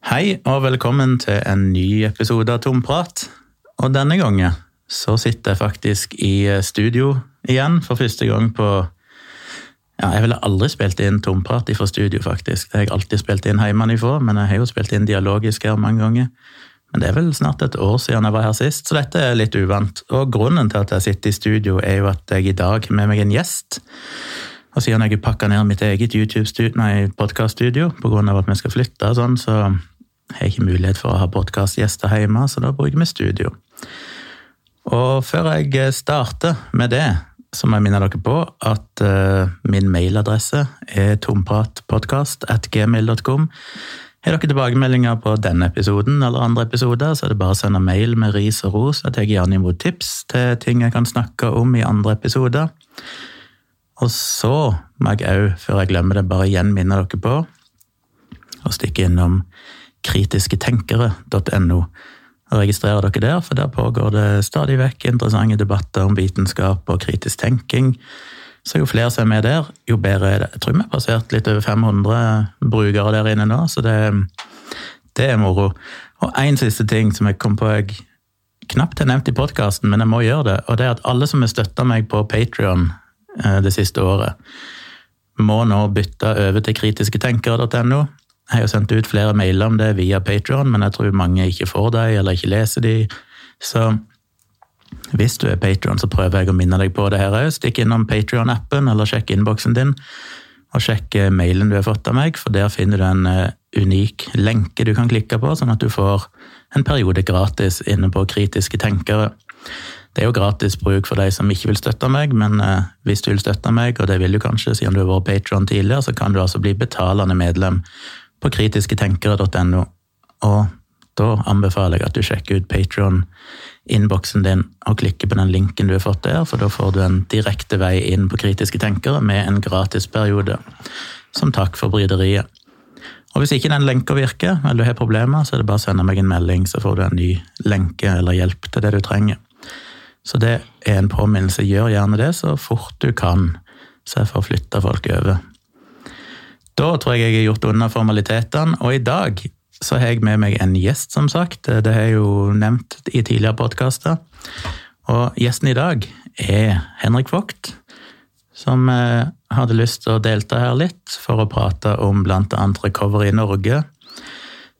Hei og velkommen til en ny episode av Tomprat. Og denne gangen så sitter jeg faktisk i studio igjen for første gang på ja, Jeg ville aldri spilt inn Tomprat fra studio, faktisk. Det har jeg alltid spilt inn hjemmefra, men jeg har jo spilt inn dialogisk her mange ganger. Men det er vel snart et år siden jeg var her sist, så dette er litt uvant. Og grunnen til at jeg sitter i studio, er jo at jeg i dag har med meg en gjest. Og siden jeg har pakka ned mitt eget YouTube-podkaststudio pga. at vi skal flytte, sånn, så har jeg ikke mulighet for å ha podkastgjester hjemme, så da bruker vi studio. Og før jeg starter med det, så må jeg minne dere på at uh, min mailadresse er tompratpodkast.gmail.com. Har dere tilbakemeldinger på denne episoden eller andre episoder, så er det bare å sende mail med ris og ros. Jeg tar gjerne imot tips til ting jeg kan snakke om i andre episoder. Og så må jeg òg, før jeg glemmer det, bare igjen minne dere på å stikke innom kritisketenkere.no. Registrerer dere der, for der pågår det stadig vekk interessante debatter om vitenskap og kritisk tenking. Så jo flere som er med der, jo bedre er det. Jeg tror vi har passert litt over 500 brukere der inne nå, så det, det er moro. Og én siste ting som jeg kom på jeg knapt har nevnt i podkasten, men jeg må gjøre det, og det er at alle som har støtta meg på Patrion det siste året, må nå bytte over til kritisketenkere.no. Jeg har sendt ut flere mailer om det via Patron, men jeg tror mange ikke får dem eller ikke leser dem. Så hvis du er Patron, så prøver jeg å minne deg på det her òg. Stikk innom Patron-appen eller sjekk innboksen din. Og sjekk mailen du har fått av meg, for der finner du en uh, unik lenke du kan klikke på, sånn at du får en periode gratis inne på Kritiske tenkere. Det er jo gratis bruk for de som ikke vil støtte meg, men uh, hvis du vil støtte meg, og det vil du kanskje siden du har vært Patron tidligere, så kan du altså bli betalende medlem på kritisketenkere.no. Og da anbefaler jeg at du sjekker ut Patron-innboksen din og klikker på den linken du har fått der, for da får du en direkte vei inn på Kritiske tenkere med en gratisperiode. Som takk for bryderiet. Og hvis ikke den lenka virker, eller du har problemer, så er det bare å sende meg en melding, så får du en ny lenke eller hjelp til det du trenger. Så det er en påminnelse. Gjør gjerne det så fort du kan, så jeg får flytta folk over. Da tror jeg jeg har gjort unna formalitetene, og i dag så har jeg med meg en gjest, som sagt. Det har jeg jo nevnt i tidligere podkaster. Og gjesten i dag er Henrik Vogt, som eh, hadde lyst til å delta her litt for å prate om annet Recovery i Norge,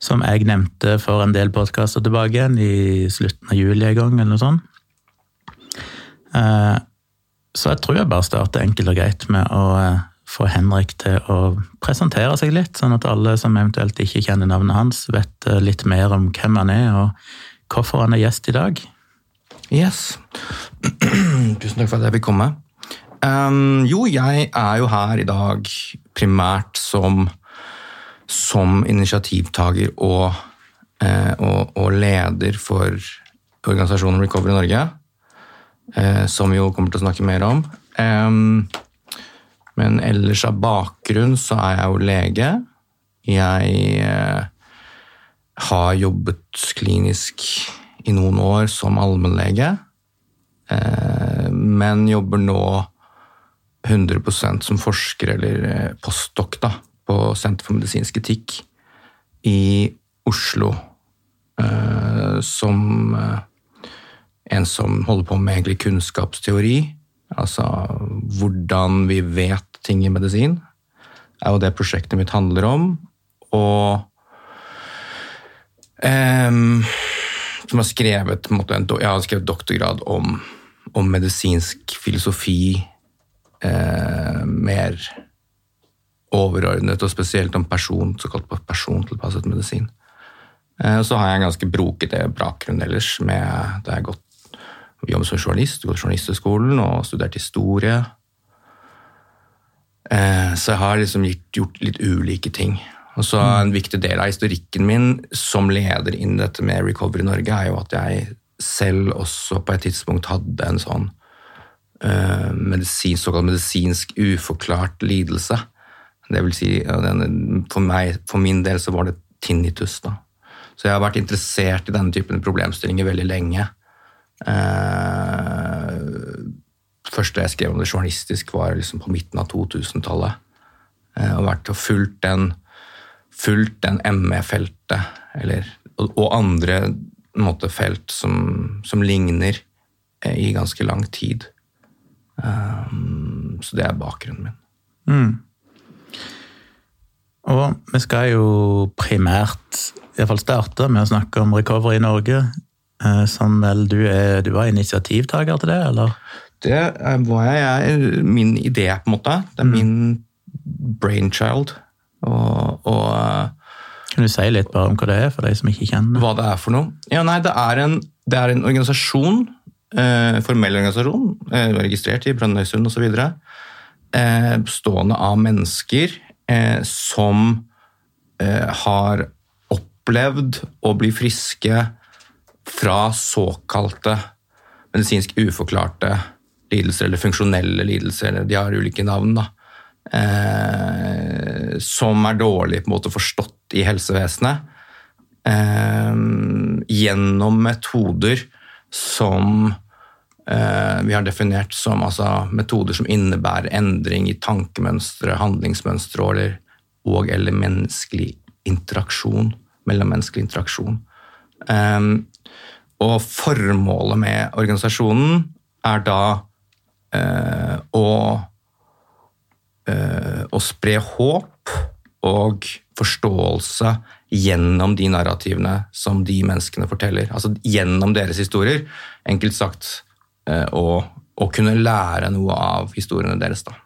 som jeg nevnte for en del podkaster tilbake igjen, i slutten av juli en gang, eller noe sånt. Eh, så jeg tror jeg bare starter enkelt og greit med å eh, få Henrik til å presentere seg litt, sånn at alle som eventuelt ikke kjenner navnet hans, vet eh, litt mer om hvem han er, og hvorfor han er gjest i dag. Yes. Tusen takk for at jeg fikk komme. Um, jo, jeg er jo her i dag primært som, som initiativtaker og, eh, og, og, leder for organisasjonen Recovery Norge, eh, som vi jo kommer til å snakke mer om. Men ellers av bakgrunn så er jeg jo lege. Jeg eh, har jobbet klinisk i noen år som allmennlege, eh, men jobber nå 100% som forsker eller postdok da, på Senter for medisinsk etikk i Oslo. Eh, som eh, en som holder på med egentlig kunnskapsteori. Altså hvordan vi vet ting i medisin, er jo det prosjektet mitt handler om. Og um, som har skrevet, måte, Jeg har skrevet doktorgrad om, om medisinsk filosofi. Eh, mer overordnet, og spesielt om person, såkalt persontilpasset medisin. Eh, så har jeg en ganske brokete bakgrunn ellers. med Det er gått jobbet som journalist, gått journalisthøgskolen og studert historie. Eh, så jeg har liksom gjort litt ulike ting. Og så En viktig del av historikken min som leder inn dette med Recovery Norge, er jo at jeg selv også på et tidspunkt hadde en sånn uh, medisin, såkalt medisinsk uforklart lidelse. Det vil si, for, meg, for min del så var det tinnitus. da. Så jeg har vært interessert i denne typen problemstillinger veldig lenge. Uh, første jeg skrev om det journalistisk, var liksom på midten av 2000-tallet. Eh, og vært og fulgt den den ME-feltet, og, og andre måte, felt som, som ligner, eh, i ganske lang tid. Um, så det er bakgrunnen min. Og vi skal jo primært i hvert fall starte med å snakke om Recovery i Norge. Eh, Som vel du er Du var initiativtaker til det, eller? Det er, var jeg, jeg, min idé, på en måte. Det er min brainchild. Og, og eh, Kan du si litt bare om hva det er, for de som ikke kjenner hva det er for noe. Ja, nei, det er en, det er en organisasjon, eh, formell organisasjon, eh, registrert i Brønnøysund osv., eh, bestående av mennesker eh, som eh, har opplevd å bli friske fra såkalte medisinsk uforklarte lidelser, eller funksjonelle lidelser, de har ulike navn, da. Eh, som er dårlig på en måte forstått i helsevesenet. Eh, gjennom metoder som eh, vi har definert som altså, metoder som innebærer endring i tankemønstre, handlingsmønstre og eller, menneskelig interaksjon. Mellommenneskelig interaksjon. Eh, og formålet med organisasjonen er da eh, å, eh, å spre håp og forståelse gjennom de narrativene som de menneskene forteller. Altså gjennom deres historier. Enkelt sagt eh, å, å kunne lære noe av historiene deres. da.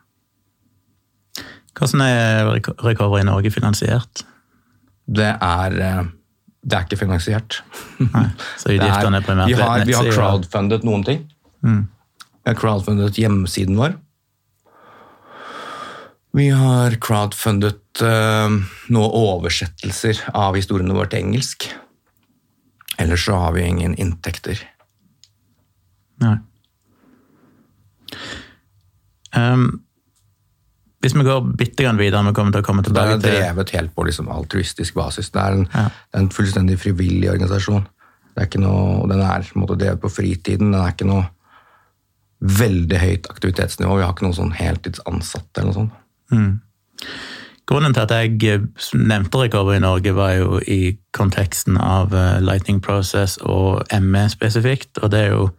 Hvordan er Reco- Recovery Norge finansiert? Det er, eh, det er ikke finansiert. Nei, så er- utgiftene er primært vi, har, vi har crowdfundet noen ting. Mm. Vi har crowdfundet hjemmesiden vår. Vi har crowdfundet uh, noen oversettelser av historiene våre til engelsk. Ellers så har vi ingen inntekter. Nei. Ehm, hvis vi går bitte grann videre, vi kommer til å komme til Det er drevet helt på liksom altruistisk basis. Det er en, Ja. det er en fullstendig frivillig organisasjon. Det er ikke noe, den er på en måte drevet på fritiden. Den er ikke noe veldig høyt aktivitetsnivå. Vi har ikke noen sånn heltidsansatte eller noe sånt. Mm. Grunnen til at jeg eh, nevnte Recovery i Norge, var jo i konteksten av eh, Lightning Process og ME spesifikt. Og det er jo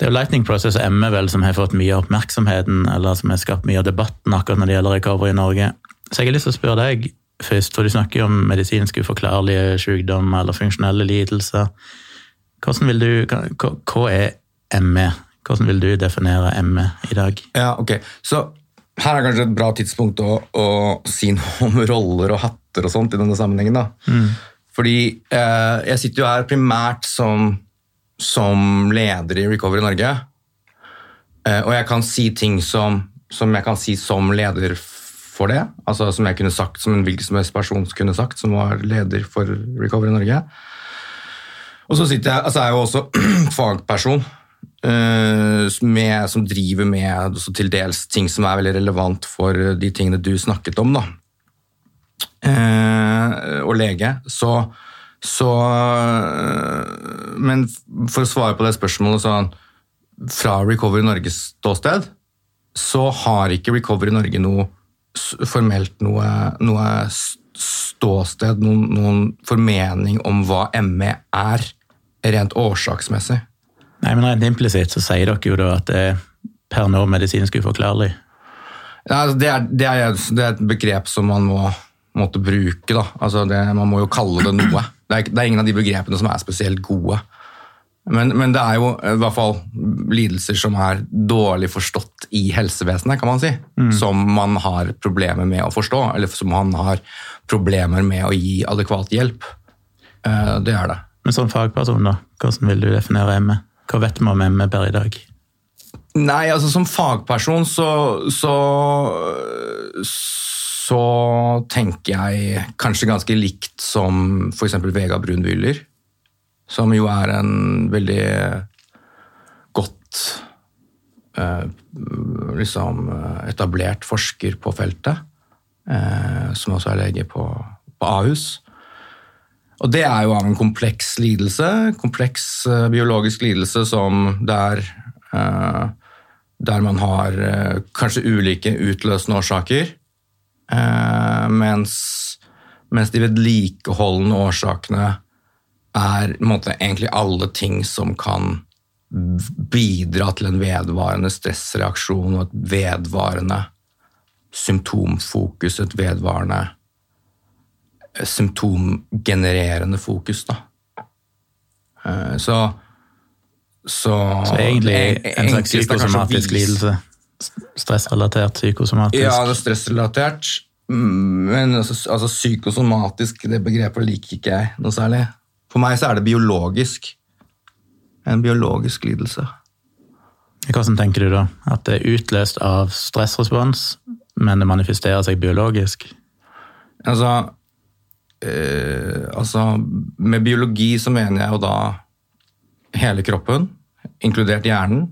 det er jo Lightning Process og ME vel som har fått mye av oppmerksomheten, eller som har skapt mye av debatten akkurat når det gjelder Recovery i Norge. Så jeg har lyst til å spørre deg først, for du snakker jo om medisinsk uforklarlige sykdommer eller funksjonelle lidelser. Hvordan vil du, hva, hva er ME? Hvordan vil du definere ME i dag? Ja, ok. Så her er kanskje et bra tidspunkt å, å si noe om roller og hatter og sånt i denne sammenhengen. da. Fordi eh, jeg sitter jo her primært som, som leder i Recovery Norge. Eh, og jeg kan si ting som, som jeg kan si som leder for det. Altså Som jeg kunne sagt, som en hvilken som helst person kunne sagt, som var leder for Recovery Norge. Og så sitter jeg, altså jeg er jo også fagperson eh, med, som driver med til dels ting som er veldig relevant for de tingene du snakket om, da. Eh, og lege. Så, så eh, Men for å svare på det spørsmålet sånn Fra Recovery Norges ståsted så har ikke Recovery Norge noe formelt noe, noe ståsted, noen, noen formening om hva ME er, rent årsaksmessig. Nei, men Rent implisitt så sier dere jo da at det er per nå medisinsk uforklarlig. Ja, altså, det, er, det, er, det er et begrep som man må måtte bruke. Da. Altså det, man må jo kalle det noe. Det er, det er ingen av de begrepene som er spesielt gode. Men, men det er jo i hvert fall lidelser som er dårlig forstått i helsevesenet, kan man si. Som man har problemer med å forstå, eller som man har problemer med å gi adekvat hjelp. Eh, Det er det. Men som fagperson, da, hvordan vil du definere ME? Hva vet vi om ME per i dag? Nei, altså som fagperson så, så så tenker jeg kanskje ganske likt som f.eks. Vega Brun Wyller. Som jo er en veldig godt eh, liksom eh, etablert forsker på feltet. Eh, som også er lege på, på Ahus. Og det er jo av en kompleks lidelse. Kompleks biologisk lidelse som der der man har kanskje ulike utløsende årsaker. Eh, mens Mens de vedlikeholdende årsakene er måte, egentlig alle ting som kan bidra til en vedvarende stressreaksjon og et vedvarende symptomfokus, et vedvarende symptomgenererende fokus. Da. Eh, så så, Så egentlig en slags psykosomatisk lidelse. Stressrelatert psykosomatisk. Ja, det er stressrelatert. Mm, Men altså, altså psykosomatisk, det begrepet liker ikke jeg noe særlig. For meg så er det biologisk. En biologisk lidelse. Hvordan tenker du da? At det er utløst av stressrespons, men det manifesterer seg biologisk? Altså, eh, altså Med biologi så mener jeg jo da hele kroppen, inkludert hjernen.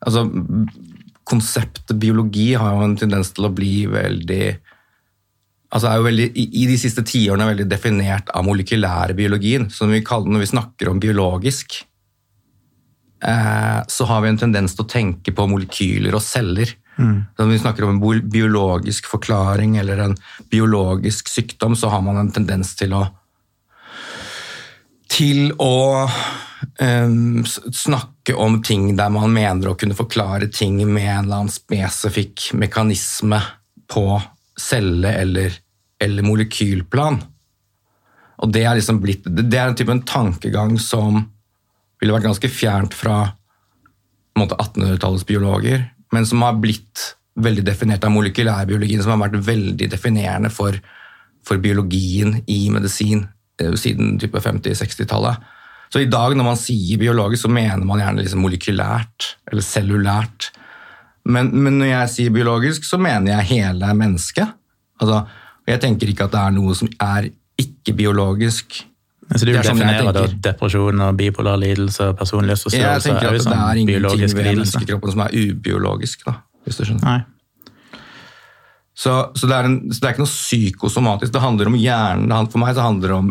Altså, konseptet biologi har jo en tendens til å bli veldig altså er jo veldig, i, de siste tiårene veldig definert av molekylære biologien. Så når vi, kaller, når vi snakker om biologisk, eh, så har vi en tendens til å tenke på molekyler og celler. Så Når vi snakker om en biologisk forklaring eller en biologisk sykdom, så har man en tendens til å til å em, s- snakke om ting der man mener å kunne forklare ting med en eller annen spesifikk mekanisme på celle- eller, eller molekylplan. Og det er liksom blitt, det er en type en tankegang som ville vært ganske fjernt fra på en måte 1800-tallets biologer, men som har blitt veldig definert av molekylærbiologien, som har vært veldig definerende for, for biologien i medisin eh, siden 50-60-tallet. Så i dag når man sier biologisk, så mener man gjerne liksom molekylært eller cellulært. Men, men når jeg sier biologisk, så mener jeg hele mennesket. Altså, jeg tenker ikke at det er noe som er ikke-biologisk. Så du Det sånn definerer da depresjon og bipolar lidelse og Jeg tenker tenker er sånn at det er ingenting ved menneskekroppen som er ubiologisk. Da, hvis du skjønner. Nei. Så, så, det en, så det er ikke noe psykosomatisk. Det handler om hjernen. For meg så handler det om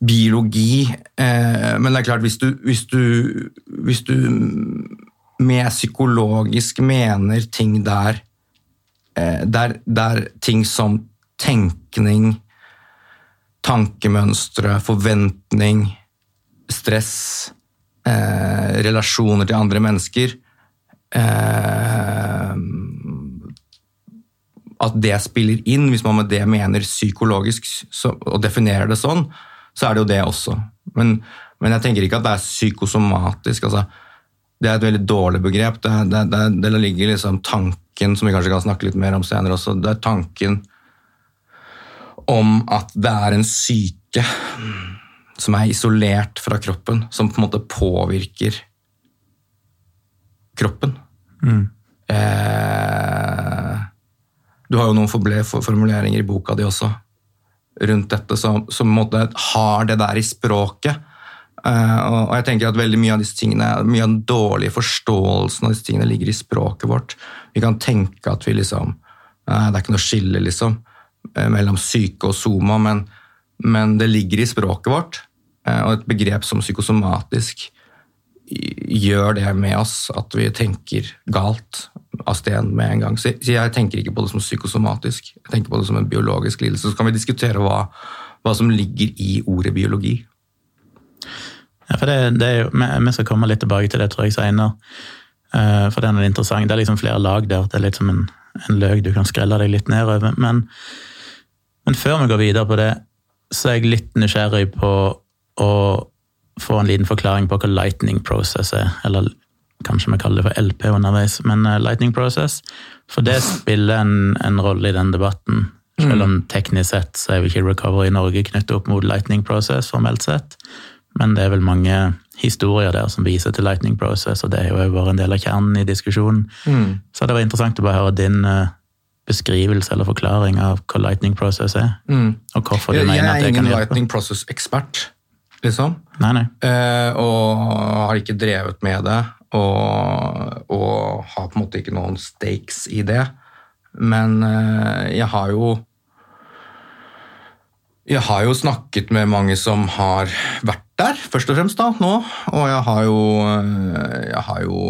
biologi. Eh, men det er klart, hvis du, hvis du, hvis du med psykologisk mener ting der, eh, der, der ting som tenkning, tankemønstre, forventning, stress, eh, relasjoner til andre mennesker eh, at det spiller inn, hvis man med det mener psykologisk så, og definerer det sånn, så er det jo det også. Men, men jeg tenker ikke at det er psykosomatisk. altså Det er et veldig dårlig begrep. Det, det, det, det ligger liksom tanken, som vi kanskje kan snakke litt mer om senere også, det er tanken om at det er en syke som er isolert fra kroppen, som på en måte påvirker kroppen. Eh, du har jo noen formuleringer i boka di også rundt dette, som, som har det der i språket. Uh, og jeg tenker at veldig mye av disse tingene, mye av den dårlige forståelsen av disse tingene ligger i språket vårt. Vi kan tenke at vi liksom uh, Det er ikke noe skille liksom, eh, mellom syke og soma, men, men det ligger i språket vårt. Uh, og et begrep som psykosomatisk gjør det med oss at vi tenker galt av sted med en gang. Så jeg tenker ikke på det som psykosomatisk, jeg tenker på det som en biologisk lidelse. Så kan vi diskutere hva, hva som ligger i ordet biologi. Ja, for det, det er jo, vi skal komme litt tilbake til det, tror jeg, senere. Eh, for den er interessant. Det er liksom flere lag der. Det er litt som en, en løk du kan skrelle deg litt nedover. Men, men før vi går videre på det, så er jeg litt nysgjerrig på å få en liten forklaring på hva lightning process er. Eller kanskje vi kaller det for LP underveis, men eh, lightning process. For det spiller en, en rolle i den debatten. Selv om teknisk sett så er jo ikke Recovery i Norge knyttet opp mot lightning process formelt sett. Men det er vel mange historier der som viser til lightning process, og det er jo vært en del av kjernen i diskusjonen. Så det var interessant å bare høre din eh, beskrivelse eller forklaring av hva lightning process er, og hvorfor du Jeg, jeg mener at er det ingen kan hjelpe. lightning process-ekspert, liksom. Nei, nei. Eh, og har ikke drevet med det, og, og har på en måte ikke noen stakes i det. Men eh, jeg har jo Jeg har jo snakket med mange som har vært der, først og fremst da, nå. Og jeg har jo, eh, jeg har jo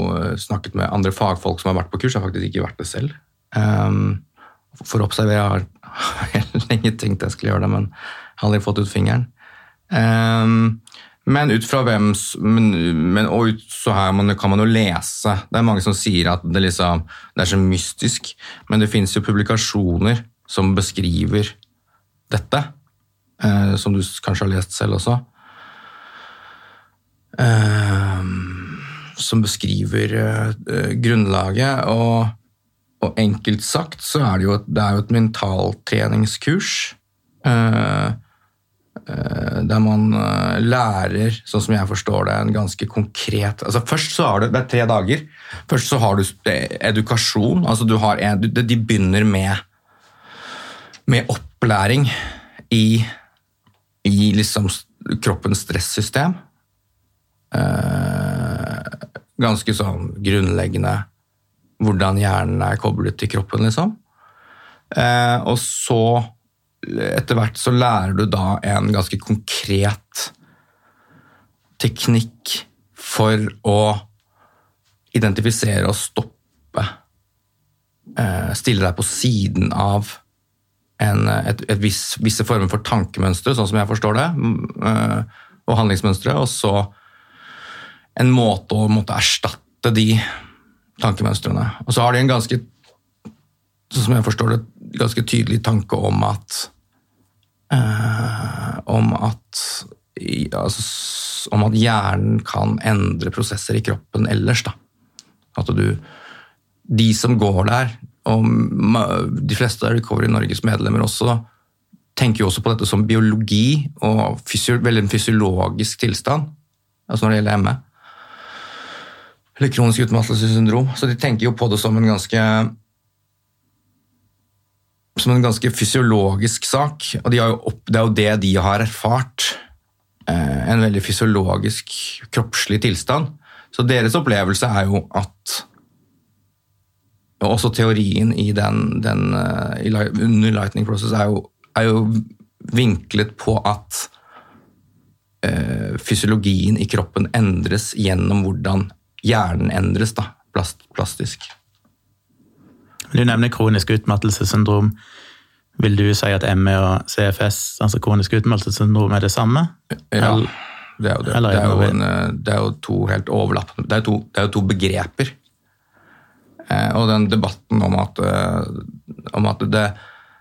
snakket med andre fagfolk som har vært på kurs. Jeg har faktisk ikke vært det selv. Um, for å observere. Jeg har lenge tenkt jeg skulle gjøre det, men jeg har aldri fått ut fingeren. Um, men ut fra hvem men, men, Og ut, så man, kan man jo lese. Det er mange som sier at det, liksom, det er så mystisk, men det fins jo publikasjoner som beskriver dette. Eh, som du kanskje har lest selv også. Eh, som beskriver eh, grunnlaget. Og, og, enkelt sagt så er det jo, det er jo et mentaltreningskurs. Uh, der man lærer, sånn som jeg forstår det, en ganske konkret altså Først så har du, Det er tre dager. Først så har du edukasjon. altså du har De begynner med, med opplæring i, i liksom kroppens stressystem. Eh, ganske sånn grunnleggende hvordan hjernen er koblet til kroppen, liksom. Eh, og så, etter hvert, så lærer du da en ganske konkret teknikk for å identifisere og stoppe eh, Stille deg på siden av en, et, et viss, visse former for tankemønstre, sånn som jeg forstår det, og handlingsmønstre, og så en måte å måtte erstatte de tankemønstrene. Og så har de en ganske, som jeg forstår det, ganske tydelig tanke om at eh, om at altså, om at hjernen kan endre prosesser i kroppen ellers. Da. At du De som går der, og de fleste av Recovery Norges medlemmer også, da, tenker jo også på dette som biologi og fysio, veldig en fysiologisk tilstand. Altså når det gjelder ME eller kronisk utmattelsessyndrom. Så de tenker jo på det som en ganske som en ganske fysiologisk sak. Og de opp, det er jo det de har erfart. Eh, en veldig fysiologisk, kroppslig tilstand. Så deres opplevelse er jo at Og også teorien i den, den uh, under Lightning Process er jo, er jo vinklet på at uh, fysiologien i kroppen endres gjennom hvordan hjernen endres da, plast, plastisk. Du nevner kronisk utmattelsessyndrom. Vil du si at ME og CFS, altså kronisk utmattelsessyndrom, er det samme? Ja, det er jo det. Det er jo, en, det er jo to helt overlappende det er, to, det er jo to begreper. Eh, og den debatten om at, eh, om at det,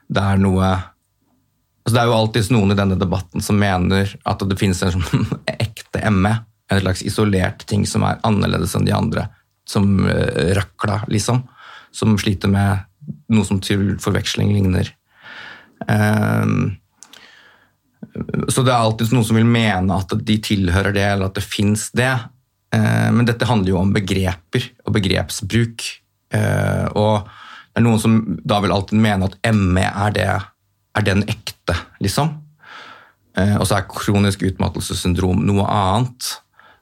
det, er noe altså Det er jo alltid noen i denne debatten som mener at det finnes en sånn ekte ME en slags isolert ting som er annerledes enn de andre. Som røkla, liksom. Som sliter med noe som til forveksling ligner. Uh, så det er alltid noen som vil mene at de tilhører det, eller at det fins det. Uh, men dette handler jo om begreper og begrepsbruk. Uh, og det er noen som da vil alltid mene at ME er, det, er den ekte, liksom. Og så er kronisk utmattelsessyndrom noe annet.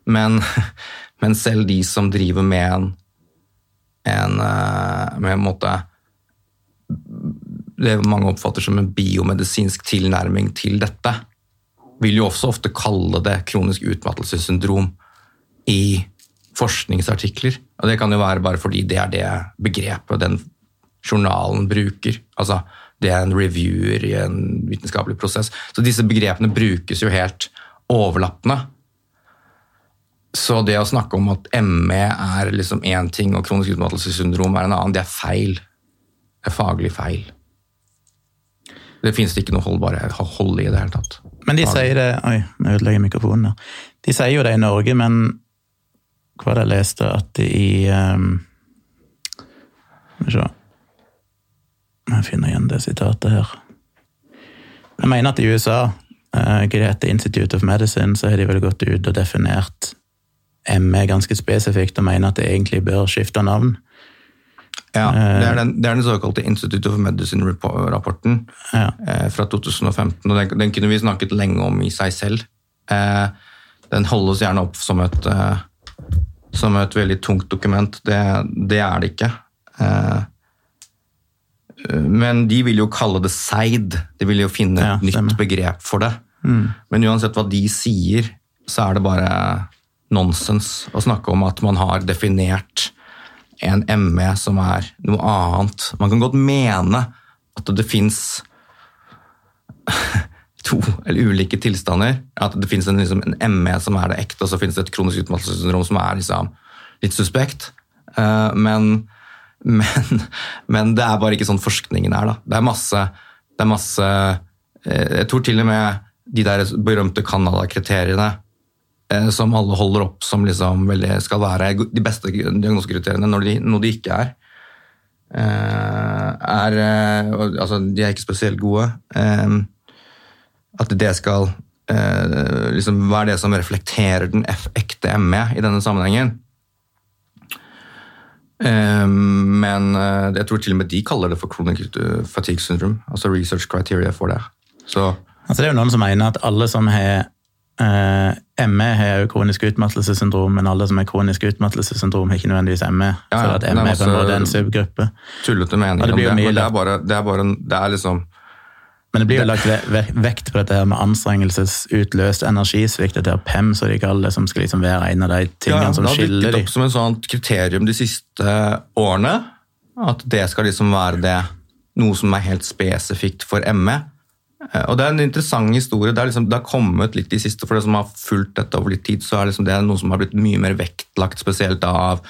Men, men, selv de som driver med en, en eh, med en måte det mange oppfatter som en biomedisinsk tilnærming til dette, vil jo også ofte kalle det kronisk utmattelsessyndrom i forskningsartikler. Og det kan jo være bare fordi det er det begrepet den journalen bruker. Altså, det er en reviewer i en vitenskapelig prosess. Så disse begrepene brukes jo helt overlappende. Så det å snakke om at ME er liksom én ting og kronisk utmattelsessyndrom er en annen, det er feil. Det er faglig feil. Det finnes det ikke noe holdbare hold i det hele tatt. Men de sier det Oi, jeg ødelegger mikrofonen her. De sier jo det i Norge, men hva var det jeg leste at i um, Skal vi se Jeg finner igjen det sitatet her. Jeg mener at i USA, uh, det heter Institute of Medicine, så har de vel gått ut og definert ME ganske spesifikt og mener at det egentlig bør skifte navn. Ja, det er den, det er den såkalte Institute of Medicine-rapporten ja. eh, fra 2015. og den, den, kunne vi snakket lenge om i seg selv. Eh, den holdes gjerne opp som et, eh, som et veldig tungt dokument. Det, det er det ikke. Eh, men de vil jo kalle det seid. De vil jo finne et ja, nytt begrep for det. Mm. Men uansett hva de sier, så er det bare nonsens å snakke om at man har definert en ME som er noe annet. Man kan godt mene at det fins to eller ulike tilstander. At det fins en, liksom, en ME som er det ekte, og så fins det et kronisk utmattelsessyndrom som er liksom, litt suspekt. Uh, men, men, men, det er bare ikke sånn forskningen er. da. Det er masse, det er masse uh, Jeg tror til og med de der berømte Canada-kriteriene som alle holder opp som liksom veldig, skal være de beste diagnosekriteriene, når de, når de ikke er. er altså, de er ikke spesielt gode. At det skal eh, liksom være det som reflekterer den ekte ME i denne sammenhengen. Eh, men eh, jeg tror til og med de kaller det for chronic fatigue syndrome. Altså research criteria for det. Så, altså det er jo noen som mener at alle som har Uh, ME har jo kronisk utmattelsessyndrom, men alle som har kronisk utmattelsessyndrom, har ikke nødvendigvis ME. Ja, ja, så at ME er på en måte en subgruppe. Tullete meninger om det, men det er, bare, det er bare det er liksom men det blir jo lagt vekt på dette her med anstrengelsesutløst energisvikt, dette her PEM, som de kaller det, som skal liksom være en av de tingene ja, som skiller dem. Det har dukket opp som et sånt kriterium de siste årene. At det skal liksom være det, noe som er helt spesifikt for ME. Eh, og Det er en interessant historie. Det, liksom, det har kommet litt de siste, for det som har fulgt dette over litt tid, så er liksom det noe som har blitt mye mer vektlagt, spesielt av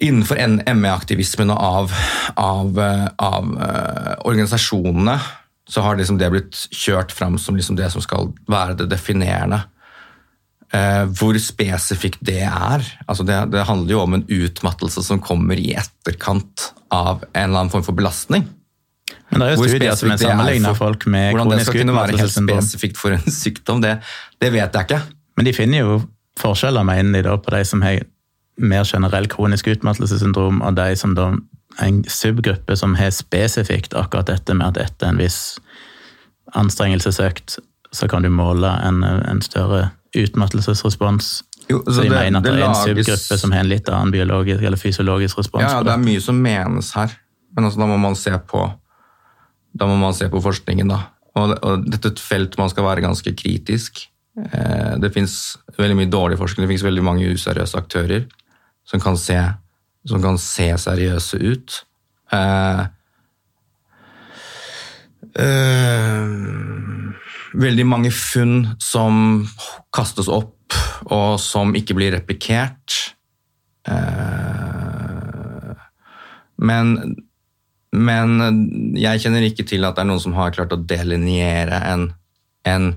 innenfor ME-aktivismen og av, av, eh, av uh, organisasjonene, så har liksom det blitt kjørt fram som liksom det som skal være det definerende. Uh, hvor spesifikt det er. Altså det, det, handler jo om en utmattelse som kommer i etterkant av en eller annen form for belastning. Men det er jo studier som er sammenligner folk med Hvordan det skal kunne være helt spesifikt for en sykdom, det, det vet jeg ikke. Men de finner jo forskjeller, mener de, da, på de som har mer generell kronisk utmattelsessyndrom, og de som da en subgruppe som har spesifikt akkurat dette med at etter en viss anstrengelsesøkt, så kan du måle en, en større utmattelsesrespons. Jo, så, så de det, mener at det, det er en lages... subgruppe som har en litt annen biologisk eller fysiologisk respons. Ja, ja det er mye som menes her, men altså, da må man se på da må man se på forskningen, da. Og, og dette er et felt man skal være ganske kritisk. Eh, det fins veldig mye dårlig forskning, det fins veldig mange useriøse aktører som kan se, som kan se seriøse ut. Eh, eh, veldig mange funn som kastes opp, og som ikke blir replikert. Eh, men, men jeg kjenner ikke til at det er noen som har klart å delineere en, en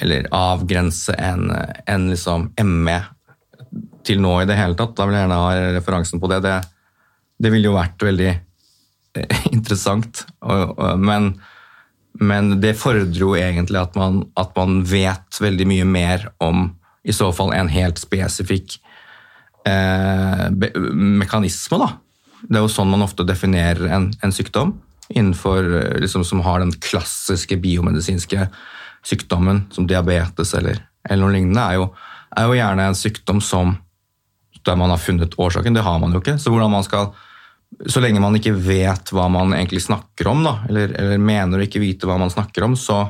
eller avgrense en, en liksom ME til nå i det hele tatt. Da vil jeg gjerne ha referansen på det. Det, det ville jo vært veldig eh, interessant. Men, men, det fordrer jo egentlig at man, at man, vet veldig mye mer om i så fall en helt spesifikk eh, mekanisme. da. Det er jo sånn man ofte definerer en, en sykdom, innenfor, eh, liksom, som har den klassiske biomedisinske sykdommen, som diabetes eller, eller noe lignende, er jo, er jo gjerne en sykdom som der man har funnet årsaken. Det har man jo ikke. Så hvordan man skal så lenge man ikke vet hva man egentlig snakker om, da, eller, eller, mener å ikke vite hva man snakker om, så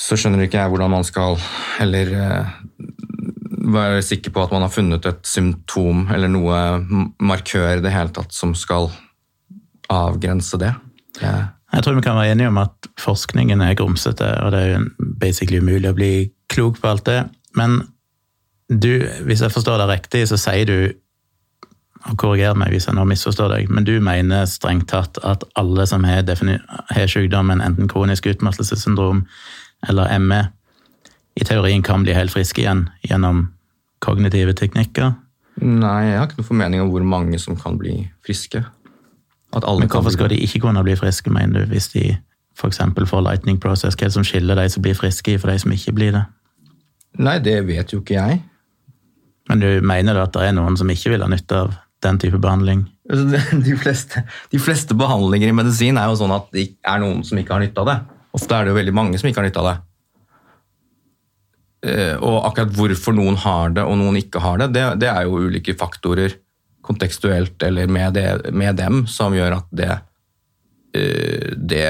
så skjønner ikke jeg hvordan man skal heller eh, være sikker på at man har funnet et symptom eller noe markør i det hele tatt som skal avgrense det. Jeg, jeg tror vi kan være enige om at forskningen er grumsete, og det er jo basically umulig å bli klok på alt det. Men du, hvis jeg forstår deg riktig, så sier du og Korriger meg hvis jeg nå misforstår deg, men du mener strengt tatt at alle som har, har sykdommen, enten kronisk utmattelsessyndrom eller ME, i teorien kan bli helt friske igjen gjennom kognitive teknikker? Nei, jeg har ikke noen formening om hvor mange som kan bli friske. men hvorfor skal de ikke kunne bli friske, mener du, hvis de f.eks. får lightning process? Hva er det som skiller de som blir friske, for de som ikke blir det? Nei, det vet jo ikke jeg. Men du mener da at det er noen som ikke vil ha nytte av den type behandling? Altså, de fleste, de fleste, behandlinger i medisin er jo sånn at det er noen som ikke har nytte av det. Ofte er det jo veldig mange som ikke har nytte av det. Eh, og akkurat hvorfor noen har det og noen ikke har det, det, det er jo ulike faktorer kontekstuelt eller med, det, med dem som gjør at det, eh, det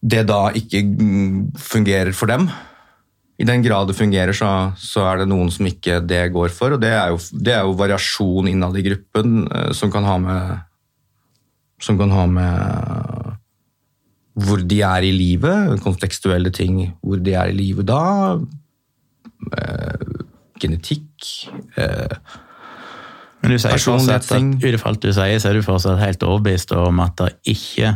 det da ikke fungerer for dem i den grad det fungerer, så, så, er det noen som ikke det går for. Og det er jo, det er jo variasjon innad i gruppen eh, som kan ha med Som kan ha med hvor de er i livet, kontekstuelle ting. Hvor de er i livet da. Eh, genetikk. Eh, Men du sier fortsatt at ut ifra alt du sier, så er du fortsatt helt overbevist om at det ikke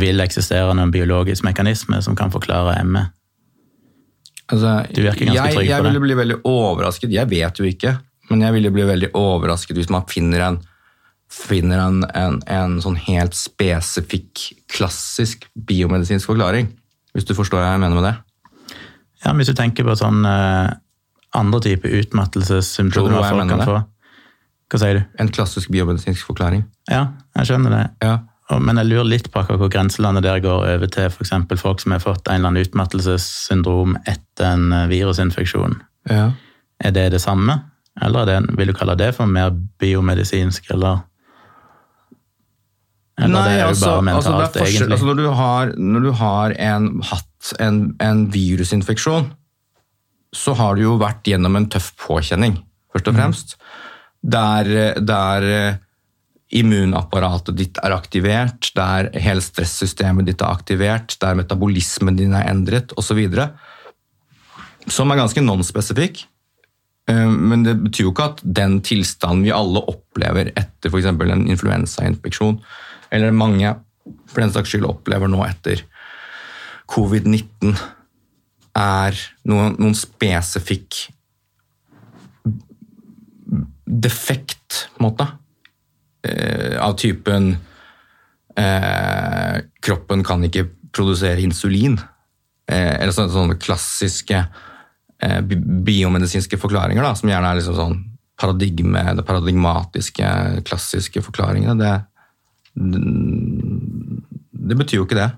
vil eksistere noen biologisk mekanisme som kan forklare ME? Altså, du virker ganske jeg, trygg på det. Jeg ville bli veldig overrasket, jeg vet jo ikke, men jeg ville bli veldig overrasket hvis man finner en, finner en, en, en sånn helt spesifikk, klassisk biomedisinsk forklaring. Hvis du forstår hva jeg mener med det? Ja, Hvis du tenker på sånn uh, andre typer utmattelsessymptomer folk kan få. Hva sier du? En klassisk biomedisinsk forklaring. Ja, jeg skjønner det. Ja. Men jeg lurer litt på hvor grenselandet der går over til f.eks. folk som har fått en eller annen utmattelsessyndrom etter en eh, virusinfeksjon. Ja. Er det det samme, eller det, vil du kalle det for mer biomedisinsk, eller eller Nei, det er jo altså, bare mentalt, altså egentlig. Altså når du har, når du har en, hatt en, en, virusinfeksjon, så har du jo vært gjennom en tøff påkjenning, først og mm. fremst. Mm. Der, der immunapparatet ditt er aktivert, der hele stressystemet ditt er aktivert, der metabolismen din er endret osv. Som er ganske non-spesifikk. Eh, men det betyr jo ikke at den tilstanden vi alle opplever etter f.eks. en influensainfeksjon, eller mange for den saks skyld opplever nå etter covid-19, er noen, noen spesifikk defekt, på en måte eh, av typen eh, Kroppen kan ikke produsere insulin. Eh, eller sånne, sånne klassiske eh, biomedisinske forklaringer, da, som gjerne er liksom sånn paradigme, det paradigmatiske, klassiske forklaringene. Det, det betyr jo ikke det.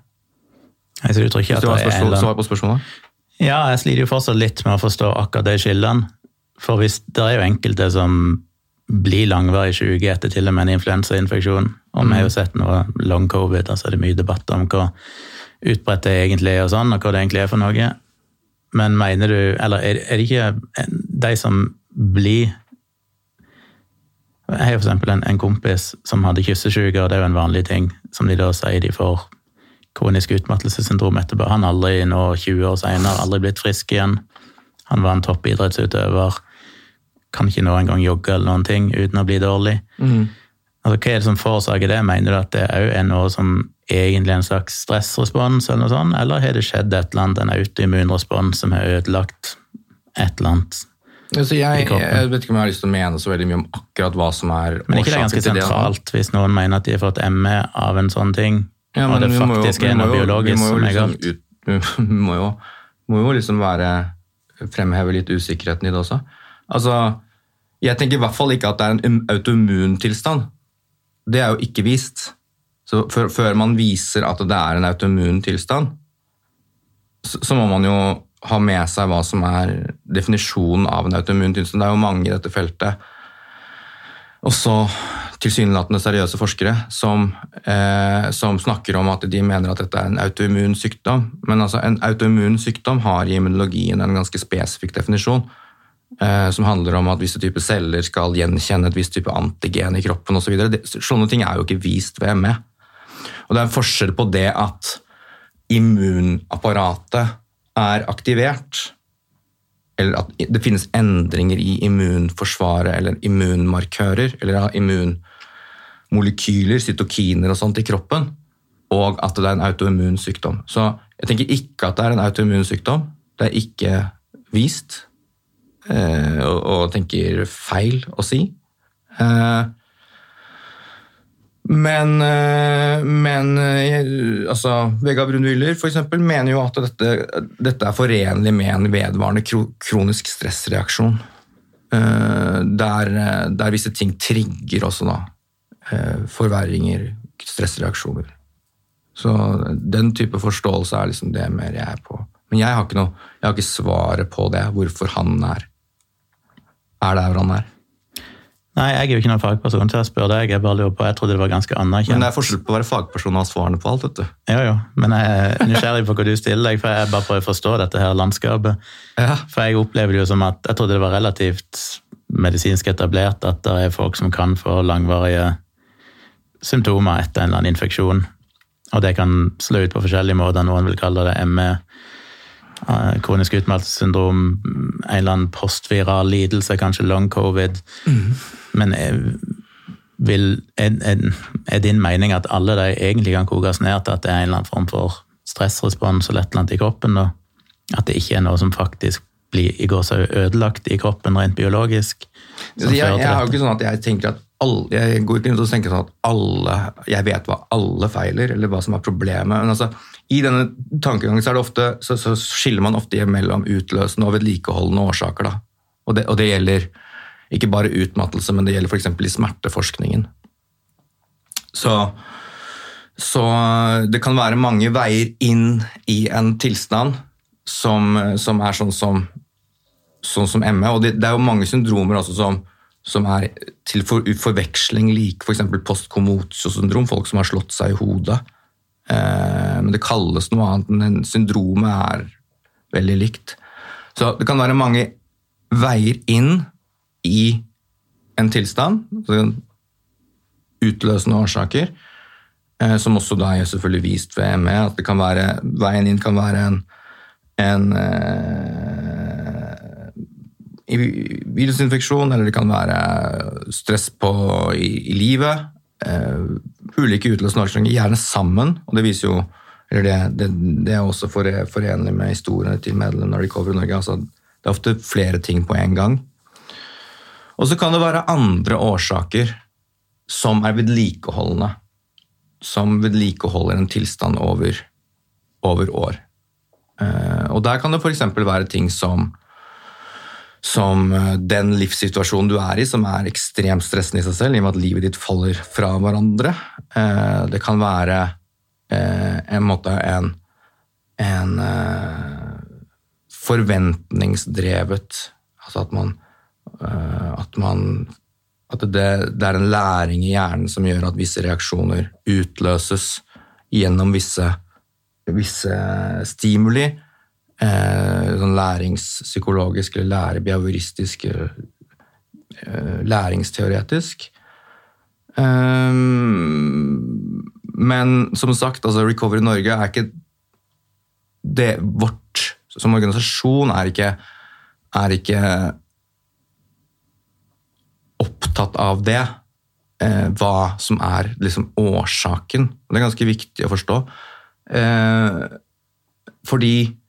Jeg tror ikke at det er Svar på spørsmålet? Ja, jeg sliter jo fortsatt litt med å forstå akkurat de skillene. For hvis det er jo enkelte som blir langvarig syke etter til og med en influensainfeksjon. Og vi har jo mm. sett noe long covid, altså det er mye debatt om hva utbredt det egentlig er, og sånn, og hva det egentlig er for noe. Men mener du Eller er, er det ikke de som blir Jeg har eksempel en, en kompis som hadde kyssesyke, og det er jo en vanlig ting som de da sier de får kronisk utmattelsessyndrom etterpå. Han har aldri nå 20 år senere, aldri blitt frisk igjen. Han var en toppidrettsutøver kan ikke nå engang jogge eller noen ting uten å bli dårlig. Mm. Altså, Hva er det som forårsaker det? Mener du at det òg er noe som egentlig er en slags stressrespons, eller noe sånt, eller har det skjedd et eller annet, en autoimmunrespons som har ødelagt et eller annet? Altså jeg, jeg, vet ikke om jeg har lyst til å mene så veldig mye om akkurat hva som er Men er ikke det ganske sentralt hvis noen mener at de har fått ME av en sånn ting, ja, og det faktisk er noe biologisk som er galt? Vi må jo, må jo liksom være fremheve litt usikkerheten i det også. Altså, jeg tenker i hvert fall ikke at det er en autoimmun tilstand. Det er jo ikke vist. Så før, før man viser at det er en autoimmun tilstand, så, så, må man jo ha med seg hva som er definisjonen av en autoimmun tilstand. Det er jo mange i dette feltet, også tilsynelatende seriøse forskere, som, eh, som, snakker om at de mener at dette er en autoimmun sykdom. Men altså, en autoimmun sykdom har i immunologien en ganske spesifikk definisjon. Eh, som handler om at visse typer celler skal gjenkjenne et visst type antigen i kroppen osv. Så Sånne ting er jo ikke vist ved ME. Og det er en forskjell på det at immunapparatet er aktivert, eller at det finnes endringer i immunforsvaret eller immunmarkører, eller immunmolekyler, cytokiner og sånt i kroppen, og at det er en autoimmun sykdom. Så jeg tenker ikke at det er en autoimmun sykdom. Det er ikke vist. Eh, og, og, tenker feil å si. Eh, men, eh, men altså, Vegard eksempel, mener jo at dette, dette, er forenlig med en vedvarende kronisk stressreaksjon. Der, der visse ting trigger også da, forverringer, stressreaksjoner. Så den type forståelse er liksom det mer jeg er på. Men jeg har ikke, noe, jeg har ikke svaret på det, hvorfor han er er der hvor han er. Nei, jeg er jo ikke noen fagperson, så jeg spør deg. Jeg bare lurer på, jeg trodde det var ganske Men det er forskjell på å være fagperson og ha svarene på alt, vet du. Jo, jo, men jeg er nysgjerrig på hva du stiller deg, for jeg bare prøver å forstå dette her landskapet. Ja. For jeg opplever det jo som at jeg trodde det var relativt medisinsk etablert at det er folk som kan få langvarige symptomer etter en eller annen infeksjon. Og det kan slå ut på forskjellige måter. Noen vil kalle det ME, kronisk utmattelsessyndrom, en eller annen postviral lidelse, kanskje long covid. Men er, vil, er, er, din mening at alle de egentlig kan kokes ned til at det er en eller annen form for stressrespons eller et eller annet i kroppen? Da? At det ikke er noe som faktisk blir i går så ødelagt i kroppen rent biologisk? jeg, fører jeg har jo ikke sånn at jeg tenker at alle, jeg går ikke rundt og tenker sånn at alle, jeg vet hva alle feiler, eller hva som er problemet. Men altså, i denne tankegangen så, ofte, så, så skiller man ofte mellom utløsende og vedlikeholdende årsaker. Og, det, og det gjelder ikke bare utmattelse, men det gjelder f.eks. i smerteforskningen. Så, så det kan være mange veier inn i en tilstand som, som er sånn som sånn som ME, og det, det er jo mange syndromer også som, som er til for, forveksling like, f.eks. For postkomotiosyndrom, folk som har slått seg i hodet. Eh, men det kalles noe annet, men syndromet er veldig likt. Så det kan være mange veier inn i en tilstand, altså utløsende årsaker, eh, som også da er selvfølgelig vist ved ME, at det kan være, veien inn kan være en, en eh, virusinfeksjon, eller det kan være stress på, i, i livet. Uh, ulike utløsende årsaker, gjerne sammen. Og det viser jo eller det, det, det er også fore- forenlig med historiene til medlemmene når de Recover Norge. Altså, det er ofte flere ting på en gang. Og så kan det være andre årsaker som er vedlikeholdende. Som vedlikeholder en tilstand over, over år. Uh, og der kan det f.eks. være ting som som eh, den livssituasjonen du er i, som er ekstremt stressende i seg selv, i og med at livet ditt faller fra hverandre. Eh, Det kan være eh, en måte en, en forventningsdrevet Altså at man at man at det, det er en læring i hjernen som gjør at visse reaksjoner utløses gjennom visse, visse stimuli. Eh, sånn læringspsykologisk eller lærebehavioristisk, eh, læringsteoretisk. Eh, men som sagt, altså Recovery Norge er ikke det vårt som organisasjon er ikke, er ikke opptatt av det. Hva som er liksom årsaken. Det er ganske viktig å forstå. Fordi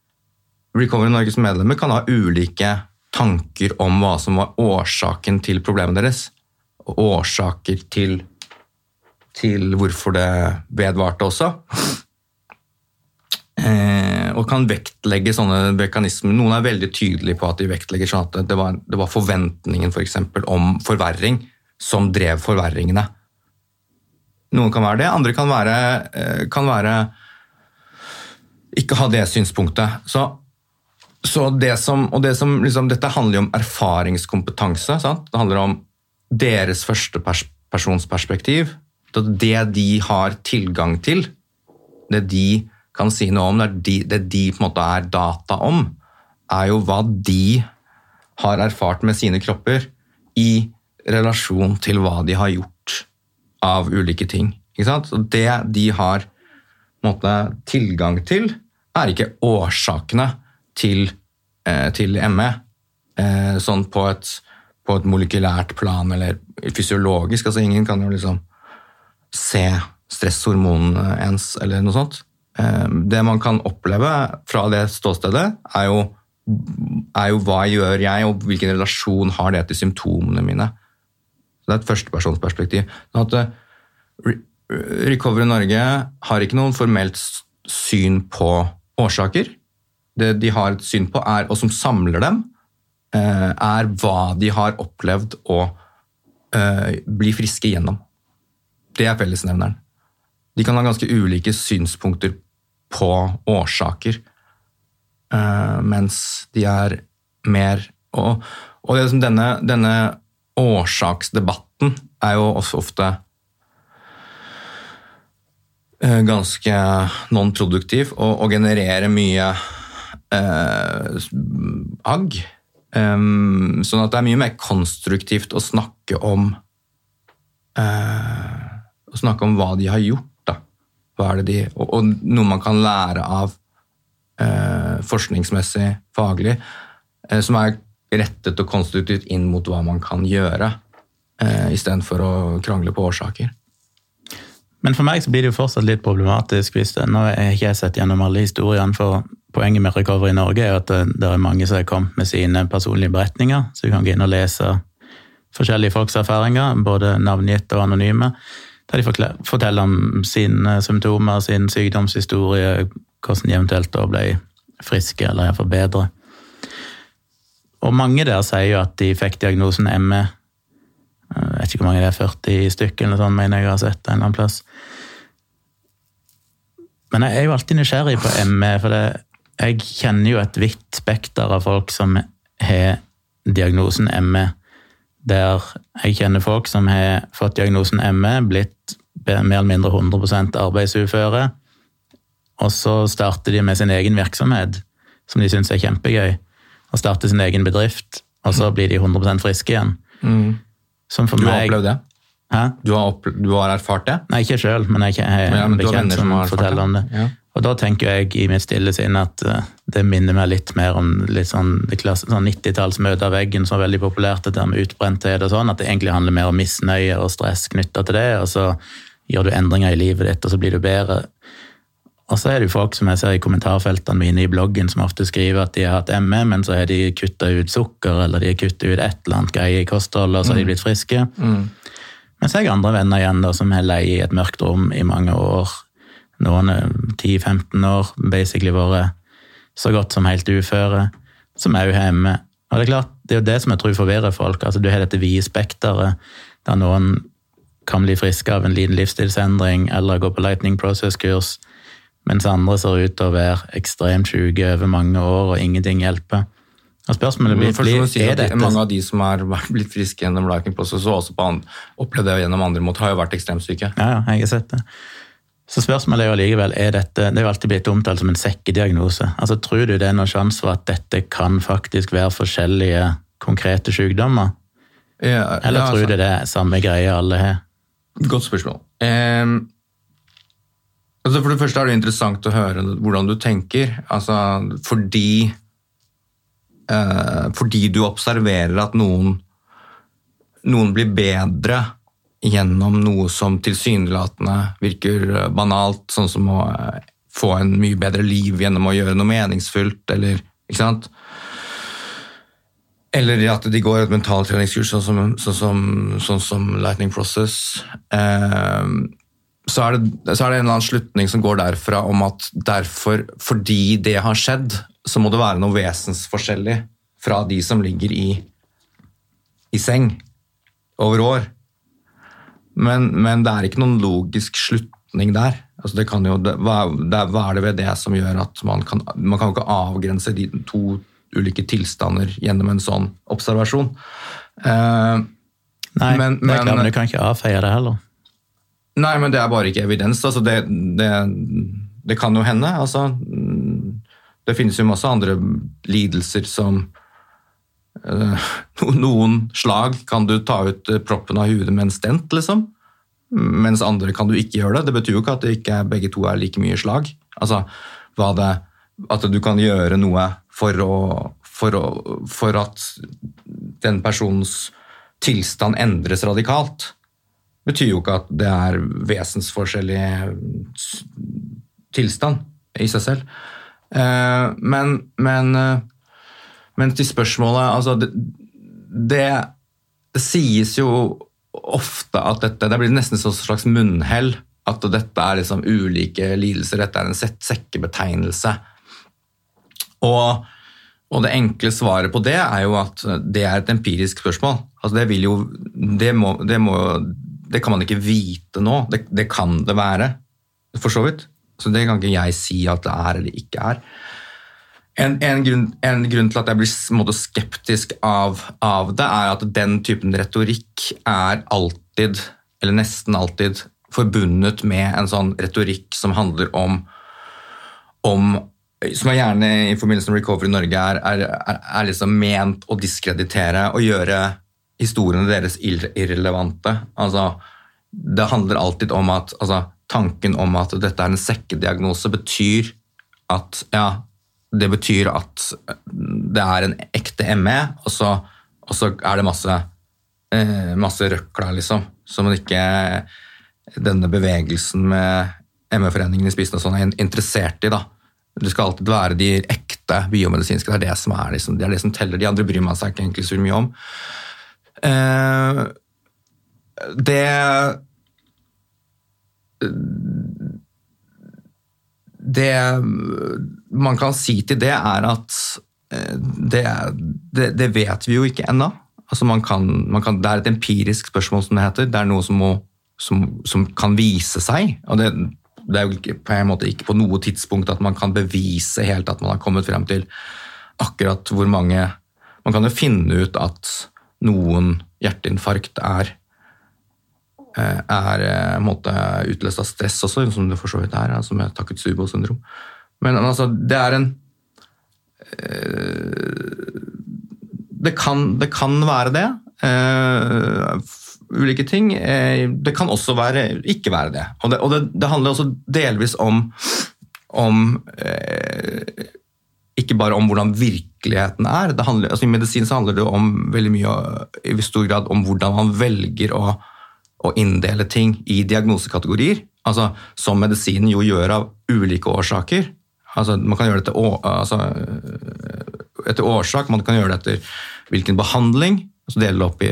Recovery Norges medlemmer kan ha ulike tanker om hva som var årsaken til problemet deres. Og årsaker til, til hvorfor det vedvarte også. Eh, og kan vektlegge sånne mekanismer. Noen er veldig tydelige på at de vektlegger sånn at det var, det var forventningen for eksempel, om forverring som drev forverringene. Noen kan være det, andre kan være, eh, kan være ikke ha det synspunktet. Så, så det som, og det som liksom, Dette handler jo om erfaringskompetanse. Sant? Det handler om deres første pers personsperspektiv. Det de har tilgang til, det de kan si noe om, det de, det de på en måte er data om, er jo hva de har erfart med sine kropper i relasjon til hva de har gjort av ulike ting. Ikke sant? Så det de har måte, tilgang til, er ikke årsakene til, eh, til ME. Eh, sånn på et, på et molekylært plan eller fysiologisk. Altså ingen kan jo liksom se stresshormonene ens eller noe sånt. Eh, det man kan oppleve fra det ståstedet, er jo, er jo hva gjør jeg, og hvilken relasjon har det til symptomene mine. Det er et førstepersonsperspektiv. Sånn at eh, Recovery Norge har ikke noen formelt syn på årsaker. Det de har et syn på, er, og som samler dem, eh, er hva de har opplevd å eh, bli friske gjennom. Det er fellesnevneren. De kan ha ganske ulike synspunkter på årsaker, eh, mens de er mer Og, og det som denne, denne årsaksdebatten er jo også ofte ganske non-produktiv og, og genererer mye eh, agg. Um, sånn at det er mye mer konstruktivt å snakke om eh, Å snakke om hva de har gjort, da. Hva er det de, og, og noe man kan lære av eh, forskningsmessig, faglig, eh, som er rettet og konstruktivt inn mot hva man kan gjøre, eh, istedenfor å krangle på årsaker. Men for meg så blir det jo fortsatt litt problematisk hvis det, Nå har ikke jeg sett gjennom alle historiene, for poenget med Recovery i Norge er at det, det er mange som har kommet med sine personlige beretninger, så du kan gå inn og lese forskjellige folks erfaringer, både navngitte og anonyme, der de forteller om sine symptomer, sin sykdomshistorie, hvordan de eventuelt da ble friske eller iallfall bedre. Og mange der sier jo at de fikk diagnosen ME. Jeg vet ikke hvor mange det er, 40 stykker eller sånn, mener jeg har sett en eller annen plass. Men jeg er jo alltid nysgjerrig på ME, for det, jeg kjenner jo et vidt spekter av folk som har diagnosen ME. Der jeg kjenner folk som har fått diagnosen ME, blitt mer eller mindre 100% arbeidsuføre. Og så starter de med sin egen virksomhet, som de syns er kjempegøy. Og starter sin egen bedrift, og så blir de 100% friske igjen. Mm. Som for Du har meg opplevd det? Hæ? Du har, opplevd, du har erfart det? Nei, ikke sjøl, men jeg har Ja, en men du har bekjent som som har erfart om det. Ja. Og da tenker jeg i mitt stille sinn at eh, det minner meg litt mer om litt sånn, sånn 90-talls møte av veggen som var veldig populært, det der med utbrenthet og sånn, at det egentlig handler mer om misnøye og stress knytta til det, og så gjør du endringer i livet ditt, og så blir du bedre. Og så er det jo folk som jeg ser i kommentarfeltene mine i bloggen, som ofte skriver at de har hatt ME, men så har de kutta ut sukker, eller de har kutta ut et eller annet greie i kostholdet, og så har de blitt friske. Mens jeg har andre venner igjen da, som har leid i et mørkt rom i mange år. Noen er 10-15 år, basically vært så godt som helt uføre, som òg har ME. Og det er klart, det er jo det som jeg tror forvirrer folk. altså Du har dette vide spekteret der noen kan bli friske av en liten livsstilsendring eller gå på Lightning Process-kurs, mens andre ser ut til å være ekstremt syke over mange år, og ingenting hjelper. Og spørsmålet blir, blir si er dette Mange av de som har blitt friske gjennom Lightning Process, og også på opplevd det gjennom andre måter, har jo vært ekstremt syke. Ja, ja, jeg har sett det. Så spørsmålet er jo allikevel, er dette Det er jo alltid blitt omtalt som en sekkediagnose. Altså, Tror du det er noen sjanse for at dette kan faktisk være forskjellige konkrete sykdommer? Ja, Eller ja, tror altså, du det er samme greie alle har? Godt spørsmål. Ehm, altså for det første er det interessant å høre hvordan du tenker. Altså, fordi eh, Fordi du observerer at noen, noen blir bedre gjennom noe som tilsynelatende virker eh, banalt, sånn som å eh, få en mye bedre liv gjennom å gjøre noe meningsfullt, eller ikke sant? Eller at de går et mentaltreningskurs, sånn som, sånn som, sånn som Lightning Process. Eh, så, er det, så er det en eller annen slutning som går derfra om at derfor, fordi det har skjedd, så må det være noe vesensforskjellig fra de som ligger i, i seng over år. Men, men det er ikke noen logisk slutning der. Altså det kan jo, det, hva, det, hva er det ved det som gjør at man kan Man kan ikke avgrense de to ulike tilstander gjennom en sånn observasjon. Eh, Nei, Men- men- men du kan ikke avfeie det heller. nei, men det er bare ikke evidens. Altså det, det, det kan jo hende. Altså, mm, det finnes jo masse andre lidelser som Noen slag kan du ta ut eh, proppen av huet med en stent, liksom. Mens andre kan du ikke gjøre det. Det betyr jo ikke at det ikke er, begge to er like mye slag. Altså, det, at du kan gjøre noe for, å, for, å, for at den personens tilstand endres radikalt, betyr jo ikke at det er vesensforskjellig tilstand i seg selv. Eh, men, men, eh, men til spørsmålet altså det, det, sies jo ofte at dette Det blir nesten som et slags munnhell. At dette er liksom ulike lidelser, dette er en sek- sekkebetegnelse. Og, og det enkle svaret på det er jo at det er et empirisk spørsmål. Altså det, jo, det, må, det, må, det kan man ikke vite nå. Det kan det være, for så vidt. Så det kan ikke jeg si at det er eller ikke er. En, en, grunn, en grunn til at jeg blir måte skeptisk av, av det, er at den typen retorikk er alltid, eller nesten alltid, forbundet med en sånn retorikk som handler om, om som er gjerne i forbindelse med Recovery Norge er, er, er, er liksom ment å diskreditere og gjøre historiene deres irrelevante. Altså, det handler alltid om at altså, tanken om at dette er en sekkediagnose betyr at ja, det betyr at det er en ekte ME, og så, og så er det masse, eh, masse røkla, liksom, som ikke denne bevegelsen med ME-foreningen i spissen og sånn er interessert i. da. Det skal alltid være de ekte biomedisinske, det er det som, er, liksom, det, er det som teller. De andre bryr man seg ikke egentlig så mye om. Eh, det Det man kan si til det, er at eh, det, det, det vet vi jo ikke ennå. Altså det er et empirisk spørsmål, som det heter. Det er noe som, må, som, som kan vise seg. og det, det er jo ikke, på en måte ikke på noe tidspunkt at man kan bevise helt at man har kommet frem til akkurat hvor mange Man kan jo finne ut at noen hjerteinfarkt er er eh, måte utløst av stress også, som det for så vidt er, altså med Takotsubo-syndrom. Men altså, det er en eh, det, kan, det kan være det. eh, ulike ting. Eh, det kan også være, ikke være det. Og det, og det, det handler også delvis om, om eh, ikke bare om hvordan virkeligheten er. Handler, altså I medisin så handler det om veldig mye i stor grad om hvordan man velger å, å inndele ting i diagnosekategorier. Altså, som medisinen jo gjør av ulike årsaker. Altså, man kan gjøre det etter, altså, etter årsak, man kan gjøre det etter hvilken behandling. altså Dele opp, i,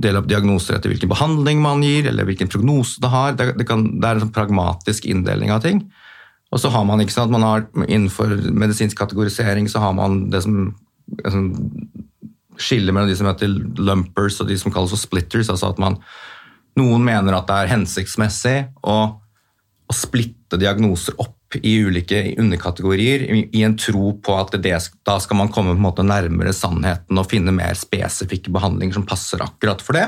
dele opp diagnoser etter hvilken behandling man gir, eller hvilken prognose det har. Det, det, kan, det er en sånn pragmatisk inndeling av ting. Og så har man ikke sant, man har Innenfor medisinsk kategorisering så har man det som en skiller mellom de som heter lumpers og de som kalles for splitters. altså at man, Noen mener at det er hensiktsmessig å, å splitte diagnoser opp i ulike underkategorier i, i en tro på at det, da skal man komme på en måte nærmere sannheten og finne mer spesifikke behandlinger som passer akkurat for det.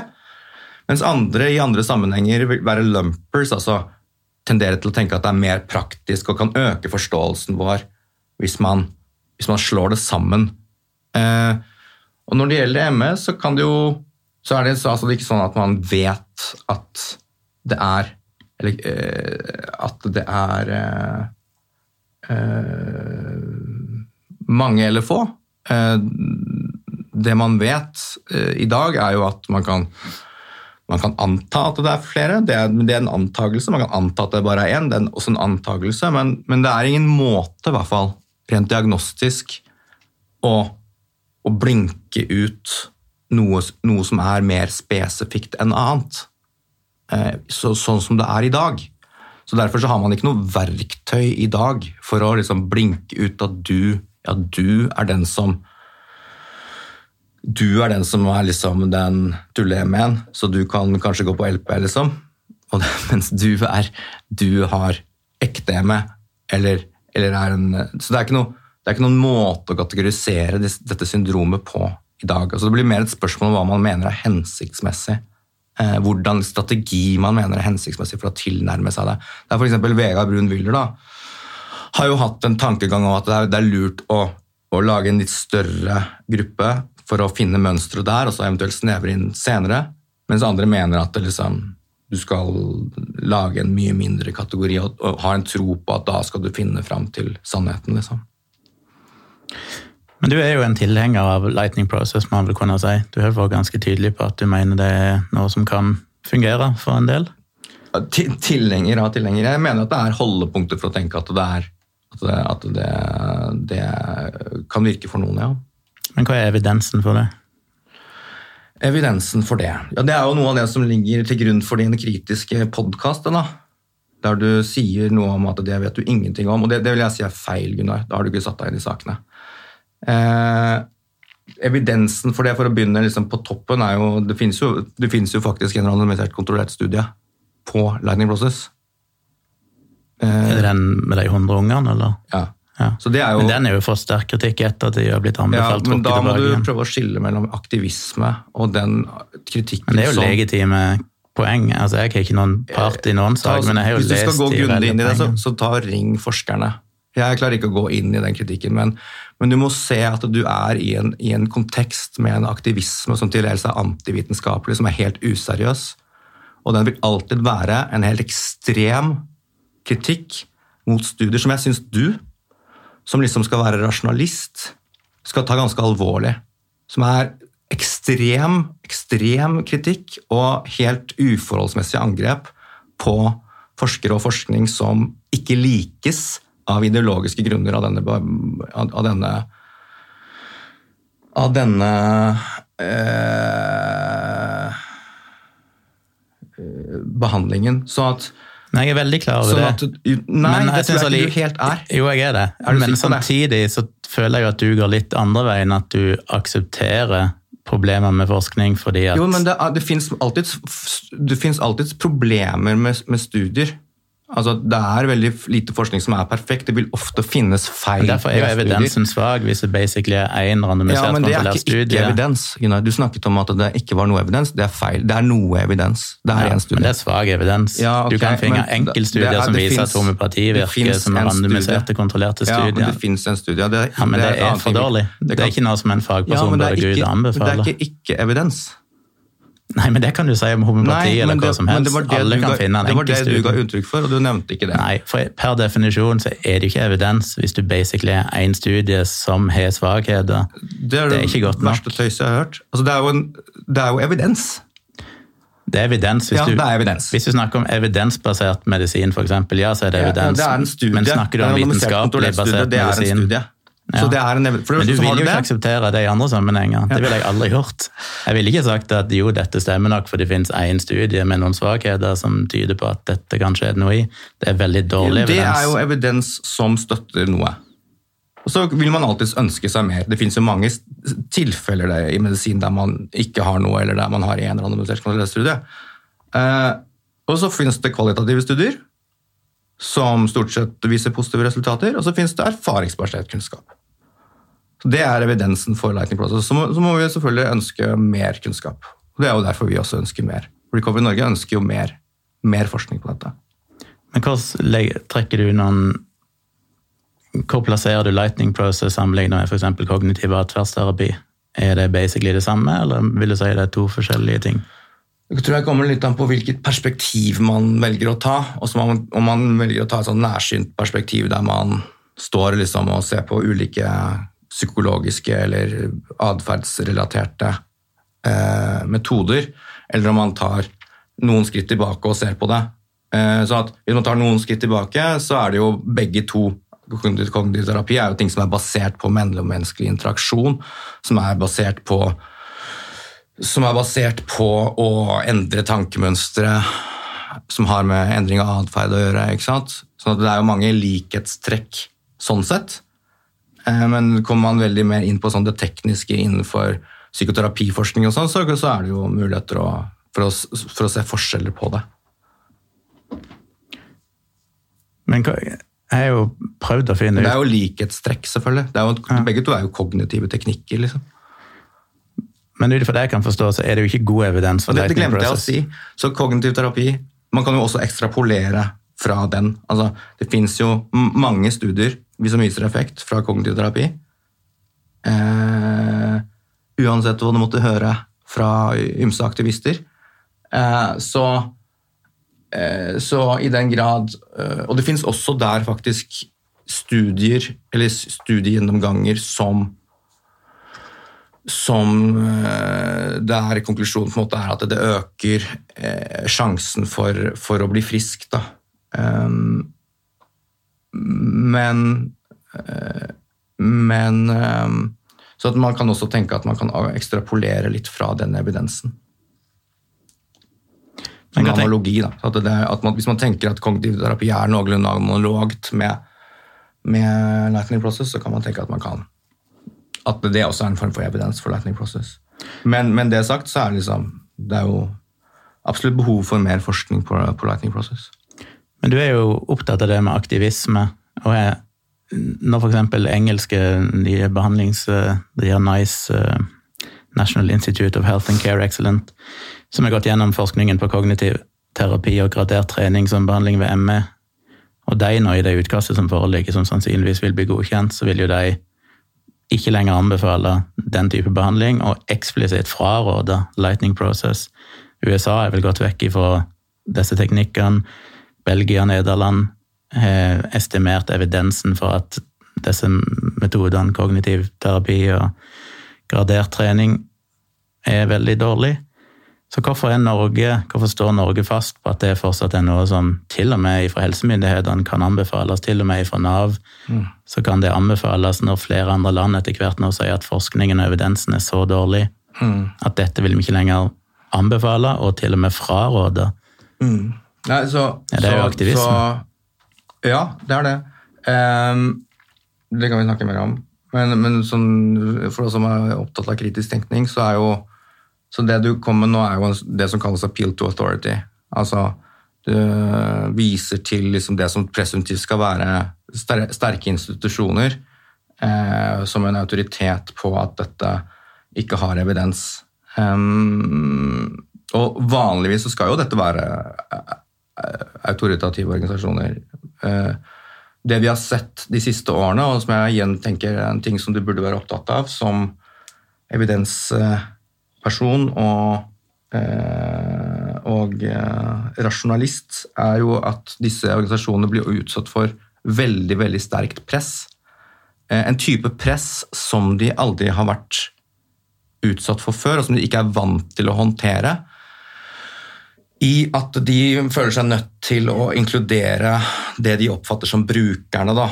Mens andre i andre sammenhenger vil være lumpers, altså tenderer til å tenke at det er mer praktisk og kan øke forståelsen vår hvis man, hvis man slår det sammen. Eh, og når det gjelder ME, så kan det jo så er det så, altså, det er ikke sånn at man vet at det er Eller eh, at det er eh, eh, mange eller få. Eh, det man vet eh, i dag, er jo at man kan man kan anta at det er flere, det er, det er en antakelse. Man kan anta at det bare er én, det er også en antakelse. men, men det er ingen måte, i hvert fall rent diagnostisk, å, å blinke ut noe, noe som er mer spesifikt enn annet. Eh, så, sånn som det er i dag. Så Derfor så har man ikke noe verktøy i dag for å liksom blinke ut at du, ja, du er den som du er den som er liksom den tulle-ME-en, så du kan kanskje gå på LP, liksom. Det, mens du er Du har ekte ME, eller, eller er en Så det er ikke, noe, det er ikke noen måte å kategorisere dette syndromet på i dag. Altså det blir mer et spørsmål om hva man mener er hensiktsmessig. Eh, hvordan strategi man mener er hensiktsmessig for å tilnærme seg det. Det er f.eks. Vegard Brun Wyller har jo hatt en tankegang om at det er, det er lurt å, å lage en litt større gruppe for å finne mønstre der, og så eventuelt snevre inn senere. Mens andre mener at det liksom, du skal lage en mye mindre kategori og, og har en tro på at da skal du finne fram til sannheten. liksom. Men du er jo en tilhenger av lightning process, man vil kunne si. Du har vært ganske tydelig på at du mener det er noe som kan fungere for en del. Tilhenger av tilhenger. Jeg mener at det er holdepunkter for å tenke at det er at det, at det, det kan virke for noen, ja. Men hva er evidensen for det? Evidensen for det. Ja, det er jo noe av det som ligger til grunn for din kritiske podkast. Der du sier noe om at det vet du ingenting om. Og det, det vil jeg si er feil, Gunnar. Da har du ikke satt deg inn i sakene. Eh, evidensen for det, for å begynne liksom på toppen, er jo Det finnes jo, det finnes jo faktisk en randomisert kontrollert studie på Lightning Process. Er det den med de 100 ungene, eller? Ja. Ja. Så det jo, Men den er jo for sterk kritikk etter at de har blitt ja, anbefalt men da må du prøve å skille mellom aktivisme og den kritikken Men det er jo som legitime poeng. Altså, Jeg har ikke noen part i noen Ta- sak, men jeg har jo Hvis du skal gå grundig inn i det, så, så ta ring forskerne. Jeg klarer ikke å gå inn i den kritikken, men, men du må se at du er i en, i en kontekst med en aktivisme som til dels er antivitenskapelig, som er helt useriøs. Og den vil alltid være en helt ekstrem kritikk mot studier som jeg syns du, som liksom skal være rasjonalist, skal ta ganske alvorlig. Som er ekstrem, ekstrem kritikk og helt uforholdsmessig angrep på forskere og forskning som ikke likes av ideologiske grunner av denne av, denne av denne eh, eh, behandlingen. Så at Nei, jeg er veldig klar over Sånn det. at, nei, Men det tror jeg ikke du helt er. Jo, jeg er det. Er Men samtidig det? så føler jeg at du går litt andre veien, at du aksepterer problemer med forskning fordi at Jo, men det, det fins alltid, det finnes alltid problemer med, med studier. Altså, det er veldig lite forskning som er perfekt. Det vil ofte finnes feil. Derfor er jo evidensen svak, hvis det basically er én Ja, randomisert men det er ikke, ikke evidens. Du snakket om at det ikke var noe evidens. Det er feil. Det er noe evidens. Det er Ja, en men det er svak evidens. Ja, okay, du kan finne men enkeltstudier er- som viser finnes- at homopati virker, som er randomiserte, kontrollerte kontrollerte Ja, men studier. det finnes en studie. Det, Ja, men det det er er for dårlig. Det er ikke noe som en fagperson ja, det burde gå ut og anbefale. det er ikke ikke-evidens. Nei, men det kan du si om homopati eller hva det- som helst. det var det Alle du kan ga- finne en Det var det du ga uttrykk for, og du nevnte ikke det. Nei, for per definisjon så er det ikke evidens hvis du basically er én studie som har svakheter. Det er Det det, er verste tøyset jeg har hørt. Altså, det, er jo en, det er jo evidens. Det er evidens hvis Ja, det er evidens. Hvis du snakker om evidensbasert medisin, eksempel, ja, så er det Ja, evidens. det er en studie. Men snakker du om vitenskapelig basert medisin? Det er en studie. Så Ja. det er en, ev- for Men du vil jo ikke det. akseptere det i andre sammenhenger. Det ville jeg aldri gjort. Jeg ville ikke sagt at jo, dette stemmer nok, for det finnes én studie med noen svakheter som tyder på at dette kan skje noe i. Det er veldig dårlig evidens. Det er jo evidens. som støtter noe. Og så vil man alltids ønske seg mer. Det finnes jo mange tilfeller der i medisin der man ikke har noe, eller der man har en randomisert kontrollert studie. Eh, og så finnes det kvalitative studier som stort sett viser positive resultater, og så finnes det erfaringsbasert kunnskap. Så Det er evidensen for Lightning Process. Så må, så må vi selvfølgelig ønske mer kunnskap. Og Det er jo derfor vi også ønsker mer. Recovery Norge ønsker jo mer, mer forskning på dette. Men hvordan trekker du noen Hvor plasserer du lightning process sammenlignet med f.eks. kognitiv atferdsterapi? Er det basically det samme, eller vil du si det er to forskjellige ting? Jeg tror jeg kommer litt an på hvilket perspektiv man velger å ta. Også om man velger å ta et sånn nærsynt perspektiv der man står liksom og ser på ulike psykologiske eller atferdsrelaterte eh, metoder, eller om man tar noen skritt tilbake og ser på det. Eh, så at Hvis man tar noen skritt tilbake, så er det jo begge to Kognitiv terapi er jo ting som er basert på menneskelig interaksjon, som er basert på som er basert på å endre tankemønstre som har med endring av atferd å gjøre. ikke sant? Sånn at Det er jo mange likhetstrekk sånn sett. Eh, Men kommer man veldig mer inn på sånn det tekniske innenfor psykoterapiforskning, og sånn, så, så er det jo muligheter å, for, å, for å se forskjeller på det. Men hva- jeg har jo prøvd å finne ut Det er jo likhetstrekk, selvfølgelig. Det jo, Begge to er jo kognitive teknikker. liksom. Men ut ifra det jeg kan forstå, så er det jo ikke god evidens for Og det, glemte process. jeg å si. Så kognitiv terapi Man kan jo også ekstrapolere fra den. Altså, det fins jo mange studier som viser effekt fra kognitiv terapi. Eh, uansett hva du måtte høre fra ymse aktivister. Eh, så, eh, så i den grad eh, Og det fins også der faktisk studier, eller studiegjennomganger, som som eh, der konklusjonen på en måte er at det øker eh, sjansen for, for å bli frisk. Da. Um, men eh, men eh, Så at man kan også tenke at man kan ekstrapolere litt fra den evidensen. En analogi. Da. At det, at man, hvis man tenker at kognitiv terapi er noenlunde analogt med, med lightning process, så kan man tenke at man kan at det også er en form for evidens for lightning process. Men, men det sagt, så er det liksom Det er jo absolutt behov for mer forskning på, på lightning process. Men du er jo opptatt av det med aktivisme, og jeg når eksempel engelske nye behandlings... Det gjør NICE, eh, National Institute of Health and Care Excellent, som har gått gjennom forskningen på kognitiv terapi og gradert trening som behandling ved ME. Og de nå, i det utkastet som foreligger, som sannsynligvis vil bli godkjent, så vil jo de ikke lenger anbefale den type behandling, og eksplisitt fraråde lightning process. USA er vel gått vekk ifra disse teknikkene. Belgia og Nederland har estimert evidensen for at disse metodene, kognitiv terapi og gradert trening, er veldig dårlig. Så hvorfor, Norge, hvorfor står Norge fast på at det fortsatt er noe som til og med fra helsemyndighetene kan anbefales, til og med fra Nav, så kan det anbefales når flere andre land etter hvert nå sier at forskningen og evidensen er så dårlig at dette vil vi ikke lenger anbefale, og til og med fraråde. Nei, så, Ja, det er jo aktivisme. Så, ja, det er det. Um, det kan vi snakke mer om. Men, men sånn, for oss som er opptatt av kritisk tenkning, så er jo så det du kommer med nå, er jo det som kalles appeal to authority. Altså, du viser til liksom det som presumptivt skal være sterke institusjoner, eh, som en autoritet på at dette ikke har evidens. Um, og vanligvis så skal jo dette være eh, eh, autoritative organisasjoner. Eh, det vi har sett de siste årene, og som jeg igjen tenker er en ting som du burde være opptatt av som evidensperson og, eh, og eh, rasjonalist, er jo at disse organisasjonene blir utsatt for veldig, veldig sterkt press. Eh, en type press som de aldri har vært utsatt for før, og som de ikke er vant til å håndtere. I at de føler seg nødt til å inkludere det de oppfatter som brukerne, da,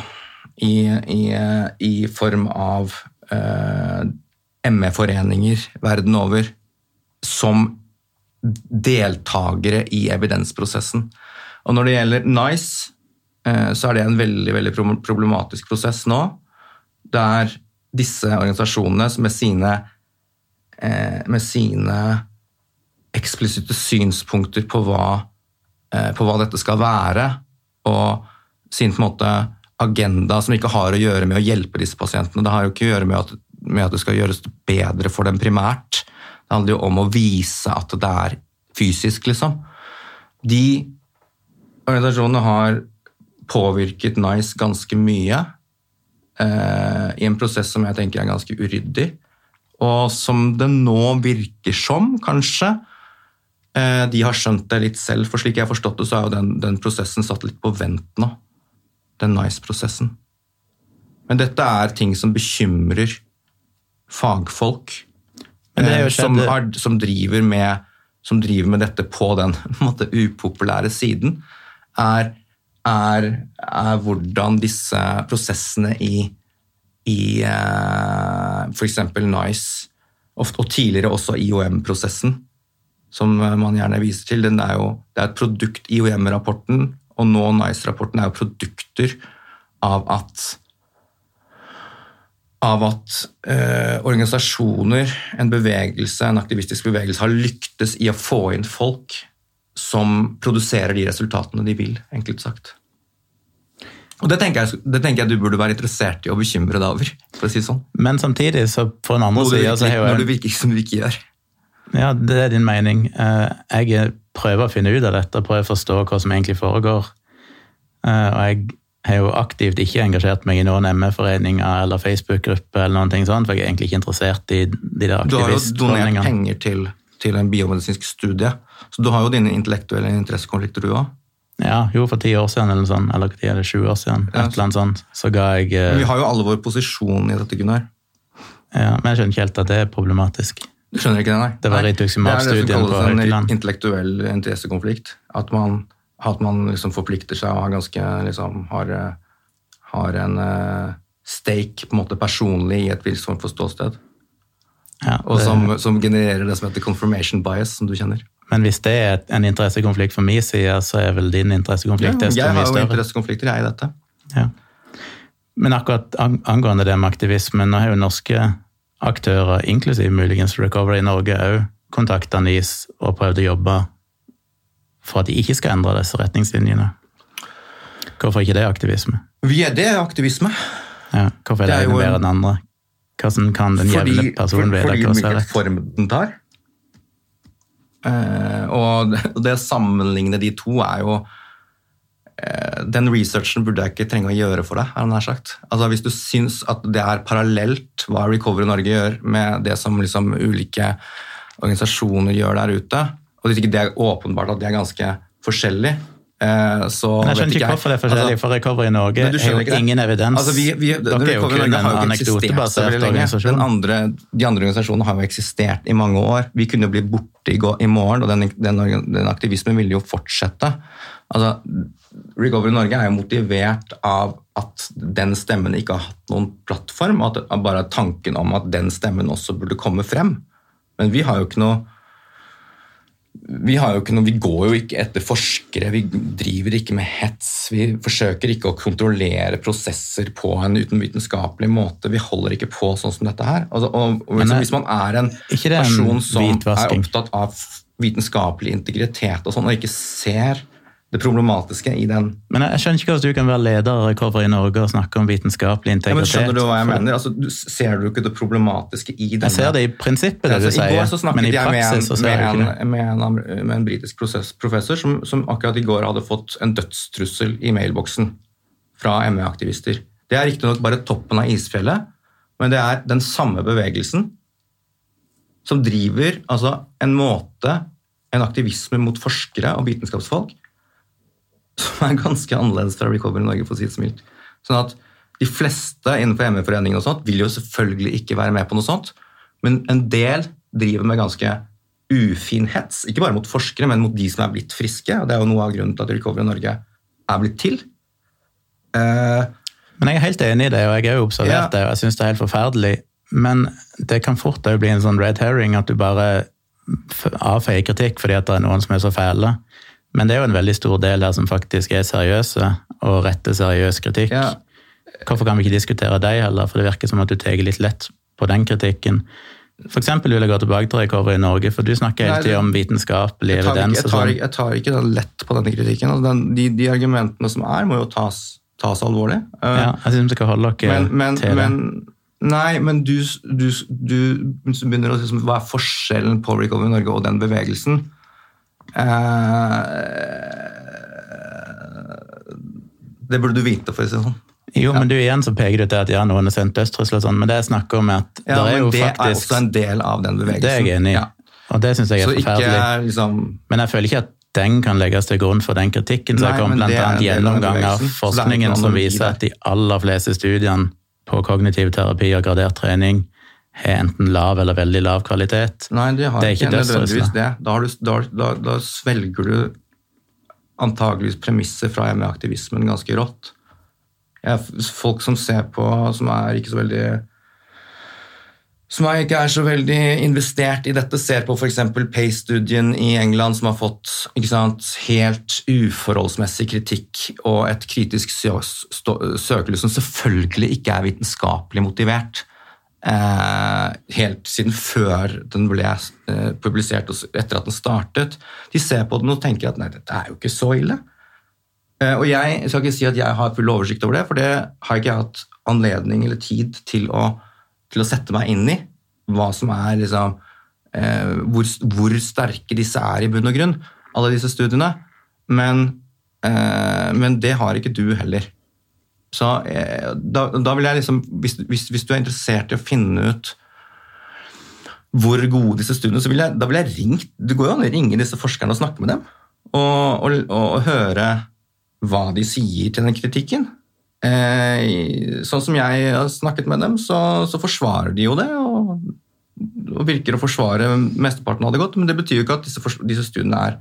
i, i, i form av eh, ME-foreninger verden over, som deltakere i evidensprosessen. Og når det gjelder NICE, eh, så er det en veldig, veldig problematisk prosess nå, der disse organisasjonene med sine eh, med sine eksplisitte synspunkter på hva, eh, på hva dette skal være, og sin på en måte agenda som ikke har å gjøre med å hjelpe disse pasientene. Det har jo ikke å gjøre med at, med at det skal gjøres bedre for dem primært. Det handler jo om å vise at det er fysisk, liksom. De organisasjonene har påvirket NICE ganske mye eh, i en prosess som jeg tenker er ganske uryddig og som det nå virker som, kanskje. Eh, De har skjønt det litt selv, for slik jeg har forstått det, så er jo den, den prosessen satt litt på vent nå. Den NICE-prosessen. Men dette er ting som bekymrer fagfolk. Men det jo eh, som, har, som, driver med, som driver med dette på den måte, upopulære siden, er, er, er hvordan disse prosessene i i eh, f.eks. NICE, og, og tidligere også IOM-prosessen, som man gjerne viser til. Den er jo, det er et produkt, IOM-rapporten og nå NICE-rapporten er jo produkter av at av at eh, organisasjoner, en bevegelse, en aktivistisk bevegelse, har lyktes i å få inn folk som produserer de resultatene de vil, enkelt sagt. Og det tenker, jeg, det tenker jeg du burde være interessert i å bekymre deg over. for å si sånn. Men samtidig, så på den andre sida, når du virker som du ikke gjør. Ja, det er din mening. Eh, Jeg prøver å finne ut av dette, prøver å forstå hva som egentlig foregår. Eh, Og jeg har jo aktivt ikke engasjert meg i noen ME-foreninger eller Facebook-grupper, eller noen ting sånt, for jeg er egentlig ikke interessert i de der Du har jo donert penger til, til en biomedisinsk studie, så du har jo dine intellektuelle interessekonflikter, du òg. Ja, jo, for ti år siden, eller noe sånt, eller hva er det, 20 år siden, Ja. et eller annet sånt, så ga jeg eh, Vi har jo alle vår posisjon i dette, Gunnar. ja, Men jeg skjønner ikke helt at det er problematisk. Du skjønner ikke det, nei? Det var Nei. rituximab-studien Det er det som kalles en intellektuell interessekonflikt. At man, at man liksom forplikter seg og har ganske liksom, har, har en uh, stake på en måte personlig i et visst form for ståsted. Ja, Og som, som genererer det som heter confirmation bias, som du kjenner. Men hvis det er en interessekonflikt for min side, så er vel din interessekonflikt desto jeg mye har jo større. interessekonflikter, jeg, i dette. Ja. Men akkurat angående det med aktivisme, nå har jo norske aktører, inklusiv muligens Recovery i Norge, òg kontakta NIS og prøvde å jobbe for at de ikke skal endre disse retningslinjene. Hvorfor ikke det er aktivisme? Vi er det er aktivisme. Ja, hvorfor er det, Det er ene bedre enn andre? Hvordan kan den Fordi, jevne personen vite fordi hva som er rett? form den tar. Eh, og det, å sammenligne de to er jo Den researchen burde jeg ikke trenge å gjøre for deg. nær sagt. Altså Hvis du syns at det er parallelt hva Recover Norge gjør med det som liksom ulike organisasjoner gjør der ute, og hvis ikke det er åpenbart at det er ganske forskjellige, eh, så jeg skjønner ikke hvorfor det er forskjellig, Altså, for Recovery i Norge har jo ingen evidens. Altså, vi, vi, Dere er jo Recovery kun en anekdotebasert organisasjon. Andre, de andre organisasjonene har jo eksistert i mange år. Vi kunne jo bli borte i, går, i morgen, og den, den, den aktivismen ville jo fortsette. Altså, Recovery Norge er jo motivert av at den stemmen ikke har hatt noen plattform, og at bare tanken om at den stemmen også burde komme frem. Men vi har jo ikke noe vi, har jo ikke noe, vi går jo ikke etter forskere, vi driver ikke med hets. Vi forsøker ikke å kontrollere prosesser på en utenvitenskapelig måte. Vi holder ikke på sånn som dette her. Altså, og, liksom, er- hvis man er en person som er opptatt av vitenskapelig integritet og sånn, og ikke ser det problematiske i den Men jeg, skjønner ikke hvordan du kan være leder av Recovery i Norge og snakke om vitenskapelig ja, men. Skjønner du hva jeg mener? Altså, du, ser du ikke det problematiske i denne Jeg ser det i prinsippet, det Altså, du I går så sier, snakket jeg med en, med en, med en, med en britisk professor som, som akkurat i går hadde fått en dødstrussel i mailboksen fra ME-aktivister. Det er riktignok bare toppen av isfjellet, men det er den samme bevegelsen som driver altså, en måte, en aktivisme mot forskere og vitenskapsfolk, som er ganske annerledes fra Recovery Norge, for å si det så mildt. Sånn at de fleste innenfor ME-foreningen og sånt vil jo selvfølgelig ikke være med på noe sånt, men en del driver med ganske ufin hets, ikke bare mot forskere, men mot de som er blitt friske, og det er jo noe av grunnen til at Recovery Norge er blitt til. Eh, Men jeg er helt enig i det, og jeg har jo observert Ja. det, og jeg syns det er helt forferdelig. Men det kan fort bli en sånn red herring, at du bare avfeier kritikk fordi at det er noen som er så fæle. Men det er jo en veldig stor del her som faktisk er seriøse, og retter seriøs kritikk. Ja. Hvorfor kan vi ikke diskutere deg heller, for det virker som at du tar litt lett på den kritikken. For eksempel vil jeg gå tilbake til Recovery i Norge, for du snakker hele tiden om vitenskapelig evidens jeg, jeg, jeg tar ikke lett på denne kritikken. Altså, den, de, de argumentene som er, må jo tas, tas alvorlig. Eh, Ja, jeg syns skal holde dere men, men, til det. men Nei, men du, du, du begynner å si liksom, hva er forskjellen på Recovery Norge og den bevegelsen? Eh, det burde du vite, for å si det sånn. Jo, men du igjen så peker du til at ja, noen har sendt dødstrusler og sånn, men det jeg snakker om er at Ja, det er jo det er faktisk også en del av den bevegelsen. Det er jeg enig i, Ja. og det syns jeg Så er ikke forferdelig. liksom Men jeg føler ikke at den kan legges til grunn for den kritikken. Så jeg kom blant er annet gjennomgang av så det er forskningen som viser at de aller fleste studiene på kognitiv terapi og gradert trening har enten lav eller veldig lav kvalitet. Nei, det har Det er ikke ikke nødvendigvis det. Da, har du, da, da, da svelger du antageligvis premisset fra ME-aktivismen ganske rått. Jeg, folk som ser på, som er ikke så veldig som er ikke er så veldig investert i dette, ser på f.eks. PACE-studien i England, som har fått sant, helt uforholdsmessig kritikk og et kritisk sø søkelys som selvfølgelig ikke er vitenskapelig motivert. Eh, helt siden før den ble eh, publisert og etter at den startet. De ser på den og tenker at nei, dette er jo ikke så ille. Eh, og jeg skal ikke si at jeg har full oversikt over det, for det har ikke jeg hatt anledning eller tid til å, til å sette meg inn i. Hva som er liksom hvor, hvor sterke disse er i bunn og grunn, alle disse studiene. Men, men det har ikke du heller. Så eh, da, da vil jeg liksom hvis, hvis, hvis du er interessert i å finne ut hvor gode disse studiene så vil jeg, da vil jeg ringe Det går jo an å ringe disse forskerne og snakke med dem. Og, og, og, høre hva de sier til den kritikken. Eh, sånn som jeg har snakket med dem, så, så forsvarer de jo det. Og, og virker å forsvare mesteparten av det godt. Men det betyr jo ikke at disse, disse studiene er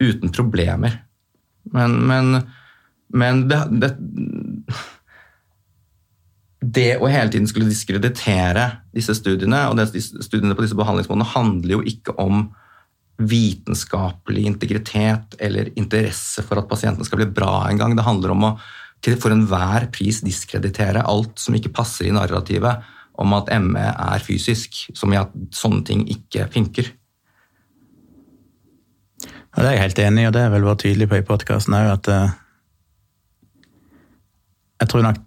uten problemer. Men, men, men det, det det å hele tiden skulle diskreditere disse studiene, og studiene på disse behandlingsmålene handler jo ikke om vitenskapelig integritet eller interesse for at pasienten skal bli bra en gang. Det handler om å til for enhver pris diskreditere alt som ikke passer i narrativet om at ME er fysisk, som i at sånne ting ikke funker. Ja, det er jeg helt enig i, og det er vel vært tydelig på i podkasten òg, at eh, jeg tror nok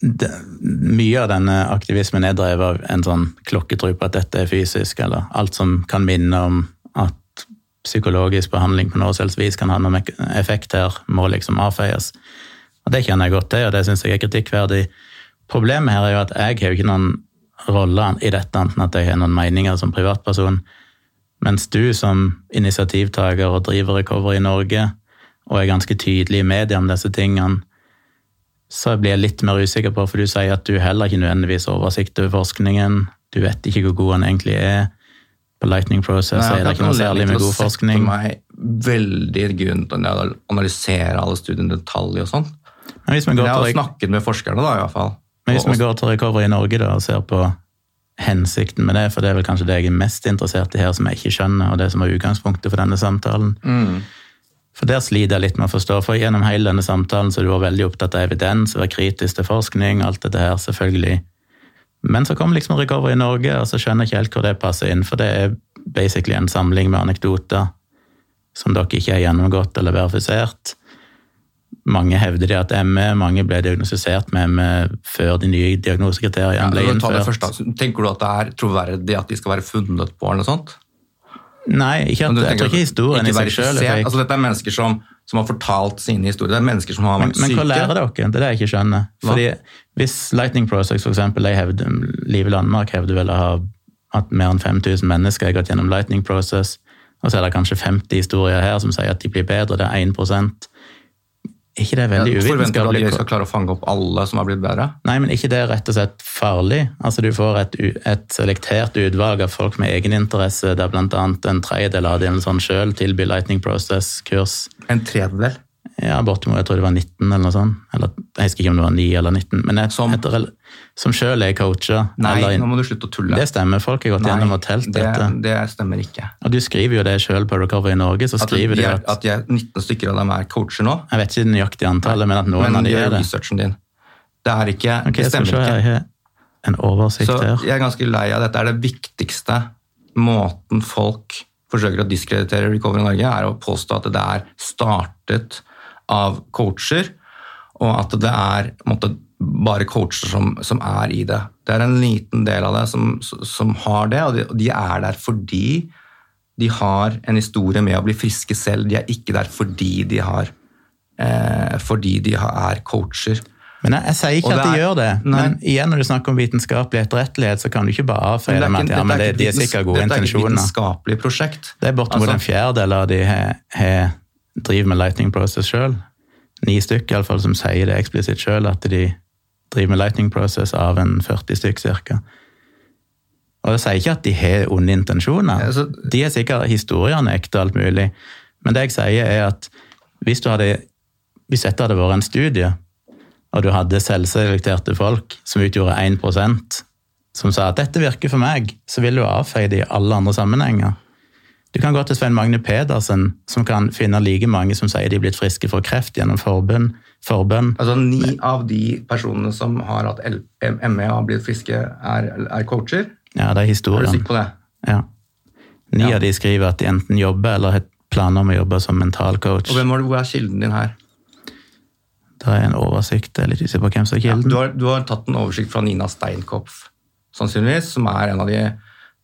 det, mye av denne aktivismen er drevet av en sånn klokketro på at dette er fysisk, eller alt som kan minne om at psykologisk behandling på noe selvs vis kan ha noen effekt her, må liksom avfeies. Og Det kjenner jeg godt til, og det syns jeg er kritikkverdig. Problemet her er jo at jeg har jo ikke noen rolle i dette, enten at jeg har noen meninger som privatperson. Mens du som initiativtaker og driver recovery i Norge, og er ganske tydelig i media om disse tingene, så blir jeg litt mer usikker på, for du sier at du heller ikke nødvendigvis har oversikt over forskningen. Du vet ikke hvor god han egentlig er. På Lightning Process Nei, er det ikke noe særlig med god forskning. Det er meg veldig grunn til å analysere alle studiene i detalj og sånn. Men hvis vi går jeg har snakket med forskerne, da, i hvert fall. Men hvis vi går til Recovery i Norge da, og ser på hensikten med det, for det er vel kanskje det jeg er mest interessert i her, som jeg ikke skjønner, og det som er utgangspunktet for denne samtalen. Mm. For der sliter jeg litt med å forstå, for gjennom hele denne samtalen så du var veldig opptatt av evidens, være kritisk til forskning, alt dette her, selvfølgelig. Men så kom liksom Recover i Norge, og så skjønner jeg ikke helt hvor det passer inn, for det er basically en samling med anekdoter som dere ikke har gjennomgått eller verifisert. Mange hevder de at ME, mange ble diagnostisert med ME før de nye diagnosekriteriene ble innført. Tenker du at det er troverdig at de skal være funnet på, eller noe sånt? Nei, ikke at, jeg tror ikke historien ikke i seg sjøl altså, Dette er mennesker som, som, har fortalt sine historier. Det er mennesker som har vært men, syke. Men hva lærer dere? Det er det jeg ikke skjønner. Fordi Hvis Lightning Process for eksempel, hevde, Live Landmark hevder vel å ha at mer enn 5000 mennesker har gått gjennom Lightning Process, og så er det kanskje 50 historier her som sier at de blir bedre, det er 1 ikke det er veldig uvitenskapelig? Forventer du at de skal klare å fange opp alle som har blitt bedre? Nei, men ikke det er rett og slett farlig. Altså, Du får et, et selektert utvalg av folk med egeninteresse, der bl.a. en tredjedel av dem sånn sjøl tilbyr Lightning Process-kurs. En tredjedel? Ja, Baltimore, Jeg tror det var 19 eller noe sånt. Eller, jeg husker ikke om det var 9 eller 19. Men jeg, som, etter, som sjøl er coacher. Nei, eller, nå må du slutte å tulle. Det stemmer. Folk har gått Nei, gjennom og telt det, dette. Det stemmer ikke. Og Du skriver jo det sjøl på Recovery i Norge. så skriver du at, at jeg, 19 stykker av dem er coacher nå? Jeg vet ikke det nøyaktige antallet, men at noen men av de er det. researchen din. Det er ikke, okay, det stemmer ikke. Jeg en oversikt så her. Jeg er ganske lei av dette. er det viktigste måten folk forsøker å diskreditere Recovery Norge, er å påstå at det er startet av coacher, og at det er måtte, bare coacher som, som, er i det. Det er en liten del av det som, som har det, og de, og de, er der fordi de har en historie med å bli friske selv. De er ikke der fordi de, har, eh, fordi de har, er coacher. Men jeg, jeg, sier ikke at de er, gjør det. Nei. Men igjen når du snakker om vitenskapelig etterrettelighet, så kan du ikke bare avfeie det med at ja, men det, de er sikkert gode intensjoner. Dette er ikke et vitenskapelig prosjekt. Det er bortimot altså, en fjerdedel av de har driver med Lightning Process sjøl. Ni stykker iallfall som sier det eksplisitt sjøl, at de driver med Lightning Process av en 40 stykk cirka. Og det sier ikke at de har onde intensjoner. Ja, så... De er sikkert historiene ekte og alt mulig. Men det jeg sier, er at hvis, hadde, hvis dette hadde vært en studie, og du hadde selvselekterte folk som utgjorde 1% som sa at dette virker for meg, så vil du avfeie det i alle andre sammenhenger. Du kan gå til Svein Magne Pedersen, som kan finne like mange som sier de er blitt friske for kreft gjennom forbønn. forbønn. Altså Ni av de personene som har hatt ME og har blitt friske, er, er, coacher? Ja, det er historien. Er du sikker på det? Ja. Ni ja. av de skriver at de enten jobber eller har planer om å jobbe som mentalcoach. Og hvem var det, Hvor er kilden din her? Det er en oversikt. Jeg er litt usikker på hvem som er kilden. Ja, du, har, du, har, tatt en oversikt fra Nina Steinkopf, sannsynligvis, som er en av de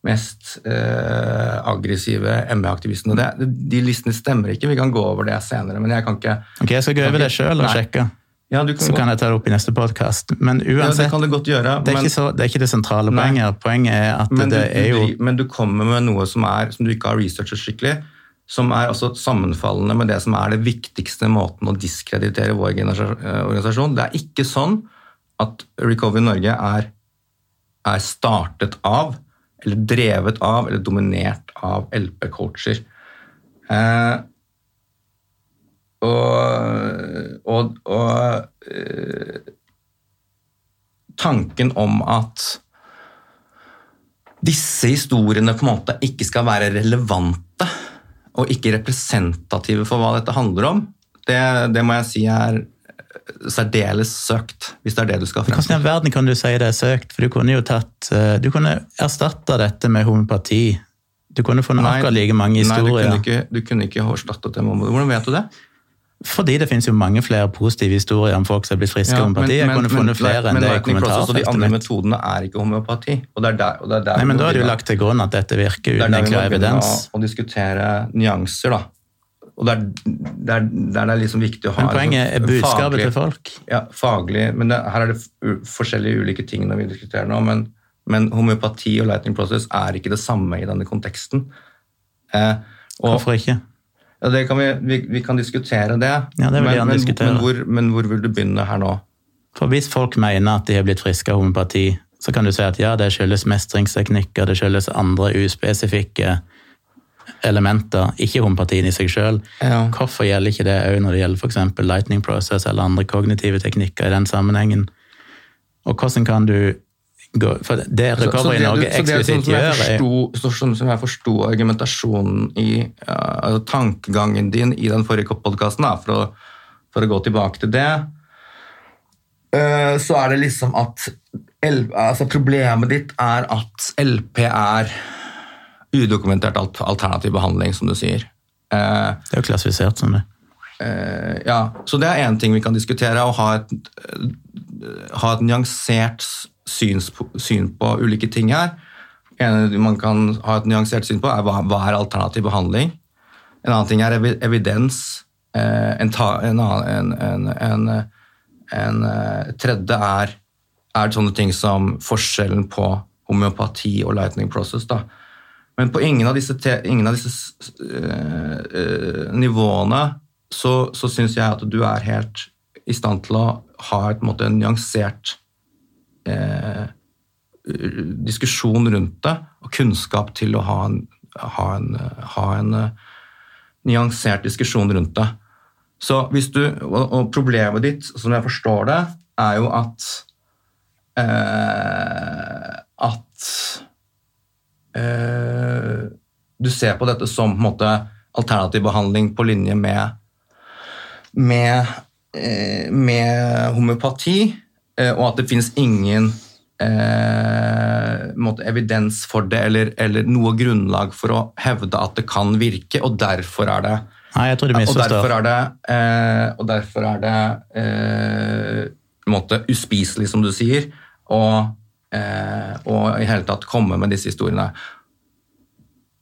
mest eh, aggressive ME-aktivistene. De listene stemmer ikke, vi kan gå over det senere. men Jeg kan ikke... Ok, Jeg skal gå over det sjøl og sjekke. Ja, kan så gå. kan jeg ta det opp i neste podkast. Men uansett, ja, det, kan du godt gjøre, det, er men, så, det, er ikke det sentrale poenget. Poenget er at det du, er jo Men du kommer med noe som, er, som du ikke har researchet skikkelig, som er også sammenfallende med det som er det viktigste måten å diskreditere vår eh, organisasjon. Det er ikke sånn at Recovery Norge er, er startet av eller drevet av eller dominert av LP-coacher. Eh, og, og, og eh, tanken om at disse historiene på en måte ikke skal være relevante og ikke representative for hva dette handler om, det, det må jeg si er særdeles søkt, hvis det er det du skal fremstå. Hvordan i verden kan du si det er søkt? For du kunne jo tatt eh, Du kunne erstatta dette med homopati. Du kunne funnet akkurat like mange historier. Nei, du kunne ikke, du kunne ikke erstattet det med Hvordan vet du det? Fordi det finnes jo mange flere positive historier om folk som er blitt friske av homopati. Jeg kunne funnet flere enn det i kommentarfeltet. process de andre metodene er ikke homøopati. Og det er der, og det er der Nei, men da har du lagt til grunn at dette virker det er uten begynne evidens. å, å diskutere nyanser, da. Og der, er der det er liksom viktig å ha Men poenget er budskapet faglig- til folk. Ja, faglig, men det, her er det forskjellige ulike ting når vi diskuterer nå, men, men homeopati og lightning process er ikke det samme i denne konteksten. Eh, og, Hvorfor ikke? ja, det kan vi, vi, vi kan diskutere det, Ja, det vil men, men, diskutere. men, hvor, men hvor vil du begynne her nå? For hvis folk mener at de har blitt friske av homopati, så kan du si at ja, det skyldes mestringsteknikker, det skyldes andre uspesifikke elementer, ikke homopatien i seg sjøl. Ja. Hvorfor gjelder ikke det òg når det gjelder f.eks. lightning process eller andre kognitive teknikker i den sammenhengen? Og hvordan kan du gå For det Recovery i du- Norge eksplisitt sånn gjør, sånn som jeg forsto argumentasjonen i ja, altså tankegangen din i den forrige podkasten, for, for å gå tilbake til det, eh, så er det liksom at altså Problemet ditt er at LP er udokumentert alt- alternativ behandling, som du sier. Eh, Det er jo klassifisert som det. Eh, ja, så det er én ting vi kan diskutere, å ha et, eh, ha et nyansert syns, syn på ulike ting her. En man kan ha et nyansert syn på, er hva, hva er alternativ behandling. En annen ting er evi- evidens. Eh, en, ta, en, annen- en, en, en, en tredje er, er sånne ting som forskjellen på homeopati og lightning process. da. Men på ingen av disse, ingen av disse eh, eh, nivåene så, så syns jeg at du er helt i stand til å ha et, en måte, en nyansert eh, diskusjon rundt det, og kunnskap til å ha en, ha en, ha en eh, nyansert diskusjon rundt det. Så hvis du, og problemet ditt, som jeg forstår det, er jo at eh, at eh, du ser på dette som på en måte, alternativ behandling på linje med, med, eh, med homeopati, eh, og at det finnes ingen eh, måte, evidens for det, eller, eller noe grunnlag for å hevde at det kan virke, og derfor er det Nei, jeg tror du og derfor er det, eh, og derfor er det eh, måte uspiselig, som du sier, og, eh, og i hele tatt komme med disse historiene.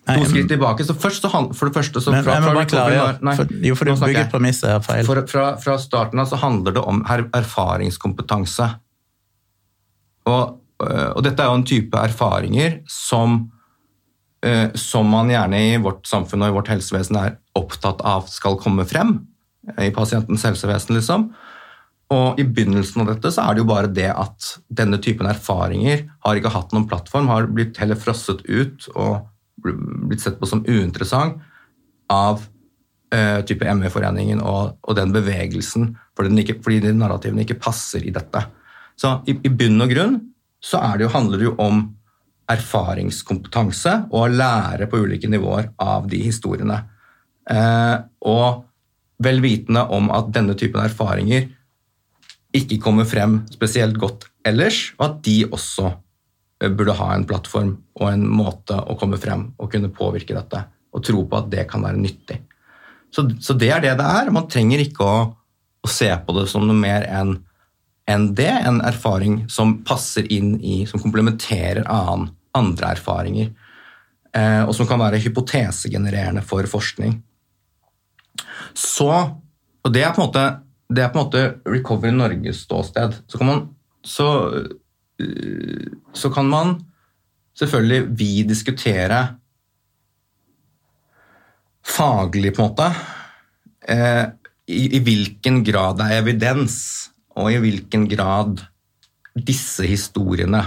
Nei, To skritt tilbake. så først så han, For det første så men fra, jeg fra recovery- klargjøre, nei, for, jo, for du bygger premisset her feil. For, fra, fra starten av så handler det om her, erfaringskompetanse. Og, øh, og dette er jo en type erfaringer som, øh, som man gjerne i vårt samfunn og i vårt helsevesen er opptatt av skal komme frem. I pasientens helsevesen, liksom. Og i begynnelsen av dette så er det jo bare det at denne typen erfaringer har ikke hatt noen plattform, har blitt heller frosset ut og blitt sett på som uinteressant av uh, type ME-foreningen og, og den bevegelsen, fordi, den ikke, fordi de narrativene ikke passer i dette. Så i, i bunn og grunn så det jo, handler det jo om erfaringskompetanse og å lære på ulike nivåer av de historiene. Uh, og vel vitende om at denne typen erfaringer ikke kommer frem spesielt godt ellers, og at de også eh, burde ha en plattform og en måte å komme frem og kunne påvirke dette, og tro på at det kan være nyttig. Så, så det er det det er. Man trenger ikke å, å se på det som noe mer enn en det, en erfaring som passer inn i, som komplementerer annen, andre erfaringer, eh, og som kan være hypotesegenererende for forskning. Så, og det er på en måte, det er på en måte Recovery Norges ståsted. Så kan man, så, øh, så kan man selvfølgelig vi diskutere faglig, på en måte, eh, i, i hvilken grad det er evidens, og i hvilken grad disse historiene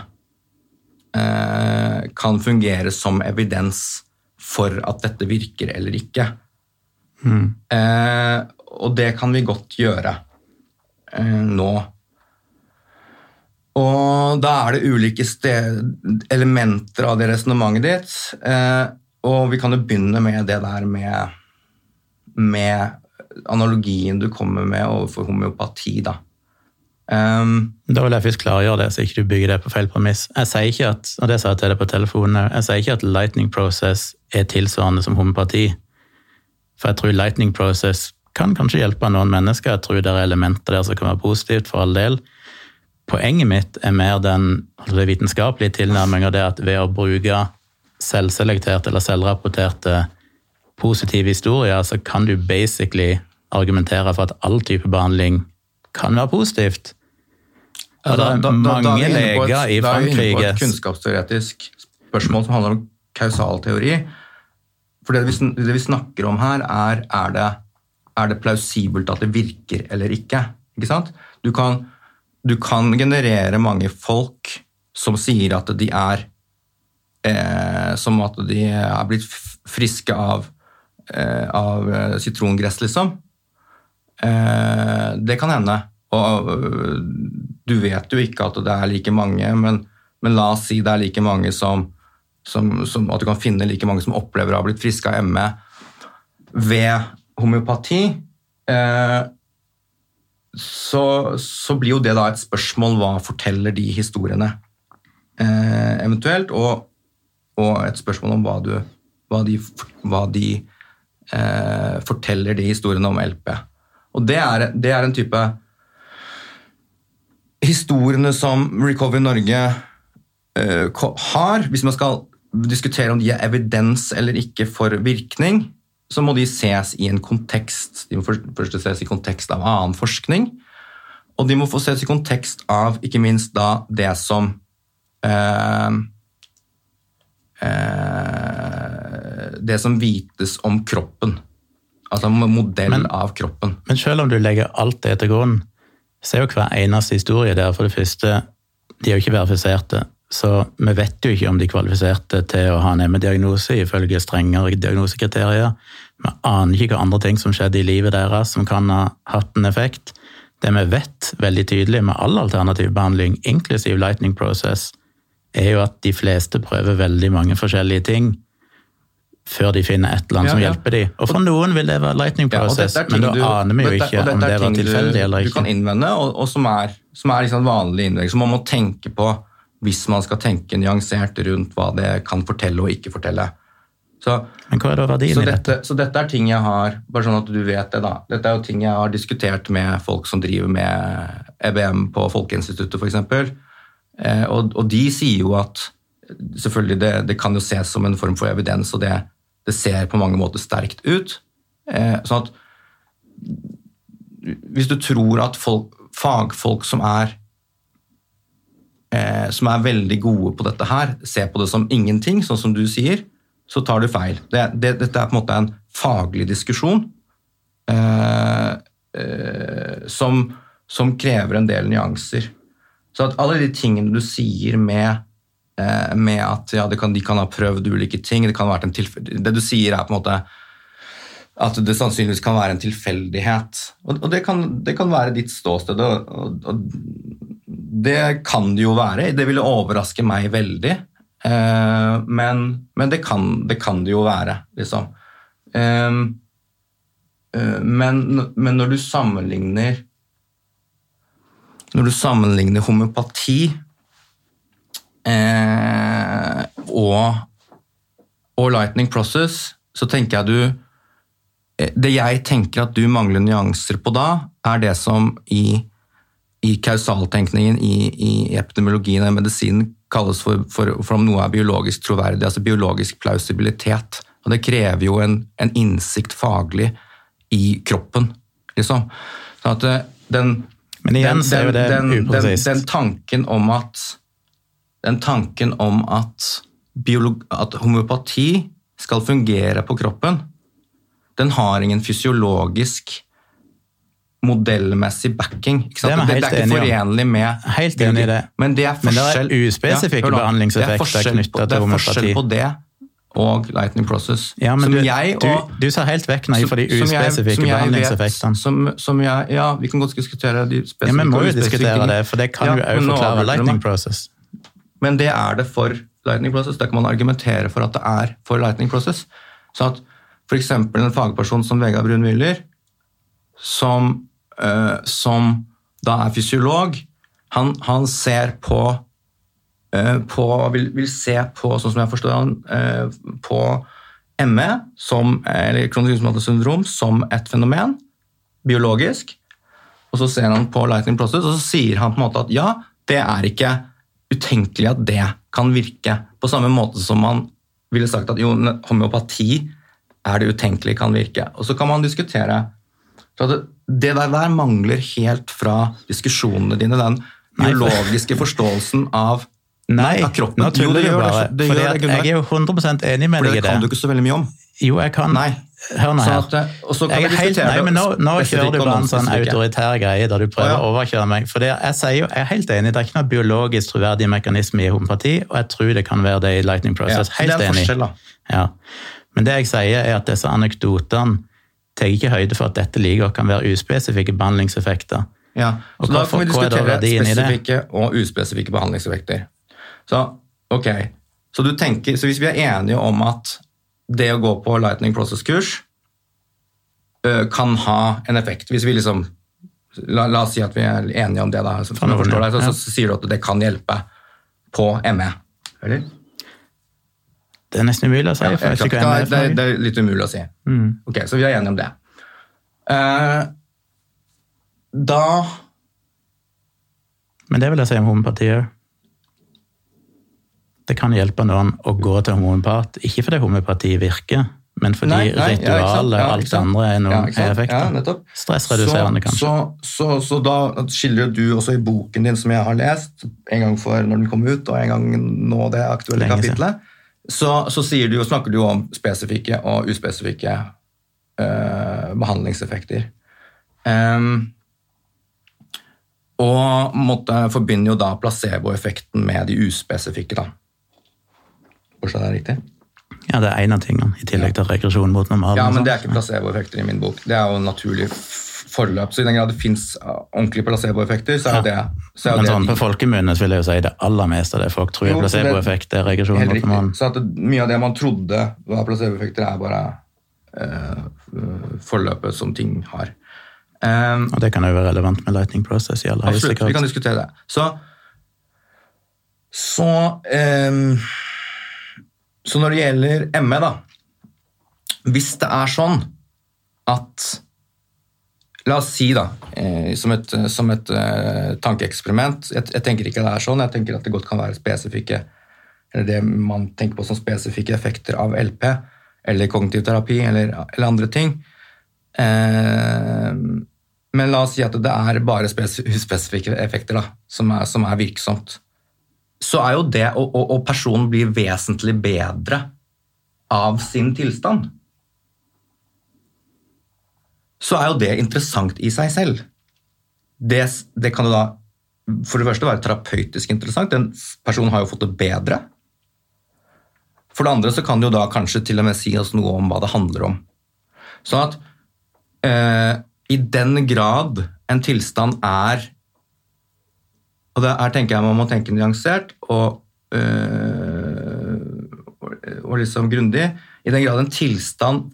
eh, kan fungere som evidens for at dette virker eller ikke. Eh, og det kan vi godt gjøre eh, nå. Og da er det ulike elementer av det resonnementet ditt. Eh, og vi kan jo begynne med det der med, med analogien du kommer med overfor homeopati, da. Um, Da vil jeg først klargjøre det, så ikke du bygger det på feil premiss. Jeg sier ikke at, og det sa jeg til deg på telefonen jeg sier ikke at lightning process er tilsvarende som homopati. For jeg tror lightning process kan kanskje hjelpe noen mennesker. Jeg tror det er elementer der som kan være positivt, for all del. Poenget mitt er mer den altså vitenskapelige tilnærminga, det at ved å bruke selvselekterte eller selvrapporterte positive historier, så kan du basically argumentere for at all type behandling kan være positivt. Og det er mange leger i Frankrike Da er vi inne på et kunnskapsteoretisk spørsmål som handler om kausal teori. For det vi, det vi snakker om her, er er det, er det plausibelt at det virker eller ikke. Ikke? Du kan, du kan generere mange folk som sier at de er eh, Som at de er blitt friske av, eh, av eh, sitrongress, liksom. Eh, det kan hende. Og du vet jo ikke at det er like mange, men, men la oss si det er like mange som, som, som, At du kan finne like mange som opplever å ha blitt friske av ME ved homeopati. Eh, så, så, blir jo det da et spørsmål hva forteller de historiene, eh, eventuelt, og, og, et spørsmål om hva, du, hva de, hva de eh, forteller de historiene om LP. Og det er, det er en type historiene som Recovery Norge uh, har, hvis man skal diskutere om de er evidens eller ikke for virkning, så må de ses i en kontekst. De må først ses i kontekst av annen forskning, og de må få ses i kontekst av ikke minst da det som eh, eh, Det som vites om kroppen. Altså modell men, av kroppen. Men selv om du legger alt det til grunn, så er jo hver eneste historie der for det første De er jo ikke verifiserte, så vi vet jo ikke om de kvalifiserte til å ha en ME-diagnose ifølge strengere diagnosekriterier. Vi aner ikke hva andre ting som skjedde i livet deres som kan ha hatt en effekt. Det vi vet veldig tydelig med all alternativ behandling, inklusiv lightning process, er jo at de fleste prøver veldig mange forskjellige ting før de finner et eller annet ja, som hjelper dem. Og for noen vil det være lightning process, ja, men da aner vi jo ikke om det var tilfeldig eller ikke. Du kan innvende, og, og som er, som er liksom vanlig innlegg, som man må tenke på hvis man skal tenke nyansert rundt hva det kan fortelle og ikke fortelle. Så, men hva er da verdien så i dette? Så dette er ting jeg har bare sånn at du vet det da, dette er jo ting jeg har diskutert med folk som driver med EBM på Folkeinstituttet f.eks. Eh, og, og de sier jo at selvfølgelig det, det kan jo ses som en form for evidens, og det, det ser på mange måter sterkt ut. Eh, sånn at hvis du tror at folk, fagfolk som er eh, som er veldig gode på dette her, ser på det som ingenting, sånn som du sier, så tar du feil. Det, det, dette er på en måte en faglig diskusjon eh, eh, som, som, krever en del nyanser. Så at alle de tingene du sier med Eh, med at ja, kan, de kan ha prøvd ulike ting. Det, det du sier, er på en måte at det sannsynligvis kan være en tilfeldighet. Og det, kan, det, kan, være ditt ståsted, og, og, og, det kan det jo være. Det ville overraske meg veldig. Eh, men, men det, kan, det, kan, det jo være, liksom. Eh, eh, men, men, når du sammenligner Når du sammenligner homopati eh, og, og, Lightning Process, så tenker jeg du Det jeg tenker at du mangler nyanser på da, er det som i, i kausaltenkningen i, i epidemiologien og medisinen kalles for, for, for, om noe er biologisk troverdig, altså biologisk plausibilitet. Og det krever jo en, en innsikt faglig i kroppen, liksom. Sånn at eh, den, Men igjen den, er jo det upresist. Den, den tanken om at den tanken om at, at homøopati skal fungere på kroppen, den har ingen fysiologisk modellmessig backing. Det er, det, det er ikke forenlig med Helt enig i det. Men det er forskjell, Men det er uspesifikke ja, behandlingseffekter knytta til homøopati. Det er forskjell på det og Lightning Process. Ja, men du, og, du, du, ser helt vekk nei, for de uspesifikke behandlingseffektene. Som, som jeg, ja, vi kan godt diskutere de spesifikke. Ja, Vi må jo diskutere det, for det kan ja, jo også forklare Lightning Process. Men det er det for Lightning Process. Da kan man argumentere for at det er for Lightning Process. Så at f.eks. en fagperson som Vegard Brun Müller, som, som, da er fysiolog, han, han ser på, uh, på vil, vil, se på, sånn som jeg forstår han, uh, på ME, som, eller kronisk syndrom, som et fenomen. biologisk, og så ser han på lightning process, og så sier han på en måte at ja, det er ikke utenkelig at det kan virke. På samme måte som man ville sagt at jo, homeopati er det utenkelig kan virke. Og så kan man diskutere så det, det der, der mangler helt fra diskusjonene dine, den biologiske forståelsen av Nei, av kroppen. nå tuller det du gjør det, det det, jeg er jo 100 enig med deg i det For det. kan du ikke så veldig mye om. Jo, jeg kan. Nei. Hør nå her. eh, og så kan Jeg er helt, nei, men nå, nå kjører du bare en sånn autoritær greie der du prøver Å, ja. å overkjøre meg. For det, jeg sier jo, jeg er helt enig, det er ikke noe biologisk troverdig mekanisme i homopati, og jeg tror det kan være det i Lightning Process. Ja, Helt det er enig. Ja. Men det jeg sier, er at disse anekdotene tar ikke høyde for at dette like godt kan være uspesifikke behandlingseffekter. Ja, så da hva kan vi er diskutere spesifikke og uspesifikke behandlingseffekter. Så, okay. Så, du tenker, så hvis vi er enige om at det å gå på Lightning Process-kurs kan ha en effekt Hvis vi liksom La, la oss si at vi er enige om det, da, så, så, så sier du at det kan hjelpe på ME. Eller? Det er nesten umulig å si. Ja, vet det, er, det er litt umulig å si. Mm. Ok, Så vi er enige om det. Uh, da Men det vil jeg si om homopati òg. Det kan hjelpe noen å gå til homopat, ikke fordi homopati virker, men fordi Nei, nei, ritualet og Ja, alt det andre er noen ja, effekter. Ja. Stressreduserende, kanskje. Så, så, så da skildrer du også i boken din, som jeg har lest, en gang for når den kom ut, og en gang nå det aktuelle Lenge kapitlet, så, så du, snakker du om spesifikke og uspesifikke uh, behandlingseffekter. Um, og måtte forbinder jo da placeboeffekten med de uspesifikke, da. Forstår jeg det riktig? Ja, det er en av tingene, i tillegg til regresjon mot normalen. Ja, men det er ikke placeboeffekter i min bok. Det er jo naturlig f- forløp. Så i den grad det fins ordentlige placeboeffekter, så er det, så er Men Men det sånn, på folkemunne vil jeg jo si det aller meste av det folk tror er placeboeffekter. er regresjon helt riktig. Man... Så det, mye av det man trodde var placeboeffekter, er bare eh, forløpet som ting har. Um, Og det kan jo være relevant med lightning process i aller høyeste Absolutt, vi kan diskutere det. Så, så, um, så når det gjelder ME, da Hvis det er sånn at La oss si, da, eh, som et, som et eh, tankeeksperiment jeg, jeg tenker ikke det er sånn, jeg tenker at det godt kan være spesifikke eller det man tenker på som spesifikke effekter av LP eller kognitiv terapi eller, eller andre ting. Eh, men la oss si at det er bare spesifikke effekter da, som, er, som er virksomt. Så er jo det, og, og, og personen blir vesentlig bedre av sin tilstand, så er jo det interessant i seg selv. Det, det kan jo da for det første være terapeutisk interessant. Den personen har jo fått det bedre. For det andre så kan det jo da kanskje til og med si oss noe om hva det handler om. Sånn at eh, i den grad en tilstand er Og det her tenker jeg man må tenke nyansert og, eh, og, og liksom grundig. I den grad en tilstand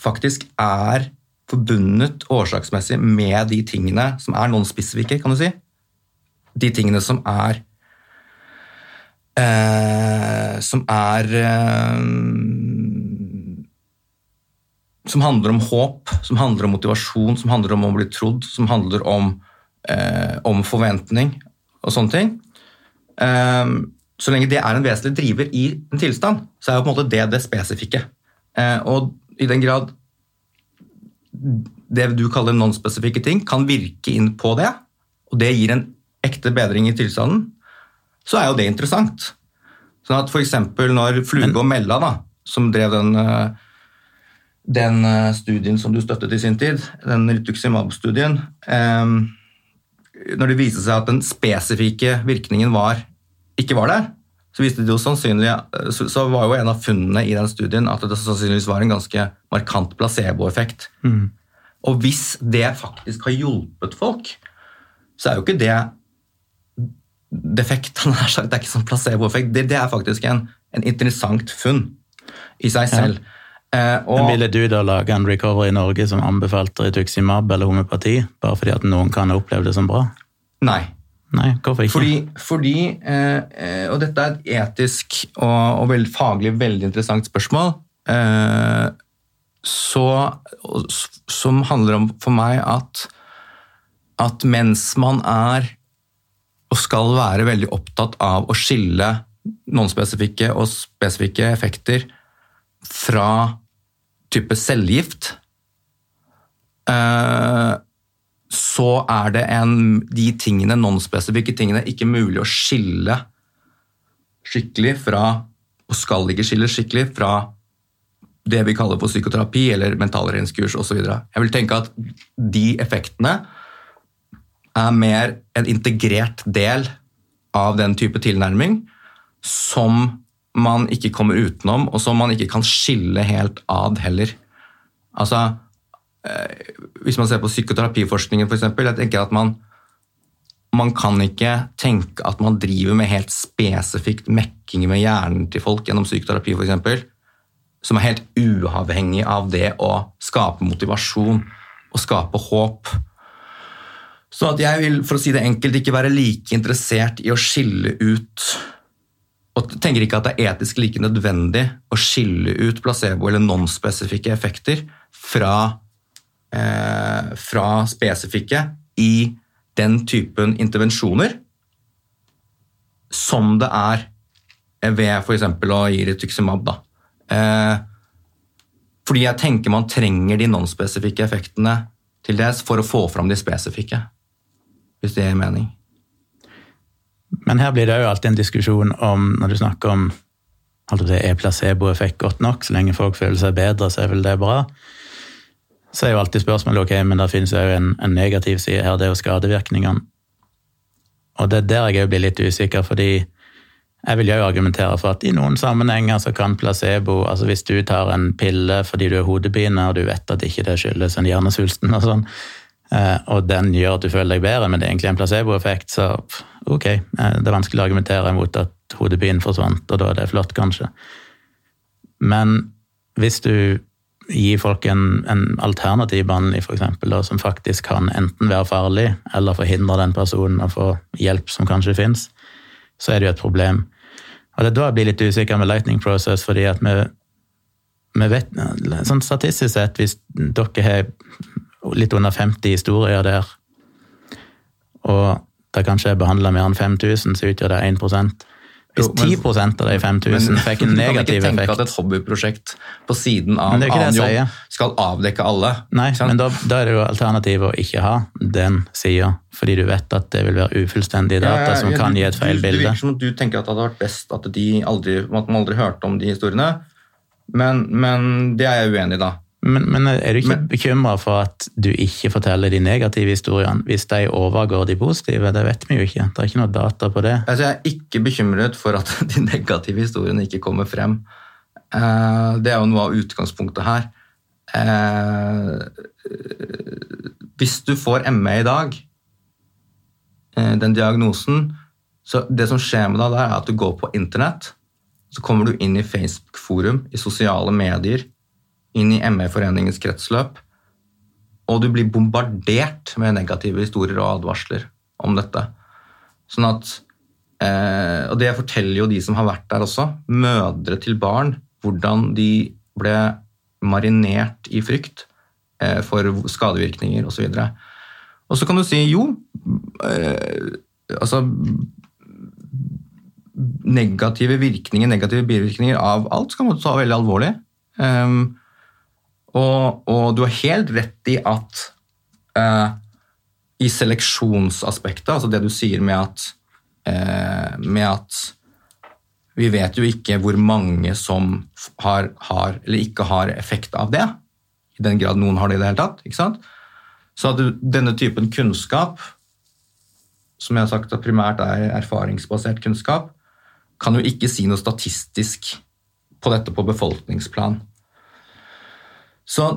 faktisk er forbundet årsaksmessig med de tingene som er noen spesifikke, kan du si. De tingene som er eh, Som er eh, som handler om håp, som handler om motivasjon, som handler om å bli trodd, som handler om, eh, om forventning og sånne ting. Eh, så lenge det er en vesentlig driver i en tilstand, så er jo på en måte det det spesifikke. Eh, og i den grad det du kaller non-spesifikke ting, kan virke inn på det, og det gir en ekte bedring i tilstanden, så er jo det interessant. Sånn at for eksempel når Fluge og Mella, da, som drev den eh, den eh, studien som du støttet i sin tid, den rituximab-studien, eh, når det viste seg at den spesifikke virkningen var, ikke var der, så viste det jo sannsynlig, eh, så, så var jo en av funnene i den studien at det sannsynligvis var en ganske markant placeboeffekt. Mm. Og hvis det faktisk har hjulpet folk, så er jo ikke det defekt, det er ikke sånn placeboeffekt. Det, det er faktisk en, en interessant funn i seg selv. Eh, og, Men ville du da lage en recovery i Norge som anbefalte rituximab eller homopati, bare fordi at noen kan ha opplevd det som bra? Nei. Nei, hvorfor ikke? Fordi, fordi eh, eh, og dette er et etisk og, og veld, faglig veldig interessant spørsmål, eh, så, som handler om for meg at, at mens man er og skal være veldig opptatt av å skille noen spesifikke og spesifikke effekter fra type cellegift, eh, så er det en, de tingene, nonspesifikke tingene ikke mulig å skille skikkelig fra og skal ikke skille skikkelig fra det vi kaller for psykoterapi eller mentalregnskurs osv. Jeg vil tenke at de effektene er mer en integrert del av den type tilnærming som man ikke kommer utenom, og som man ikke kan skille helt ad heller. Altså, Hvis man ser på psykoterapiforskningen, f.eks., jeg tenker at man, man kan ikke tenke at man driver med helt spesifikt mekking med hjernen til folk gjennom psykoterapi, f.eks., som er helt uavhengig av det å skape motivasjon og skape håp. Så at jeg vil for å si det enkelt, ikke være like interessert i å skille ut og tenker ikke at det er etisk like nødvendig å skille ut placebo- eller nonspesifikke effekter fra, eh, fra spesifikke i den typen intervensjoner som det er ved f.eks. å gi rituximab. Da. Eh, fordi jeg tenker man trenger de non-spesifikke effektene til det for å få fram de spesifikke hvis det gir mening. Men her blir det jo alltid en diskusjon om, når du snakker om er placeboeffekt godt nok, så lenge folk føler seg bedre, så er vel det bra. Så er jo alltid spørsmålet ok, men det finnes jo en, en negativ side her, det er jo skadevirkningene. Og det er der jeg blir litt usikker, fordi jeg vil jo argumentere for at i noen sammenhenger så kan placebo altså Hvis du tar en pille fordi du har hodepine, og du vet at ikke det skyldes en hjernesvulsten, og sånn, Eh, og den gjør at du føler deg bedre, men det er egentlig en placeboeffekt, så ok, eh, det er vanskelig å argumentere mot at hodepinen forsvant, og da er det flott, kanskje. Men hvis du gir folk en, en alternativ behandling, f.eks., som faktisk kan enten være farlig, eller forhindre den personen å få hjelp som kanskje fins, så er det jo et problem. Og det er da jeg blir litt usikker med Lightning Process, fordi at vi, vi vet, sånn Statistisk sett, hvis dere har litt under 50 historier der, og det kanskje er behandla mer enn 5000, så utgjør det 1 hvis 10 av de 5000 fikk en negativ effekt Du kan ikke tenke at et hobbyprosjekt på siden av annen jobb skal avdekke alle. Nei, men da, da, er det jo alternativet å ikke ha den sida, fordi du vet at det vil være ufullstendige data ja, ja, ja, som kan du, gi et feil bilde. Det virker som at du tenker at det hadde vært best at, de aldri, at man aldri hørte om de historiene, men, men det er jeg uenig i, da. Men, men, er du ikke bekymra for at du ikke forteller de negative historiene, hvis de overgår de positive? Det vet vi jo ikke. Det er ikke noe data på det. Altså, jeg er ikke bekymret for at de negative historiene ikke kommer frem. Eh, det er jo noe av utgangspunktet her. Eh, hvis du får ME i dag, eh, den diagnosen, så det som skjer med deg, er at du går på internett. Så kommer du inn i Facebook-forum, i sosiale medier inn i ME-foreningens kretsløp, og du blir bombardert med negative historier og advarsler om dette. Sånn at, eh, Og det forteller jo de som har vært der også, mødre til barn, hvordan de ble marinert i frykt eh, for skadevirkninger osv. Og, og så kan du si jo, eh, altså Negative virkninger, negative bivirkninger av alt skal man ta veldig alvorlig. Um, og, og, du har helt rett i at eh, i seleksjonsaspektet, altså det du sier med at, eh, med at vi vet jo ikke hvor mange som har, har, eller ikke har effekt av det, i den grad noen har det i det hele tatt. ikke sant? Så at du, denne typen kunnskap, som jeg har sagt at primært er erfaringsbasert kunnskap, kan jo ikke si noe statistisk på dette på befolkningsplan. Så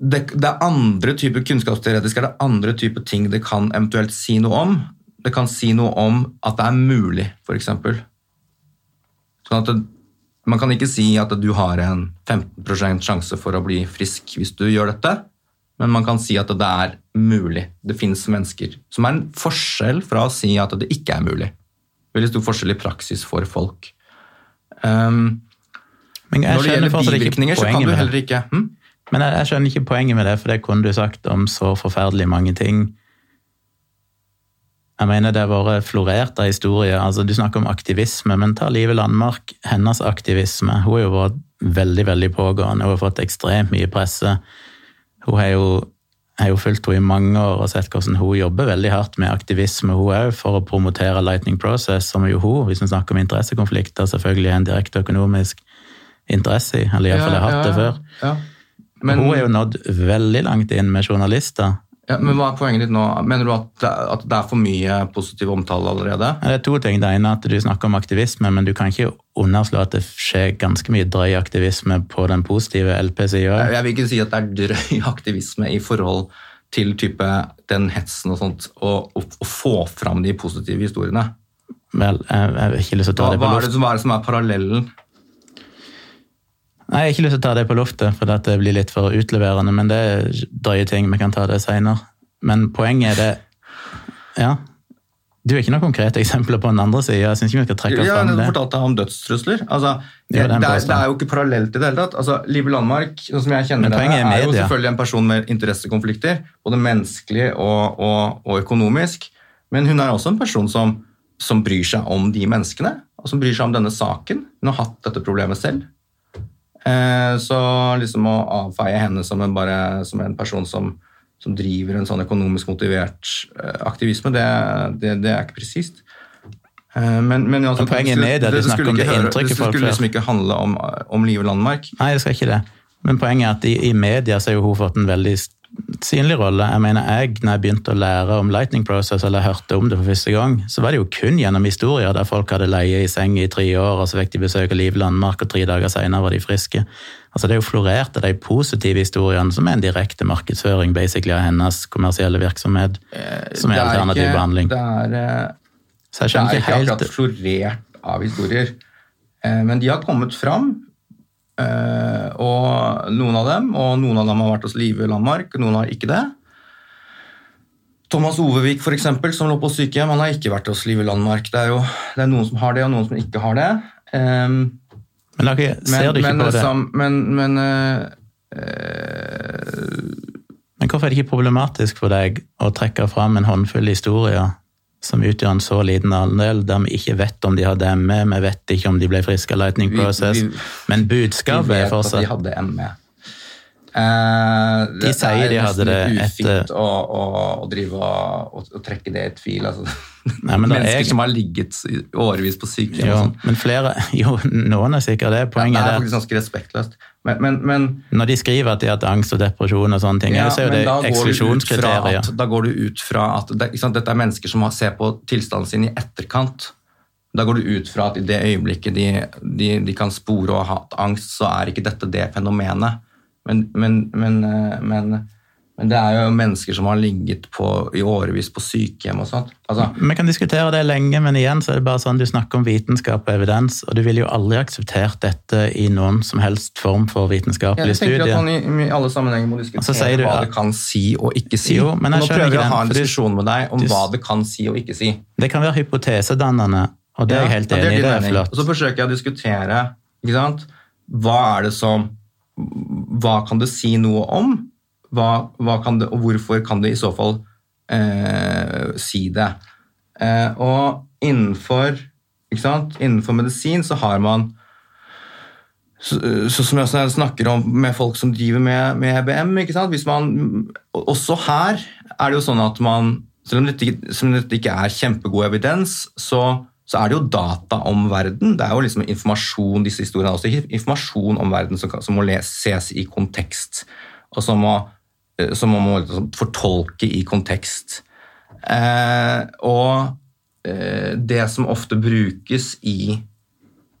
det, det, er andre typer kunnskapsteoretisk er det andre typer ting det kan eventuelt si noe om. Det kan si noe om at det er mulig, f.eks. Sånn at man kan ikke si at du har en 15% sjanse for å bli frisk hvis du gjør dette, men man kan si at det er mulig. Det finnes mennesker. Som er en forskjell fra å si at det ikke er mulig. Veldig stor forskjell i praksis for folk. Um, men jeg Når det gjelder bivirkninger, så kan du heller ikke hm? Men jeg, jeg skjønner ikke poenget med det, for det kunne du sagt om så forferdelig mange ting. Jeg mener det har vært florert av historier. altså Du snakker om aktivisme, men ta Live Landmark, hennes aktivisme. Hun har jo vært veldig, veldig pågående. Hun har fått ekstremt mye presse. Hun har jo, har jo fulgt henne i mange år og sett hvordan hun jobber veldig hardt med aktivisme, hun òg, for å promotere Lightning Process, som jo hun, hvis vi snakker om interessekonflikter, selvfølgelig er en direkte økonomisk interesse i, eller iallfall har hatt det før. Ja. Men, hun er jo nådd veldig langt inn med journalister. Ja, men Hva er poenget ditt nå? Mener du at det, at det er for mye positiv omtale allerede? Det er to ting. Det ene er at du snakker om aktivisme, men du kan ikke underslå at det skjer ganske mye drøy aktivisme på den positive LP-sida. Jeg vil ikke si at det er drøy aktivisme i forhold til type den hetsen og sånt, og å få fram de positive historiene. Vel, jeg har ikke lyst til å ta Hva, det på luft. hva er det som er parallellen? Nei, jeg har ikke lyst til å ta det på luftet, for det blir litt for utleverende, men det er drøye ting. Vi kan ta det seinere. Men poenget er det Ja. Du er ikke noen konkrete eksempler på den andre sida. Jeg syns ikke vi skal trekke oss Ja, fram Du det. fortalte om dødstrusler. Altså, det, det er det er jo ikke parallelt i det hele tatt. Altså, Live Landmark, sånn som jeg kjenner Men er er jo selvfølgelig en person med interessekonflikter, både menneskelig og, og, og økonomisk. Men hun er også en person som, som bryr seg om de menneskene, og som bryr seg om denne saken. Hun har hatt dette problemet selv. Eh, så liksom å avfeie henne som en, bare, som en person som, som driver en sånn økonomisk motivert eh, aktivisme, det, det, det er ikke presist. Eh, Men, men, altså, poenget med det skulle- det skulle det ikke høre- Det skulle liksom ikke handle om, om og Landmark. Nei, det skal ikke det. Men poenget er at i, i media så har hun fått en veldig synlig rolle. Jeg mener, jeg, når jeg begynte å lære om Lightning Process, eller hørte om det for første gang, så var det jo kun gjennom historier der folk hadde leie i seng i tre år, og så fikk de besøk av Liv Landmark, og tre dager senere var de friske. Altså Det er jo florert av de positive historiene, som er en direkte markedsføring basically av hennes kommersielle virksomhet, som er er alternativ ikke- behandling. Det er, eh, det er ikke ikke helt akkurat florert av historier. Eh, Men de har kommet fram, eh, og noen av dem, og noen av dem har vært hos Live Landmark, noen har ikke det. Thomas Ovevik, for eksempel, som lå på sykehjem, han har ikke vært hos Live Landmark. Det er jo det er noen som har det, og noen som ikke har det. Um, Men dere, men, ser du ikke men, på det? Sam, men, men eh, eh, Men hvorfor er det ikke problematisk for deg å trekke fram en håndfull historier som utgjør en så liten andel, der vi ikke vet om de hadde ME, vi vet ikke om de ble friske av Lightning Process, vi- men budskapet er vet at de hadde ME. Eh, De sier de hadde det etter- ufint å, å, å drive og, å, trekke det i et fil. Altså. Nei, men er Mennesker jeg- som har ligget årevis på sykehjem. jo, sånn. Men flere Jo, noen er sikkert det. Ja, det er er faktisk ganske respektløst. Men, men, men når de skriver at de har hatt angst og depresjon og sånne ting, Ja, så er jo det eksklusjonskriterier. Da går du ut fra at det, dette er mennesker som ser på tilstanden sin i etterkant. Da går du ut fra at i det øyeblikket de, de, de kan spore og ha hatt angst, så er ikke dette det fenomenet. Men, men, men, det er jo mennesker som har ligget på, i årevis på sykehjem og sånt. Altså, Vi kan diskutere det lenge, men igjen så er det bare sånn du snakker om vitenskap og evidens, og du ville jo aldri akseptert dette i noen som helst form for vitenskapelig studie. jeg tenker studie. at man i, i alle sammenhenger må diskutere du hva det kan si og ikke si. Jo, men jeg Nå prøver jeg å ha en diskusjon med deg om du- hva det kan si og ikke si. Det kan være hypotesedannende, og det er jeg helt Ja, enig i. Det er flott. Og så forsøker jeg å diskutere ikke sant? hva er det som Hva kan det si noe om? Hva, hva det, og hvorfor kan det i så fall eh, si det? Eh, og innenfor, innenfor medisin så har man så, så som jeg snakker om med folk som driver med, med EBM man, Også her er det jo sånn at man Selv om dette, selv om dette ikke er kjempegod evidens, så, så er det jo data om verden. Det er jo liksom informasjon disse historiene er også informasjon om verden som, som må ses i kontekst, og som må, som man må liksom fortolke i kontekst. Eh, og eh, det som ofte brukes i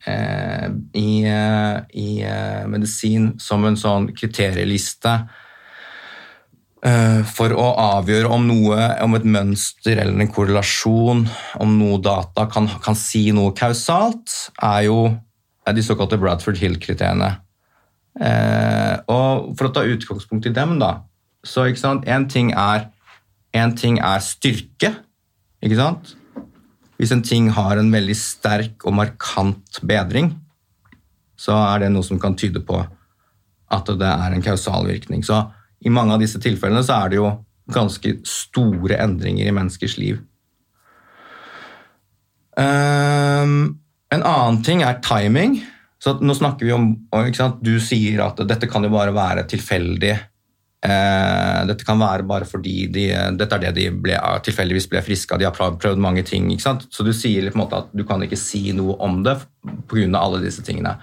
eh, i, eh, i eh, medisin som en sånn kriterieliste eh, for å avgjøre om noe, om et mønster eller en korrelasjon, om noe data kan, kan si noe kausalt, er jo er de såkalte Bradford Hill-kriteriene. Eh, og for å ta utgangspunkt i dem, da, så ikke sant, en ting er, en ting er styrke, ikke sant? Hvis en ting har en veldig sterk og markant bedring, så er det noe som kan tyde på at det er en kausal virkning. Så i mange av disse tilfellene så er det jo ganske store endringer i menneskers liv. Um, en annen ting er timing. Så nå snakker vi om, Du sier at dette kan jo bare være tilfeldig. Eh, dette kan være bare fordi de, dette er det de ble, tilfeldigvis ble friske av. De har prøvd mange ting. Så du sier på en måte at du kan ikke si noe om det pga. alle disse tingene.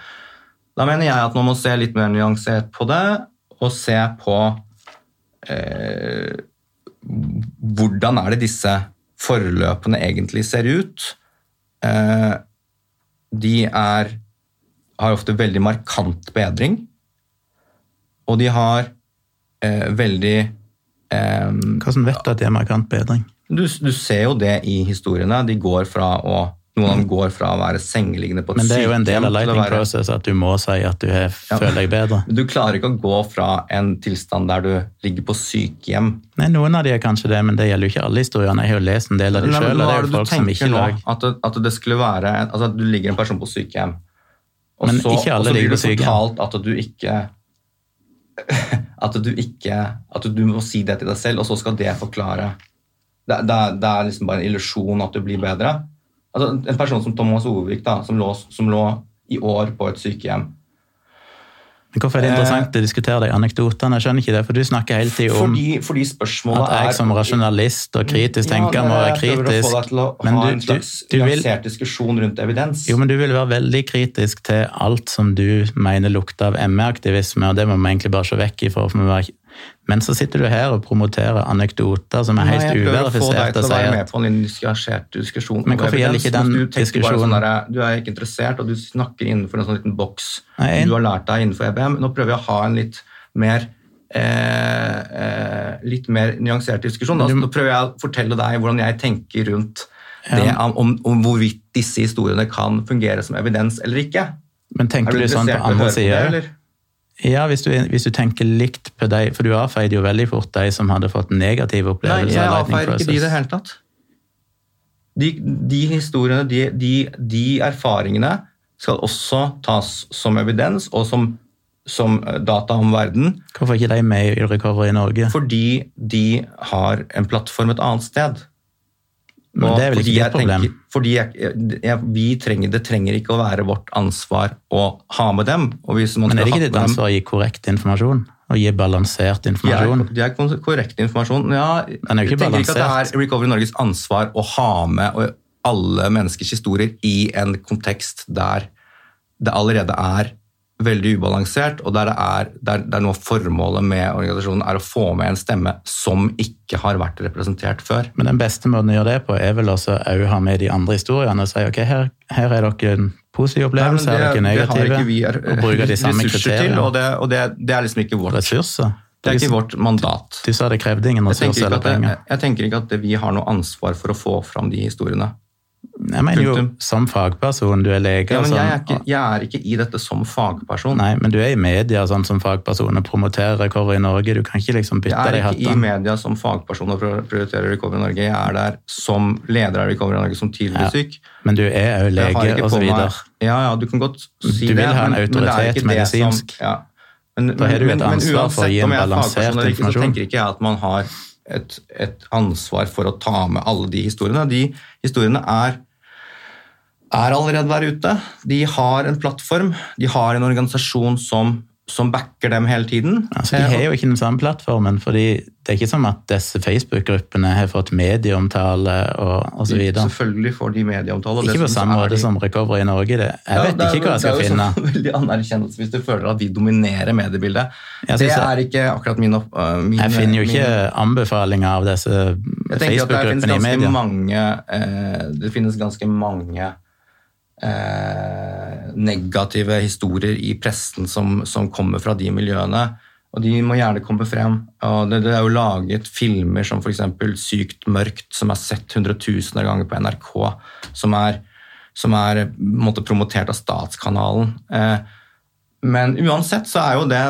Da mener jeg at man må se litt mer nyansert på det, og se på eh, hvordan er det disse forløpene egentlig ser ut. Eh, de er, har ofte veldig markant bedring, og de har eh, veldig eh, Hvordan vet du at det er markant bedring? Du, du, ser jo det i historiene. De går fra å noen av dem går fra å være sengeliggende på et sykehjem Men det er jo en del av lighting være... process at du må si at du er, ja. føler deg bedre. Du klarer ikke å gå fra en tilstand der du ligger på sykehjem. Nei, Noen av de er kanskje det, men det gjelder jo ikke alle historiene. Jeg har jo lest en del av de sjøl. Det er jo folk som ikke lag... at, at, det skulle være altså at du ligger en person på sykehjem, og men så, ikke alle og så blir sykehjem. fortalt at du ikke at du ikke At du må si det til deg selv, og så skal det forklare. Det, det, det er liksom bare en illusjon at du blir bedre altså En person som Thomas da, som som lå i år på et sykehjem. Men Hvorfor er det interessant å diskutere de anekdotene? Jeg skjønner ikke det, for Du snakker hele tiden om fordi, fordi at jeg som rasjonalist og kritisk tenker ja, må være kritisk. Jeg prøver å få deg til å men ha du, en slags nyansert diskusjon rundt evidens. Jo, men Du vil være veldig kritisk til alt som du mener lukter av ME-aktivisme, og det må vi egentlig bare se vekk ifra. for vi men så sitter du her og promoterer anekdoter som er helt uverifiserte. Jeg prøver å få deg til å være med på en engasjert diskusjon. Men hvorfor gjelder ikke den du diskusjonen? Sånn der, du er ikke interessert, og du snakker innenfor en sånn liten boks Nei, du har lært deg innenfor EBM. Nå prøver jeg å ha en litt mer eh, eh, litt mer nyansert diskusjon. Altså, nå prøver jeg å fortelle deg hvordan jeg tenker rundt det, om, om, hvorvidt disse historiene kan fungere som evidens eller ikke. Men tenker du, du sånn på andre sida? Ja, hvis du, hvis du, tenker likt på deg, for du avfeide jo veldig fort de som hadde fått negative opplevelser. Nei, jeg avfeier ikke de i det hele tatt. De, de historiene, de, de, de, erfaringene, skal også tas som evidens og som, som data om verden. Hvorfor er ikke de med i Recovery i Norge? Fordi de har en plattform et annet sted. Men det er vel ikke ditt problem? Tenker, fordi jeg, jeg, vi trenger, Det trenger ikke å være vårt ansvar å ha med dem. Men er det ikke ditt ansvar å gi korrekt informasjon? Å gi balansert informasjon? Det er, det er korrekt informasjon. Ja, jeg tenker ikke at det er Recovery Norges ansvar å ha med alle menneskers historier i en kontekst der det allerede er veldig ubalansert, og der, det er, der, der noe av formålet med organisasjonen er å få med en stemme som ikke har vært representert før. Men den beste måten å gjøre det på, er vel også å ha med de andre historiene og si ok, her, her er dere en positiv opplevelse, her er dere negative, vi er, og bruker de samme kriteriene. Til, og, det, og det, det, er liksom ikke vårt Ressurser. Det er ikke vårt mandat. Du, du sa det krevde ingen ressurser eller penger. Jeg, jeg tenker ikke at vi har noe ansvar for å få fram de historiene. Jeg mener jo som fagperson, du er lege ja, men jeg er, ikke, jeg er, ikke, i dette som fagperson. Nei, men du er i media sånn som fagperson og promoterer Recovery i Norge. Du kan ikke liksom bytte deg i hatten. Jeg er ikke i media som fagperson og prioriterer Recovery i Norge. Jeg er der som leder av Recovery i Norge som tidligere ja, syk. Men du er jo lege osv. Ja, ja, du kan godt si det. Du vil ha en autoritet medisinsk. Som, ja. Men, da har du et ansvar for å gi en balansert informasjon. Så tenker ikke jeg at man har et, et ansvar for å ta med alle de historiene. De historiene er er allerede der ute. De har en plattform, de har en organisasjon som, som backer dem hele tiden. Altså, de har jo ikke den samme plattformen, fordi det er ikke som at disse Facebook-gruppene har fått medieomtale og osv. Selvfølgelig får de medieomtale. Ikke på samme måte de... som Recovery i Norge. Det. Jeg ja, vet det er, ikke hva jeg skal finne. Det er jo sånn veldig anerkjennelse hvis du føler at de dominerer mediebildet. Det er ikke akkurat min, opp, uh, min Jeg finner jo ikke min... anbefalinger av disse Facebook-gruppene i media. Mange, eh, det finnes ganske mange eh, negative historier i pressen som, som, kommer fra de miljøene. Og de må gjerne komme frem. Og det, det er jo laget filmer som f.eks. Sykt mørkt, som er sett hundretusener av ganger på NRK, som er, som er måtte, promotert av Statskanalen. Eh, men uansett så er jo det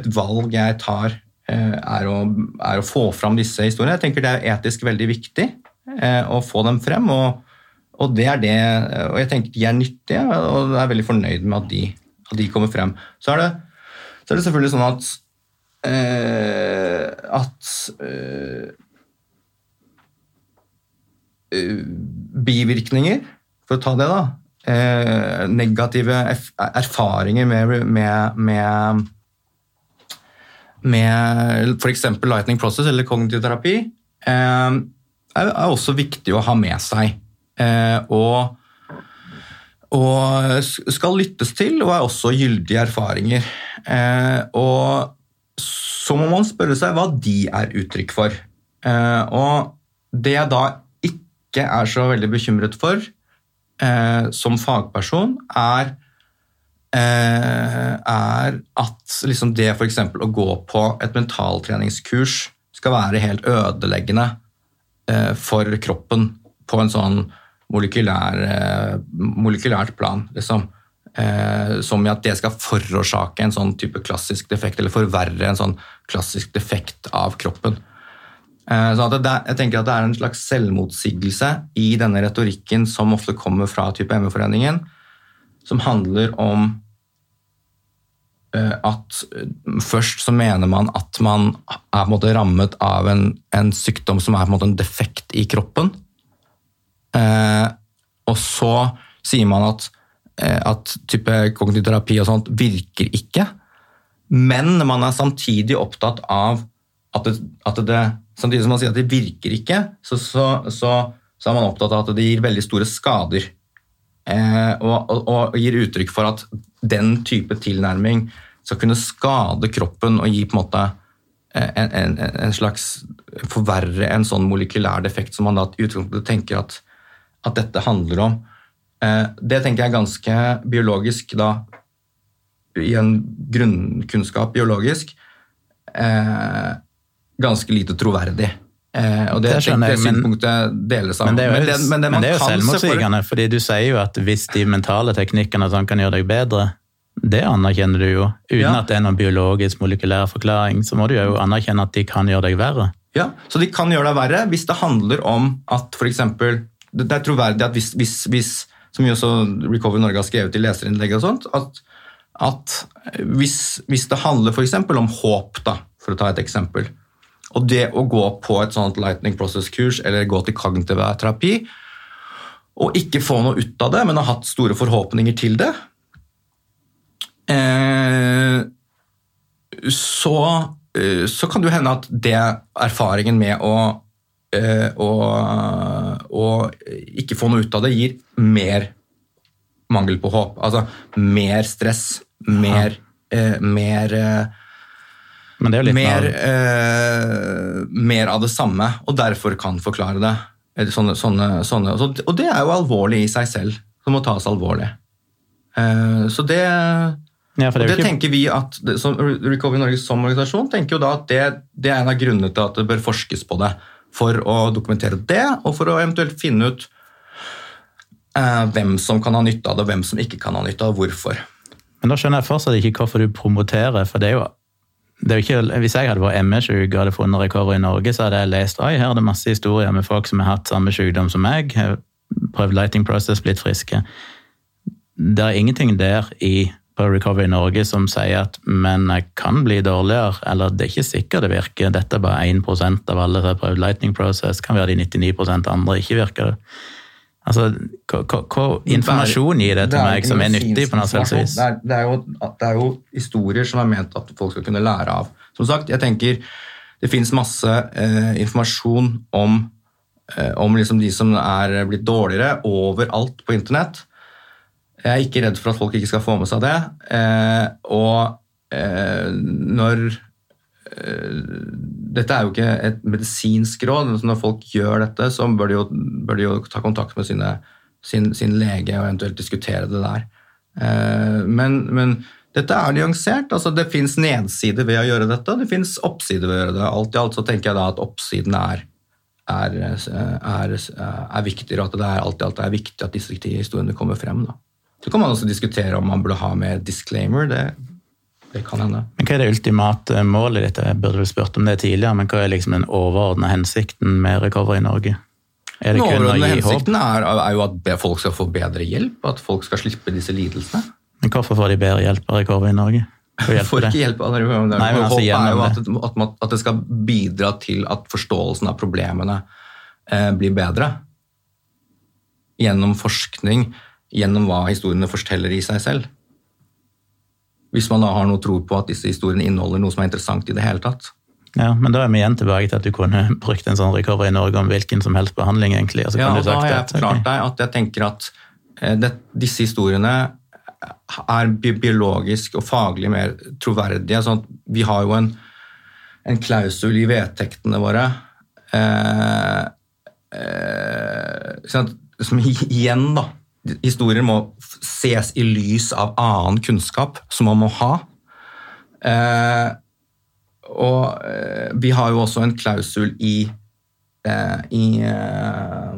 et valg jeg tar, eh, er, å, er, å, få fram disse historiene. Jeg tenker det er etisk veldig viktig eh, å få dem frem. og og det er det, og jeg tenker de er nyttige, og jeg er veldig fornøyd med at de, at de kommer frem. Så er det Så er det selvfølgelig sånn at eh, at eh, bivirkninger, for å ta det, da. Eh, negative erf erfaringer med, med, med, med f.eks. lightning process eller kognitiv terapi, eh, er, også viktig å ha med seg. Eh, og, og, skal lyttes til, og er også gyldige erfaringer. Eh, og så må man spørre seg hva de er uttrykk for. Eh, og det jeg da ikke er så veldig bekymret for som fagperson, er, er at liksom det f.eks. å gå på et mentaltreningskurs skal være helt ødeleggende for kroppen på en sånn molekylær, eh, molekylært plan. liksom. Eh, som i at det skal forårsake en sånn type klassisk defekt, eller forverre en sånn klassisk defekt av kroppen. Eh, så det, jeg tenker at det er en slags selvmotsigelse i denne retorikken som ofte kommer fra type ME-foreningen, som handler om eh, at først så mener man at man er på en måte rammet av en, en sykdom som er på en måte en defekt i kroppen. Eh, og så sier man at, at type kognitiv terapi og sånt virker ikke, men man er samtidig opptatt av at det, at det Samtidig som man sier at det virker ikke, så, så, så, så er man opptatt av at det gir veldig store skader. Eh, og, og, og, gir uttrykk for at den type tilnærming skal kunne skade kroppen og gi på en måte eh, en, en, en slags forverre en sånn molekylær defekt som man da i utgangspunktet tenker at, at, dette handler om. Eh, det tenker jeg er ganske biologisk da, i en grunnkunnskap biologisk. Eh, ganske lite troverdig. Eh, og det, det, skjønner jeg, men, deles av. Men det er jo, men det, men det men det er jo selvmotsigende, for... fordi du sier jo at hvis de mentale teknikkene sånn kan gjøre deg bedre, det anerkjenner du jo. Uten ja. at det er noen biologisk molekylær forklaring, så må du jo anerkjenne at de kan gjøre deg verre. Ja, så de kan gjøre deg verre hvis det handler om at f.eks. Det er troverdig at hvis, hvis, hvis som vi også Recover Norge har skrevet i leserinnlegg og sånt, at, at hvis, hvis det handler f.eks. om håp, da, for å ta et eksempel, og det å gå på et sånt Lightning Process-kurs eller gå til kognitiv terapi og ikke få noe ut av det, men ha hatt store forhåpninger til det eh, så, eh, så, kan det hende at det erfaringen med å, eh, å, å, ikke få noe ut av det, gir mer mangel på håp. Altså mer stress, mer, eh, mer eh, mer, eh, mer, av det samme, og derfor kan forklare det. Sånne, sånne, sånne. Og det er jo alvorlig i seg selv, som må tas alvorlig. Eh, så det, ja, det, det ikke... tenker vi at Recovery Norge som organisasjon tenker jo da at det, det, er en av grunnene til at det bør forskes på det. For å dokumentere det, og for å eventuelt finne ut eh, hvem som kan ha nytte av det, og hvem som ikke kan ha nytte av det, og hvorfor. Men da skjønner jeg fortsatt ikke hvorfor du promoterer, for det er jo ikke, hvis jeg hadde vært ME-syk og hadde funnet recovery i Norge, så hadde jeg lest oi, her er det masse historier med folk som har hatt samme sykdom som meg, prøvd lighting process, blitt friske. Det er ingenting der i på Recovery Norge som sier at men jeg kan bli dårligere, eller det er ikke sikkert det virker. Dette er bare 1 av alle som har prøvd lightning process. Kan være de 99 andre ikke virker det. Altså, hva, informasjon gir det til meg som er nyttig på noe det vis? Det, det, det, er jo historier som er ment at folk skal kunne lære av. Som sagt, jeg tenker det finnes masse eh, informasjon om, eh, om liksom de som er blitt dårligere, overalt på internett. Jeg er ikke redd for at folk ikke skal få med seg det. Eh, og eh, når Eh, dette er jo ikke et medisinsk råd. men Når folk gjør dette, så bør de jo, bør de jo ta kontakt med sine, sin, sin, lege og eventuelt diskutere det der. Men, men dette er nyansert. altså Det fins nedsider ved å gjøre dette, og det fins oppsider ved å gjøre det. Alt i alt så tenker jeg da at oppsiden er, er, er, er viktigere, at det er alt i er viktig at disse historiene kommer frem. da. Så kan man også diskutere om man burde ha med disclaimer. Det det kan hende. Men Hva er det ultimate målet ditt? Jeg burde vel spurt om det tidligere, men hva er liksom den overordna hensikten med Recover i Norge? Er å gi hensikten er, er, jo at folk skal få bedre hjelp, at folk skal slippe disse lidelsene. Men Hvorfor får de bedre hjelp av Recover i Norge? Får ikke hjelp av det. Nei, men altså, Håpet er jo at, det- at, at det skal bidra til at forståelsen av problemene eh, blir bedre. Gjennom forskning, gjennom hva historiene forteller i seg selv. Hvis man da har noe tro på at disse historiene inneholder noe som er interessant i det hele tatt. Ja, men da er vi igjen tilbake til at du kunne brukt en sånn recovery i Norge om hvilken som helst behandling, egentlig. Ja, da har jeg forklart deg at jeg tenker at eh, det, disse historiene er biologisk og faglig mer troverdige. Sånn at vi har jo en, en klausul i vedtektene våre eh, eh, sånn at, som igjen, da. Historier må ses i lys av annen kunnskap som man må ha. Eh, og eh, vi har jo også en klausul i eh, i, eh,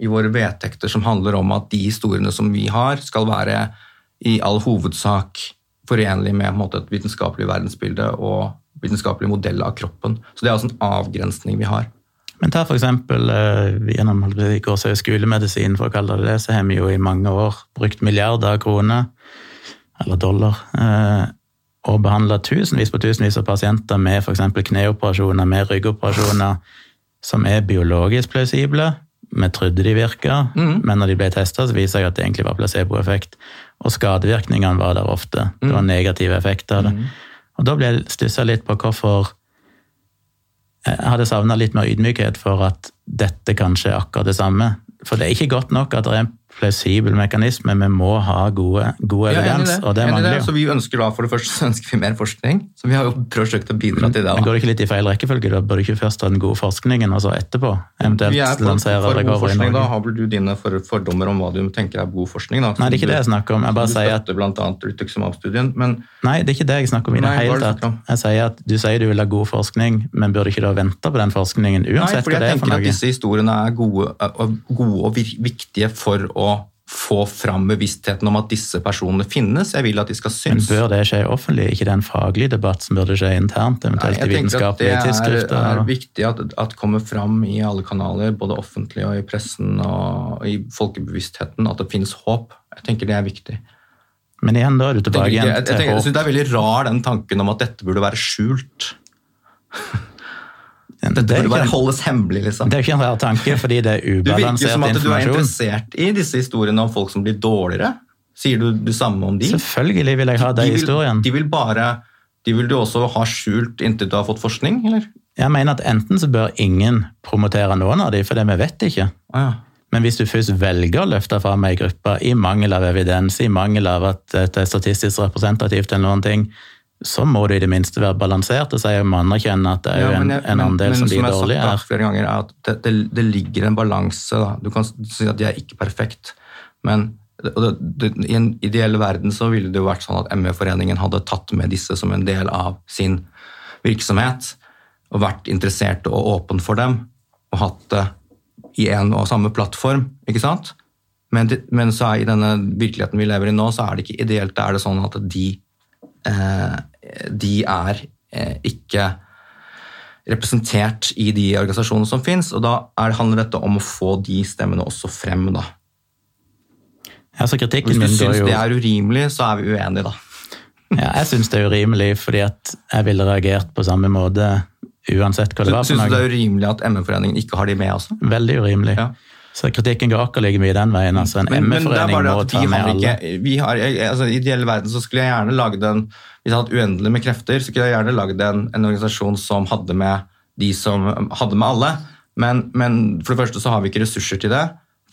i våre vedtekter som handler om at de historiene som vi har, skal være i all hovedsak forenlig med måte, et vitenskapelig verdensbilde og vitenskapelig modell av kroppen. Så det er altså en avgrensning vi har. Men ta eksempel eh, gjennom Gåsøy skolemedisin, for å kalle det det, så har vi jo i mange år brukt milliarder av kroner, eller dollar, eh, og behandla tusenvis på tusenvis av pasienter med f.eks. kneoperasjoner, med ryggoperasjoner, som er biologisk plausible. Vi trodde de virka, men når de ble testa, viser jeg at det egentlig var placeboeffekt. Og skadevirkningene var der ofte. Det var negative effekter av det. Og da ble jeg stussa litt på hvorfor jeg hadde savna litt mer ydmykhet for at dette kanskje er akkurat det samme. For det er ikke godt nok at det er en plausibel mekanisme, vi må ha god evidens, og det mangler jo. Så vi ønsker da, for det første så ønsker vi mer forskning, så vi har jo forsøkt å bidra til det. Men da. går det ikke litt i feil rekkefølge? Da Bør du ikke først ha den gode forskningen, og så etterpå eventuelt er for, lansere for god recovery i forskning, da Norge? har vel du dine for, fordommer om hva du tenker er god forskning? Da. Nei, det er ikke det jeg snakker om. Jeg bare sier at blant annet Rituximab-studien, men Nei, det er ikke det jeg snakker om i det Nei, hele tatt. Jeg sier at Du sier du vil ha god forskning, men burde ikke da vente på den forskningen Nei, uansett fordi hva det jeg er tenker at disse historiene er gode, gode og viktige for å få fram bevisstheten om at disse personene finnes. Jeg vil at de skal synes. Men bør det skje offentlig? ikke det en faglig debatt som burde skje internt, Nei, eventuelt i jeg tenker at det er, er viktig at, at kommer fram i alle kanaler, både offentlig og i pressen og i folkebevisstheten, at det finnes håp. Jeg tenker det er viktig. Men igjen, da er du tilbake igjen til igjen jeg, tenker, jeg håp. synes det er veldig rar den tanken om at dette burde være skjult. Dette Det burde ikke bare holdes hemmelig, liksom. Det er ikke en rar tanke, fordi det er Du virker ubalansert som at du er interessert i disse historiene om folk som blir dårligere. Sier du det samme om de? Selvfølgelig vil jeg ha den de historien. de vil bare De vil du også ha skjult inntil du har fått forskning, eller? Jeg mener at enten så bør ingen promotere noen av dem, for det vi vet ikke. Ah, ja. Men hvis du først velger å løfte fram ei gruppe i mangel av evidens, i mangel av at det er statistisk representativt eller noen ting, så må du i det minste være balansert og si at man anerkjenner at det er Ja, en, men jeg- en men- andel men som de jeg har dårlige sagt er. da flere ganger, er at det, det, det ligger en balanse. Da. Du kan si at de er ikke perfekt, men det, det, i en ideell verden så ville det jo vært sånn at ME-foreningen hadde tatt med disse som en del av sin virksomhet, og vært interessert og åpen for dem, og hatt det i en og samme plattform, ikke sant? Men, men så er i denne virkeligheten vi lever i nå, så er det ikke ideelt. Da er det sånn at de, de er eh, ikke representert i de organisasjonene som fins, og da er, handler dette om å få de stemmene også frem. da. Kritikken Hvis du syns jo det er urimelig, så er vi uenige, da. ja, Jeg syns det er urimelig, fordi at jeg ville reagert på samme måte uansett hva det var Syns du det er urimelig at ME-foreningen ikke har de med også? Veldig urimelig. Ja. Så kritikken går akkurat like mye den veien. altså En ME-forening må ta med alle. ikke har, altså, I ideell verden så skulle jeg gjerne lagd en Hvis jeg hadde uendelig med krefter, så skulle jeg gjerne lagd en, en organisasjon som hadde med de som hadde med alle. Men, men for det første så har vi ikke ressurser til det.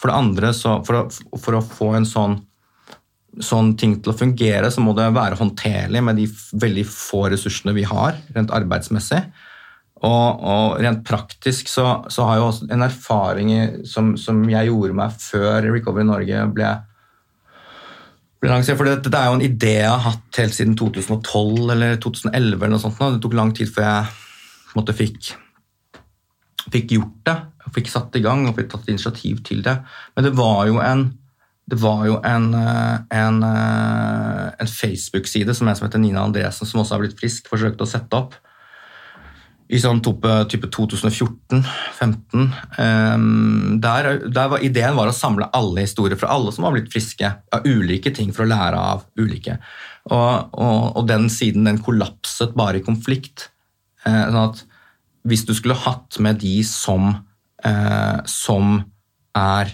For det andre, så, for, å, for å få en sånn, sånn ting til å fungere, så må det være håndterlig med de veldig få ressursene vi har, rent arbeidsmessig. Og, og rent praktisk så, så har jeg også en erfaring som, som jeg gjorde meg før Recovery Norge ble, ble lansert. For det er jo en idé jeg har hatt helt siden 2012 eller 2011. eller noe sånt. Det tok lang tid før jeg måte, fikk, fikk gjort det. Fikk satt i gang og fikk tatt initiativ til det. Men det var jo en en, eh, en, eh, en Facebook-side som en som heter Nina Andresen, som også har blitt frisk, forsøkte å sette opp i sånn type, type 2014-15. Um, der, der var, ideen var å samle alle historier fra alle som har blitt friske, av ulike ting for å lære av ulike. Og, og, og den siden den kollapset bare i konflikt. Uh, sånn at hvis du skulle hatt med de som, uh, som er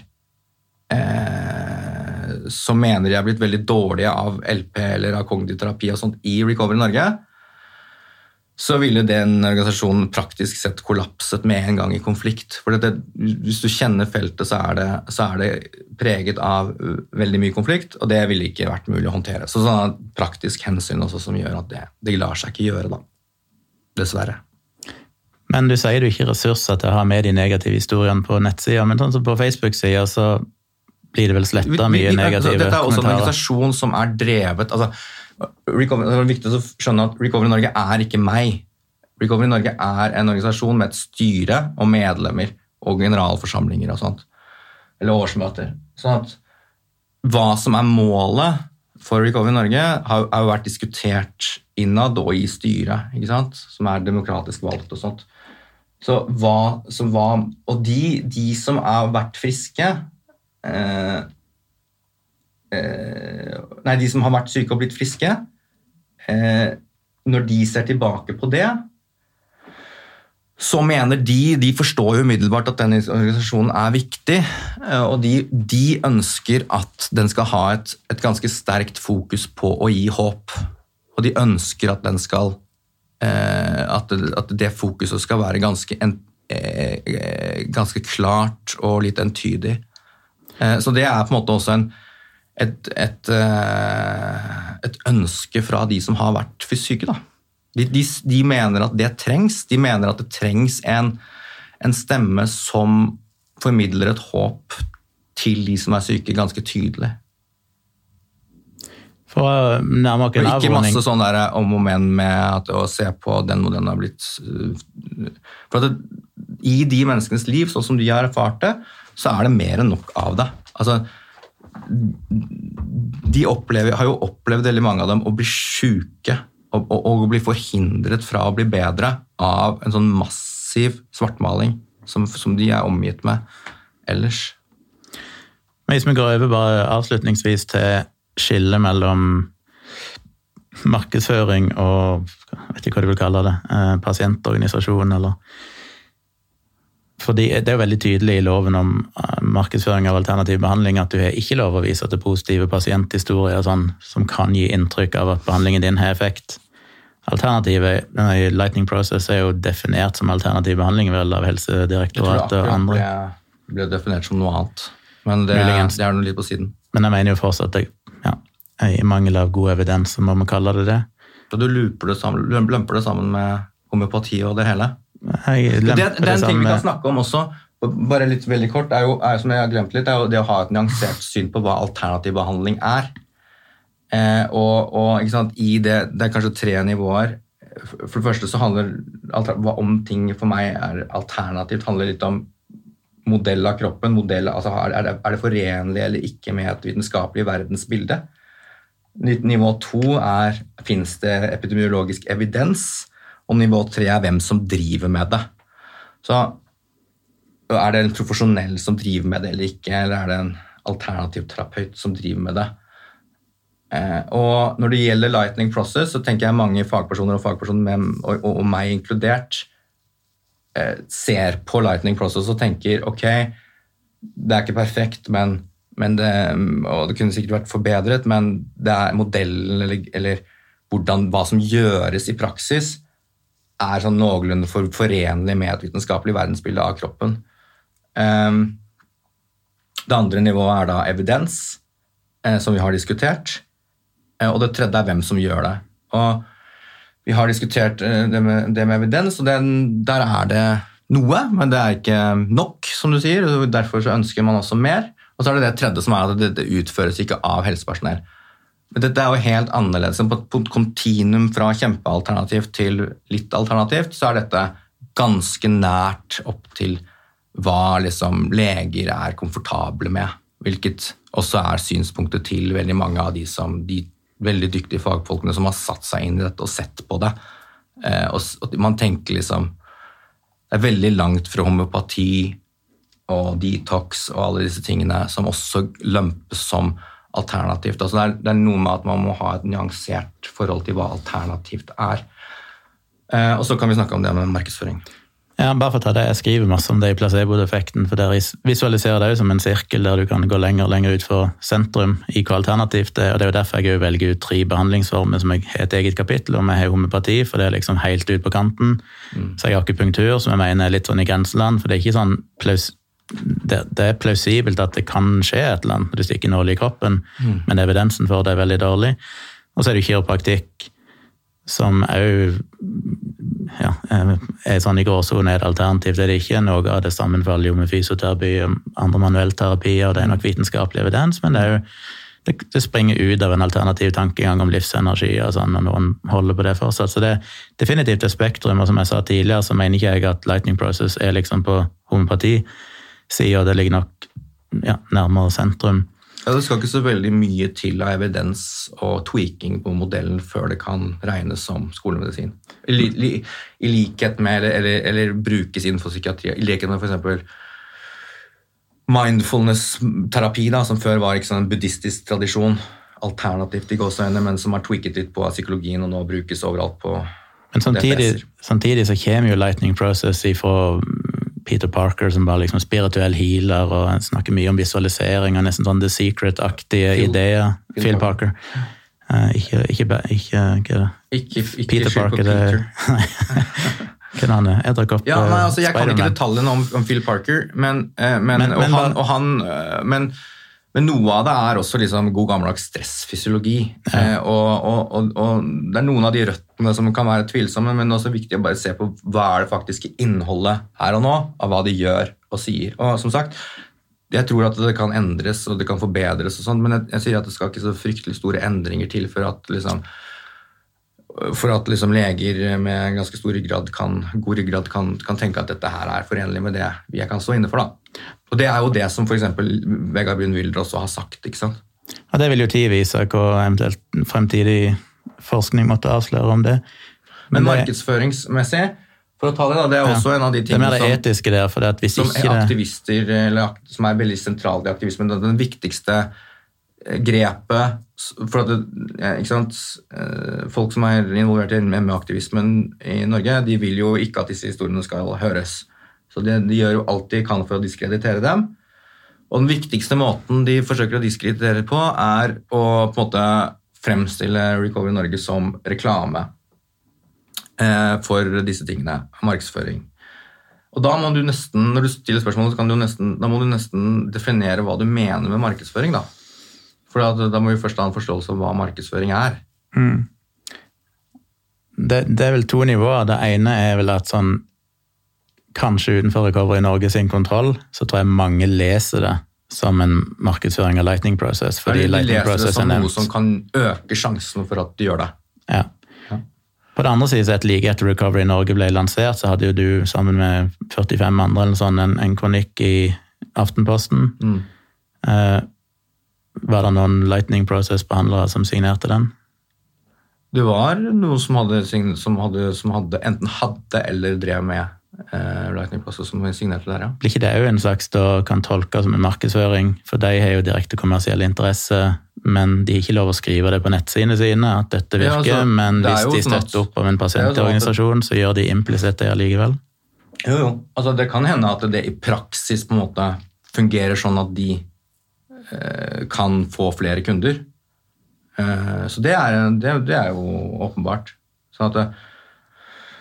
uh, Som mener de er blitt veldig dårlige av LP eller av kognitiv terapi og sånt i Recovery Norge, så ville den organisasjonen praktisk sett kollapset med en gang i konflikt. For det, Hvis du kjenner feltet, så er, det, så er, det, preget av veldig mye konflikt, og det ville ikke vært mulig å håndtere. Så sånn praktisk hensyn også som gjør at det, det lar seg ikke gjøre, da. Dessverre. Men du sier du ikke ressurser til å ha med de negative historiene på nettsida, men sånn som på Facebook-sida så blir det vel sletta mye negative kommentarer? Dette er også en organisasjon som er drevet altså Recovery, det er viktig å skjønne at Recovery Norge er ikke meg. Recovery Norge er en organisasjon med et styre og medlemmer og generalforsamlinger og sånt. Eller årsmøter. Sånn at hva som er målet for Recovery Norge, har, jo vært diskutert innad og i styret, ikke sant? som er demokratisk valgt og sånt. Så hva, så hva Og de, de, som har vært friske Eh, nei, de som har vært syke og blitt friske, eh, når de ser tilbake på det, så mener de De forstår jo umiddelbart at denne organisasjonen er viktig, eh, og de, de ønsker at den skal ha et, et, ganske sterkt fokus på å gi håp. Og de ønsker at den skal At at det fokuset skal være ganske, ganske klart og litt entydig. Så det er på en måte også en et, et, eh, et, ønske fra de som har vært syke. De, de, de, mener at det trengs. De mener at det trengs en, en stemme som formidler et håp til de som er syke, ganske tydelig. For å nærme oss en Ikke masse sånn der om og men med at å se på den og den har blitt For det, I de menneskenes liv, sånn som de har erfart det, så er det mer enn nok av det. Altså, de opplever, har jo opplevd veldig mange av dem å bli sjuke og, og, og, bli forhindret fra å bli bedre av en sånn massiv svartmaling som, som de er omgitt med ellers. Hvis vi går over bare avslutningsvis til skillet mellom markedsføring og jeg vet ikke hva du vil kalle det, eh, pasientorganisasjon eller fordi Det er jo veldig tydelig i loven om eh, markedsføring av alternativ behandling at du har ikke lov å vise til positive pasienthistorier sånn, som kan gi inntrykk av at behandlingen din har effekt. Alternativet, Lightning Process er jo definert som alternativ behandling vel av Helsedirektoratet og andre. Det ble definert som noe annet, men det, det er noe litt på siden. Men jeg mener jo fortsatt at ja, i mangel av god evidens, så må vi kalle det det. Så du lumper det sammen, lumper det sammen med homøopati og det hele? Jeg det, det, er en ting vi kan snakke om også, bare litt veldig kort, er jo, er, som jeg har glemt litt, er jo det å ha et nyansert syn på hva alternativ behandling er. Eh, og, og sant, i det, det er kanskje tre nivåer. For det første så handler hva om ting for meg er alternativt, handler litt om modell av kroppen. Modell, altså er, det, er det forenlig eller ikke med et vitenskapelig verdensbilde? Nivå to er fins det epidemiologisk evidens? Og nivå tre er hvem som driver med det. Så er det en profesjonell som driver med det eller ikke, eller er det en alternativ terapeut som driver med det? Eh, og når det gjelder Lightning Process, så tenker jeg mange fagpersoner og fagpersoner med, og, og, og, meg inkludert eh, ser på Lightning Process og tenker ok, det er ikke perfekt, men, men det, og det kunne sikkert vært forbedret, men det er modellen eller, eller hvordan, hva som gjøres i praksis, er sånn noenlunde for, forenlig med et vitenskapelig verdensbilde av kroppen. Um, det andre nivået er da evidens, eh, som vi har diskutert. Eh, og det tredje er hvem som gjør det. Og vi har diskutert eh, det, med, det med, evidens, og den, der er det noe, men det er ikke nok, som du sier. og Derfor ønsker man også mer. Og så er det det tredje som er at det, det utføres ikke av helsepersonell. Men dette er jo helt annerledes. På et kontinuum fra kjempealternativt til litt alternativt, så er dette ganske nært opp til hva liksom leger er komfortable med. Hvilket også er synspunktet til veldig mange av de, som, de veldig dyktige fagfolkene som har satt seg inn i dette og sett på det. Eh, og man tenker liksom det er veldig langt fra homopati og detox og alle disse tingene som også lømpes som alternativt. Altså det, er, det er noe med at man må ha et nyansert forhold til hva alternativt er. Eh, og så kan vi snakke om det med markedsføring. Ja, bare for å ta det, Jeg skriver masse om det i placeboeffekten, for der visualiserer det jo som en sirkel der du kan gå lenger og lenger ut for sentrum i hva alternativt er. og Det er jo derfor jeg velger ut tre behandlingsformer som jeg har et eget kapittel om. Jeg har homopati, for det er liksom helt ut på kanten. Mm. Så jeg har akupunktur, som jeg mener er litt sånn i grenseland. for det er ikke sånn plaus det, det, er plausibelt at det kan skje et eller annet hvis det ikke er nål i kroppen, mm. men evidensen for det er veldig dårlig. Og så er det kiropraktikk, som òg ja, er sånn i gråsone et alternativ. Det er ikke noe av det sammenfaller jo med fysioterapi og andre manuellterapier, og det er nok vitenskapelig evidens, men det, er jo, det, springer ut av en alternativ tankegang om livsenergi og sånn, og noen holder på det fortsatt. Så det er definitivt et spektrum, og som jeg sa tidligere, så mener ikke jeg at Lightning Process er liksom på homopati-sida, det ligger nok ja, nærmere sentrum. Ja, Det skal ikke så veldig mye til av evidens og tweaking på modellen før det kan regnes som skolemedisin. I, li, i likhet med, eller, eller, eller, brukes innenfor psykiatri. I likhet med f.eks. mindfulness-terapi, som før var ikke sånn en buddhistisk tradisjon. Alternativt i gåseøynene, men som har tweaket litt på psykologien og nå brukes overalt på men samtidig, samtidig så kommer jo Lightning Process ifra Peter Parker som bare liksom spirituell healer og snakker mye om visualisering og nesten sånn The Secret-aktige ideer. Phil, Phil Parker. Uh, ikke, ikke, ikke, ikke, ikke, Peter Parker, det Hvem han er Edderkopp ja, nei, altså, Jeg kan ikke detaljene om, om, Phil Parker, men, uh, men, men, og han, og han uh, men men noe av det er også liksom god gammeldags stressfysiologi. Ja. Eh, og, og, og, og, det er noen av de røttene som kan være tvilsomme, men også viktig å bare se på hva er det faktiske innholdet her og nå, av hva de gjør og sier. Og som sagt, jeg tror at det kan endres og det kan forbedres, og sånt, men jeg, jeg, sier at det skal ikke så fryktelig store endringer til for at liksom, for at liksom leger med ganske stor ryggrad kan, god ryggrad kan, kan, tenke at dette her er forenlig med det jeg kan stå inne for. Da. Og Det er jo det som f.eks. Vegard Brun Wilder også har sagt. ikke sant? Ja, Det vil jo tid vise hva eventuelt fremtidig forskning måtte avsløre om det. Men, Men markedsføringsmessig, for å ta det, da, det er også en av de tingene som, etiske der, for hvis som ikke aktivister, eller som er veldig sentralt i aktivismen. Den viktigste grepet for at det, eh, Folk som er involvert i ME-aktivismen i Norge, de vil jo ikke at disse historiene skal høres. Så de, de gjør jo alt de kan for å diskreditere dem. Og den viktigste måten de forsøker å diskreditere på, er å på en måte fremstille Recovery Norge som reklame eh, for disse tingene. Markedsføring. Og da må du nesten, Når du stiller spørsmålet, da må du nesten definere hva du mener med markedsføring. da. For da må vi først ha en forståelse av hva markedsføring er. Mm. Det, det, er vel to nivåer. Det ene er vel at sånn Kanskje utenfor Recovery Norge sin kontroll, så tror jeg mange leser det som en markedsføring av Lightning Process. fordi de Lightning leser det som noe som kan øke sjansen for at du gjør det. Ja. ja. På den andre siden, like etter Recovery Norge ble lansert, så hadde jo du sammen med 45 andre eller sånn, en, en kronikk i Aftenposten. Mm. Eh, var det noen Lightning Process-behandlere som signerte den? Det var noen som, hadde, som, hadde, som hadde, enten hadde eller drev med Lightning Plus som signerte der, ja. Blir ikke det òg en slags da kan tolke som en markedsføring? For de har jo direkte kommersiell interesse, men de har ikke lov å skrive det på nettsidene sine at dette virker. Ja, altså, men hvis de sånn støtter opp om en pasientorganisasjon, så gjør de implisitt det allikevel. Jo, jo. Altså, det kan hende at det i praksis på en måte fungerer sånn at de Eh, kan få flere kunder. Eh, så det er, det, det er jo åpenbart. Sånn at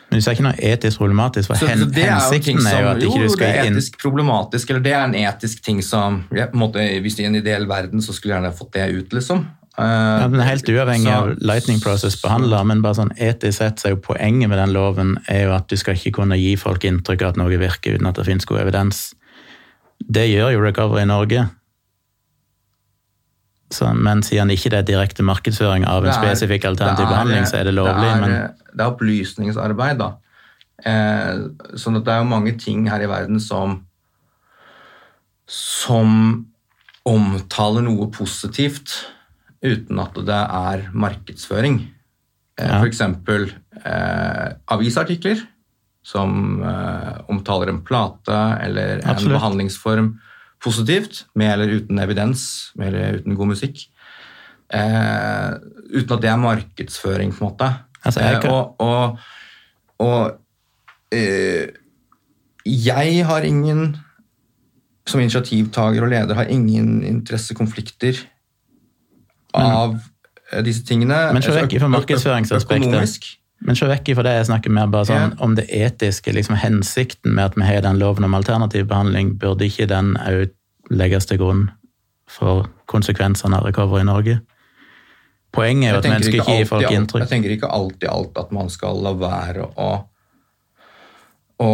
men du ser ikke noe etisk problematisk, for hen, er hensikten er jo at ikke du skal inn Jo, det er etisk problematisk, eller det er en etisk ting som jeg, måte, Hvis i en ideell verden, så skulle jeg gjerne fått det ut, liksom. Uh, ja, men Helt uavhengig så, av Lightning Process-behandler, men bare sånn etisk sett så er jo poenget med den loven er jo at du skal ikke kunne gi folk inntrykk av at noe virker uten at det finnes god evidens. Det gjør jo Recovery i Norge. Så, men siden ikke det er direkte markedsføring av en er, spesifikk alternativ behandling, så er det lovlig. Det er, men... det er opplysningsarbeid, da. Eh, sånn at det er jo mange ting her i verden som som omtaler noe positivt uten at det er markedsføring. Eh, ja. Eksempel eh, avisartikler som eh, omtaler en plate eller en Absolutt. behandlingsform positivt, med eller uten evidens, med eller uten god musikk. Eh, uten at det er markedsføring, på en måte. Altså, jeg Eh, og og, og eh, jeg har ingen som initiativtaker og leder har ingen interessekonflikter av eh, disse tingene. Men se vekk Altså, fra markedsføringsaspektet. Økonomisk. Men se vekk ifra det, jeg snakker mer bare sånn Ja. om det etiske, liksom hensikten med at vi har den loven om alternativ behandling, burde ikke den òg legges til grunn for konsekvensene av recovery i Norge? Poenget er jo at vi ønsker ikke gi folk alt, inntrykk. jeg tenker ikke alltid alt at man skal la være å, å,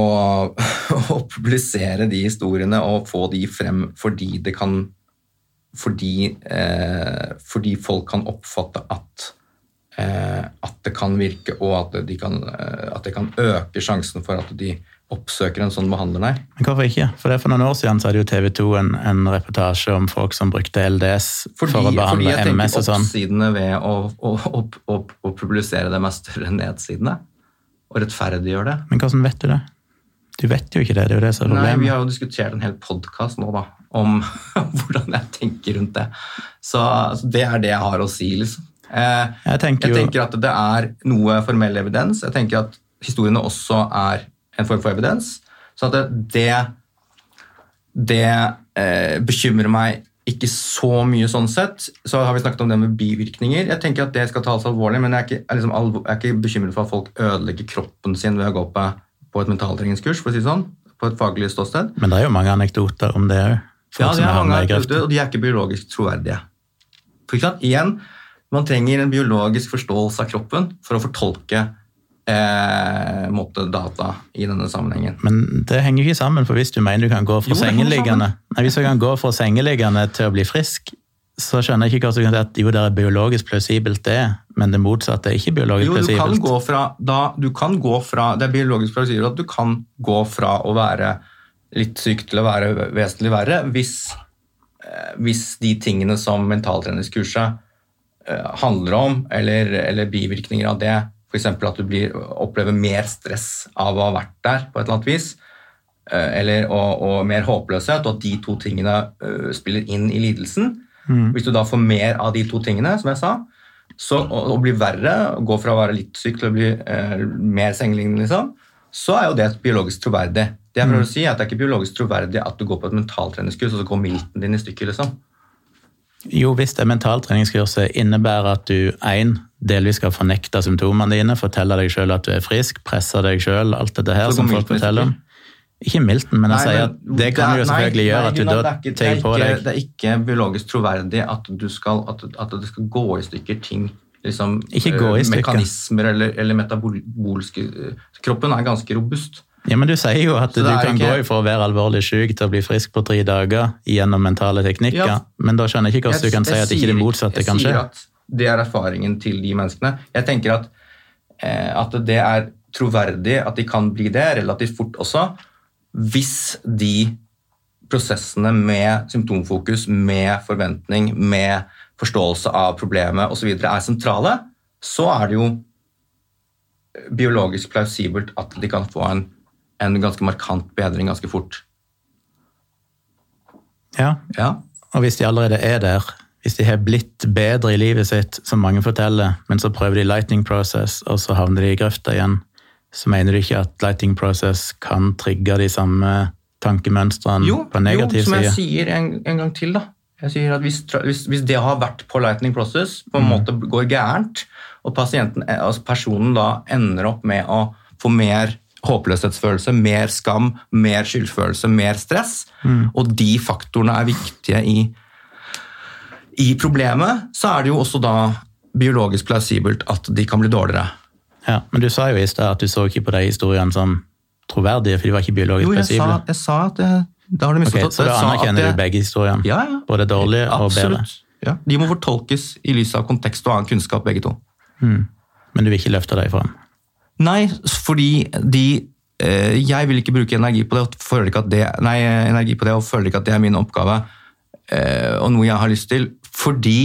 å publisere de historiene og få de frem fordi det kan fordi, eh, fordi folk kan oppfatte at at det kan virke, og at, de kan, eh, at det kan øke sjansen for at de oppsøker en sånn behandler der. Men hvorfor ikke? For det er For noen år siden så hadde jo TV 2 en, en reportasje om folk som brukte LDS Fordi, for å fordi behandle jeg tenker MS og sånn. oppsidene ved å, å, å, å, å publisere dem er større enn nedsidene. Og rettferdiggjør det. Men hvordan vet du det? Du vet jo ikke det, det er jo det som er Nei. Vi har jo diskutert en hel podkast nå da, om hvordan jeg tenker rundt det. Så altså, det er det jeg har å si, liksom. Eh, Jeg tenker jeg tenker at det er noe formell evidens. Jeg tenker at historiene også er en form for evidens. Så at det, det, eh, bekymrer meg ikke så mye sånn sett. Så har vi snakket om det med bivirkninger. Jeg tenker at det skal tas alvorlig, men jeg er ikke, jeg er liksom alvor, jeg er ikke bekymret for at folk ødelegger kroppen sin ved å gå på, på et mentaltreningskurs, for å si det sånn, på et faglig ståsted. Men det er jo mange anekdoter om det òg. Ja, det er mange anekdoter, og de er ikke biologisk troverdige. For ikke sant? Igjen, man trenger en biologisk forståelse av kroppen for å fortolke eh, måte, data i denne sammenhengen. Men det henger jo ikke sammen, for hvis du mener du kan gå fra Jo, sengeliggende Nei, hvis du kan gå fra sengeliggende til å bli frisk, så skjønner jeg ikke hva som kan si at jo, det er biologisk plausibelt, det, men det motsatte er ikke biologisk Jo, du kan plausibelt. da, du kan gå fra Det er biologisk plausibelt at du kan gå fra å være litt syk til å være vesentlig verre hvis, eh, hvis de tingene som mentaltreningskurset handler om, eller, eller bivirkninger av det, f.eks. at du blir, opplever mer stress av å ha vært der på et eller annet vis, eh, eller, og, og mer håpløshet, og at de to tingene eh, spiller inn i lidelsen. Hvis du da får mer av de to tingene, som jeg sa, så, og blir verre, går fra å være litt syk til å bli eh, mer sengelignende, liksom, så er jo det biologisk troverdig. Det jeg prøver å si er at det er ikke biologisk troverdig at du går på et mentaltreningskurs, og så går milten din i stykker, liksom. Jo, hvis det mentaltreningskurset innebærer at du en, delvis skal fornekte symptomene dine, fortelle deg sjøl at du er frisk, presse deg sjøl, alt dette her som folk forteller om. Ikke milten, men Nei, sier at det kan er- jo selvfølgelig nei, gjøre, at du da det tar på deg Det er ikke biologisk troverdig at, du skal, at, at det skal gå i stykker ting liksom, Ikke gå i eh, stykker. Mekanismer eller, eller metabolske Kroppen er ganske robust. Ja, men du sier jo at du kan ikke- gå fra å være alvorlig syk til å bli frisk på tre dager gjennom mentale teknikker, Ja. men da skjønner jeg ikke hvordan du kan si at ikke det motsatte kan Jeg sier at det er erfaringen til de menneskene. Jeg tenker at, eh, at det er troverdig at de kan bli det relativt fort også, hvis de prosessene med symptomfokus, med forventning, med forståelse av problemet osv. er sentrale, så er det jo biologisk plausibelt at de kan få en, en ganske markant bedring ganske fort. Ja, Ja, Og hvis de allerede er der, hvis de har blitt bedre i livet sitt, som mange forteller, men så prøver de lightning process, og så havner de i grøfta igjen, så mener du ikke at lightning process kan trigge de samme tankemønstrene Jo, på negativ jo som jeg side? sier en, en gang til, da. Jeg sier at hvis, hvis, hvis det har vært på lightning process, på en måte går gærent, og eh, altså personen da ender opp med å få mer håpløshetsfølelse, mer skam, mer skyldfølelse, mer stress, og de faktorene er viktige i, i problemet, så er det jo også da biologisk plausibelt at de kan bli dårligere. Ja, men du sa jo i stad at du så ikke på de historiene som troverdige, for de var ikke biologisk Jo, jeg sa, jeg sa at det, da har du Ok, Okay, så da Jeg anerkjenner jeg, du begge historiene? Ja, ja. Både dårlige og bedre? Ja, de må fortolkes i lys av kontekst og annen kunnskap, begge to. Men du vil ikke løfte dem fram? Nei, fordi de eh, Jeg vil ikke bruke energi på det og føler ikke at det, nei, energi på det og føler ikke at det er min oppgave eh, og noe jeg har lyst til, fordi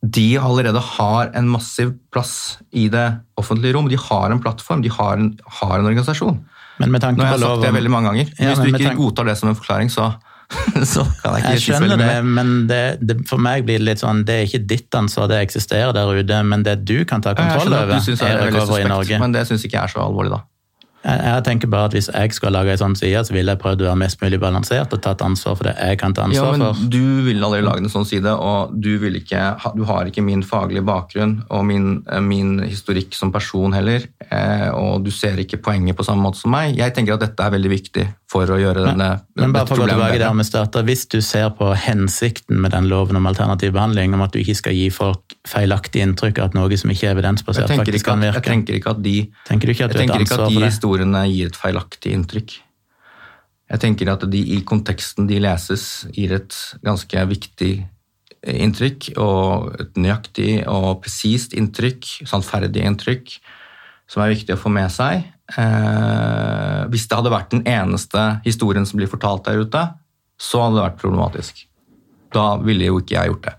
de allerede har en massiv plass i det offentlige rom. De har en plattform, de har en, har en organisasjon. Men med tanke Nå har jeg sagt det veldig mange ganger. Ja, Hvis du ikke tanke- godtar det som en forklaring, så, så kan jeg ikke Jeg si så det, men det, det, for meg blir det litt sånn Det er ikke ditt ansvar, det eksisterer der ute, men det du kan ta kontroll over, er er recovery i Norge. men det syns ikke jeg er så alvorlig, da. Jeg, jeg tenker bare at Hvis jeg skulle lage en sånn side, så ville jeg prøvd å være mest mulig balansert og tatt ansvar for det jeg kan ta Ja, ansvar men for. Du ville aldri lage en sånn side, og du, vil ikke, du har ikke min faglige bakgrunn og min, eh, min historikk som person heller, eh, og du ser ikke poenget på samme måte som meg. Jeg tenker at dette er veldig viktig for å gjøre denne, Men bare for å gå tilbake der vi starter, Hvis du ser på hensikten med den loven om alternativ behandling, om at du ikke skal gi folk feilaktig inntrykk av at noe som ikke er evidensbasert, faktisk kan virke jeg tenker ikke at de tenker du ikke at du har et ansvar for det? Historiene gir et feilaktig inntrykk. Jeg tenker at de i konteksten de leses, gir et ganske viktig inntrykk, og et nøyaktig og presist inntrykk, sannferdig inntrykk, som er viktig å få med seg. Eh, hvis det hadde vært den eneste historien som blir fortalt der ute, så hadde det vært problematisk. Da ville jo ikke jeg gjort det,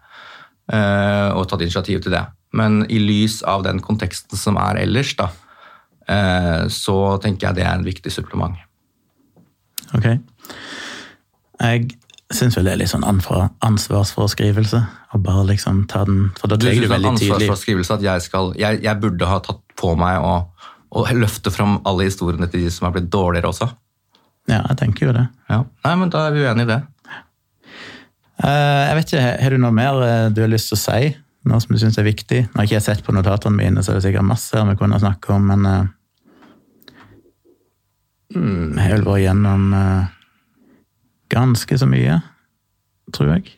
eh, og tatt initiativ til det. Men i lys av den konteksten som er ellers, da, eh, så tenker jeg det er en viktig supplement. Ok. Jeg syns vel det er litt sånn ansvarsforskrivelse. Å bare liksom ta den For da Du synes du det ansvarsforskrivelse, veldig tydelig ansvarsfraskrivelse at jeg skal jeg, jeg burde ha tatt på meg å, å løfte fram alle historiene til de som er blitt dårligere også? Ja, jeg tenker jo det. Ja. Nei, men da er vi uenige i det. Uh, Jeg vet ikke, Har du noe mer eh, du har lyst til å si? Noe som du syns er viktig? Nå har ikke jeg sett på notatene mine, så er det er sikkert masse vi kunne snakke om, men eh, mm, jeg vel vært gjennom uh, ganske så mye, tror jeg.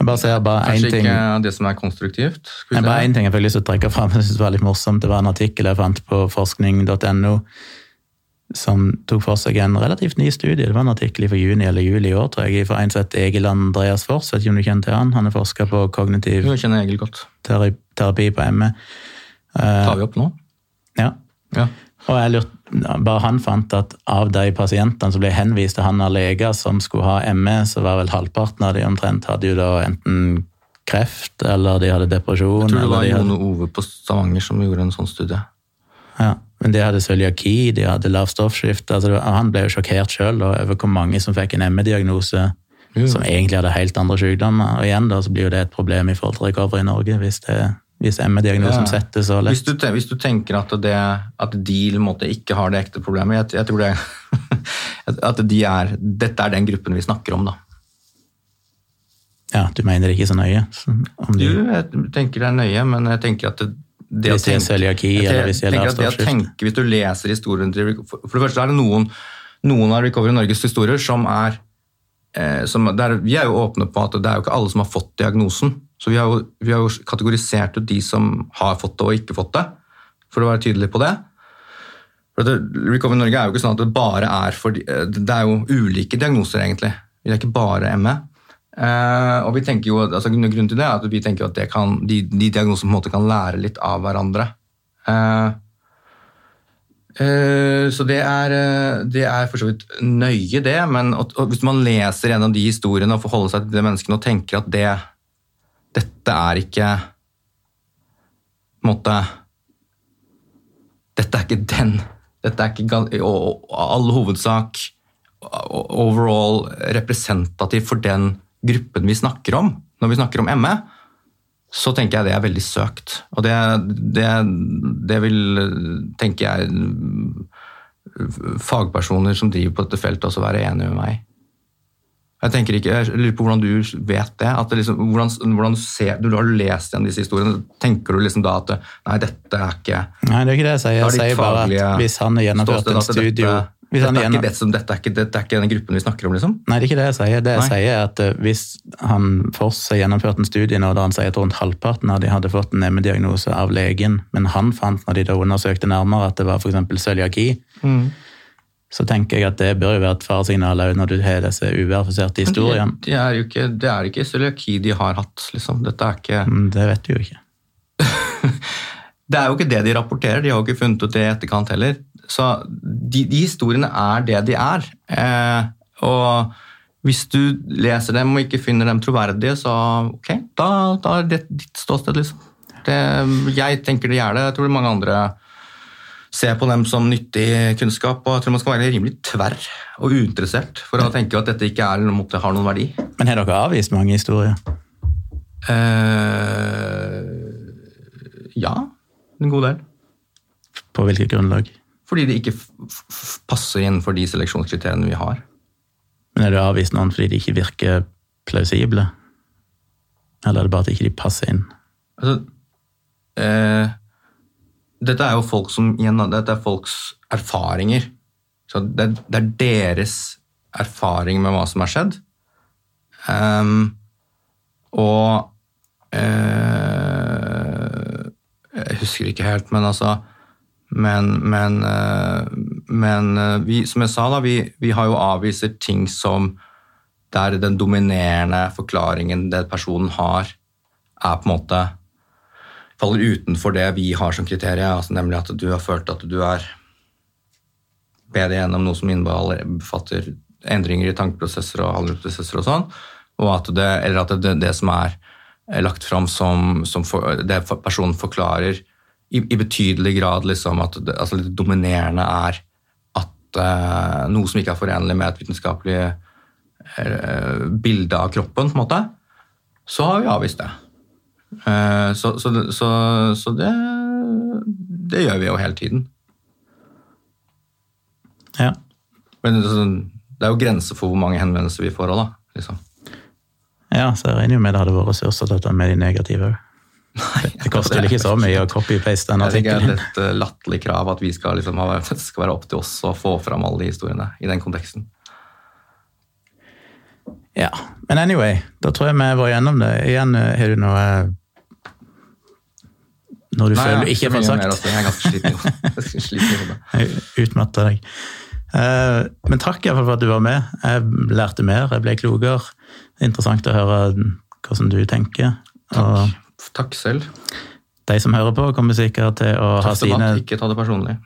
Jeg bare ser bare én Kanskje ikke det som er konstruktivt. Jeg bare en ting jeg fikk lyst til å trekke fram, jeg synes det var litt morsomt. Det var en artikkel jeg fant på forskning.no som tok for seg en relativt ny studie. Det var en artikkel fra juni eller juli i år, tror jeg, fra en som heter Egil Andreas Fors. Vet ikke om du kjenner til han? Han er forsker på kognitiv jeg kjenner Egil godt. terapi, på ME. Tar vi opp nå? Ja. Ja. Og jeg lurte, bare han fant at av de pasientene som ble henvist til han av leger som skulle ha ME, så var vel halvparten av de omtrent hadde jo da enten kreft, eller de hadde depresjon. Jeg tror det var de hadde... Ove på Stavanger som gjorde en sånn studie. Ja, men de hadde cøliaki, de hadde lavt stoffskifte. Altså han ble jo sjokkert sjøl over hvor mange som fikk en ME-diagnose som egentlig hadde helt andre sykdommer. Og igjen da så blir jo det et problem i forhold til recovery i Norge hvis, det- hvis ME-diagnosen Ja. settes Hvis lett. du, hvis du tenker at, det, at de måte ikke har det ekte problemet Jeg, jeg tror det at de er, Dette er den gruppen vi snakker om, da. Ja, du mener ikke så nøye? Om Du, jeg tenker det er nøye, men jeg tenker at det, det Hvis å tenke, cøliaki, jeg eller hvis er tenker at det å tenke, Hvis du leser historien til For for det første er det noen, noen av Recovery Norges historier som er eh, som, der, Vi er jo åpne på at det er jo ikke alle som har fått diagnosen. Så vi har, jo, vi har jo kategorisert ut de som har fått det og ikke fått det, for å være tydelig på det. For det, Recovery Norge er jo ikke sånn at det bare er for de- eh, Det er jo ulike diagnoser, egentlig. Det er ikke bare ME. Eh, og vi tenker jo, altså Grunnen til det er at vi tenker at det kan, de, de diagnosene på en måte kan lære litt av hverandre. Eh, eh, så det er, eh, det er for så vidt nøye, det. Men og, og hvis man leser gjennom de historiene og forholder seg til de menneskene og tenker at det, dette er ikke måte Dette er ikke den. Dette er ikke og, i all hovedsak overall representativ for den gruppen vi snakker om. Når vi snakker om ME, så tenker jeg det er veldig søkt. Og det, det, det vil, tenker jeg, fagpersoner som driver på dette feltet også være enige med meg. Jeg tenker ikke, jeg lurer på hvordan du vet det. at det liksom, hvordan, hvordan du, ser, du har lest igjen disse historiene. Tenker du liksom da at nei, dette er ikke Nei, det er ikke det jeg sier. Jeg er sier bare at hvis han har gjennomført en studio dette, dette, er gjennom- ikke det som, dette, er ikke, dette er ikke den gruppen vi snakker om, liksom? Nei, det er ikke det jeg sier. Det jeg Nei. sier er at eh, Hvis han Foss har gjennomført en studie nå der han sier at rundt halvparten av de hadde fått en ME-diagnose av legen, men han fant når de da undersøkte nærmere at det var f.eks. cøliaki, så tenker jeg at det bør jo være et faresignal òg når du har disse uverifiserte historiene. Det, det er jo ikke, det er ikke cøliaki de har hatt, liksom. Dette er ikke Mm, Det vet du jo ikke. Det er jo ikke det de rapporterer, de har jo ikke funnet ut det i etterkant heller. Så de, de historiene er det de er. Eh, og Hvis du leser dem og ikke finner dem troverdige, så ok, da, da er det ditt ståsted, liksom. Det, jeg tenker det gjør det. Jeg tror mange andre ser på dem som nyttig kunnskap. og jeg tror Man skal være rimelig tverr og uinteressert for å tenke at dette ikke er, måte, har noen verdi. Men har dere avvist mange historier? Uh, ja, en god del. På hvilket grunnlag? Fordi de ikke passer innenfor de seleksjonskriteriene vi har. Men er det avvist noen fordi de ikke virker plausible? Eller er det bare at ikke de passer inn? Altså, eh, dette er jo folk som igjen, dette er folks erfaringer. Så det, det er deres erfaring med hva som har skjedd. Um, og uh, Jeg husker ikke helt, men altså Men, men, uh, men uh, vi, som jeg sa, da, vi, vi har jo avviser ting som der den dominerende forklaringen det personen har, er på en måte faller utenfor det vi har som kriterium, altså nemlig at du har følt at du er bedre gjennom noe som innbefatter endringer i tankeprosesser og handleprosesser og sånn, og at det, eller at det, det som er lagt fram som, som for, det personen forklarer, i, i betydelig grad liksom at det, altså det dominerende er at uh, noe som ikke er forenlig med et vitenskapelig uh, bilde av kroppen, på en måte, så har vi avvist det. Uh, så, så, så, så det, det gjør vi jo hele tiden. Ja. Men det, er jo grenser for hvor mange henvendelser vi får òg, da. Liksom. Ja, så jeg regner jo med det hadde vært ressurser til dette med de negative òg. Det, det koster vel ikke så mye å copy-paste den artikkelen. det er et uh, latterlig krav at vi skal liksom ha, det skal være opp til oss å få fram alle de historiene i den konteksten. Ja, men anyway, da tror jeg vi var gjennom det. Igjen, eh, har du noe Når du Nei, føler du ikke får sagt? mer, altså. Jeg er ganske sliten sliten i hodet. Jeg utmatta deg. Eh, Men takk i hvert fall for at du var med. Jeg lærte mer, jeg ble klokere. Er interessant å høre hvordan du tenker. Og Takk. Takk selv. de som hører på, kommer sikkert til å ha Tøff debatt, ikke ta det personlig.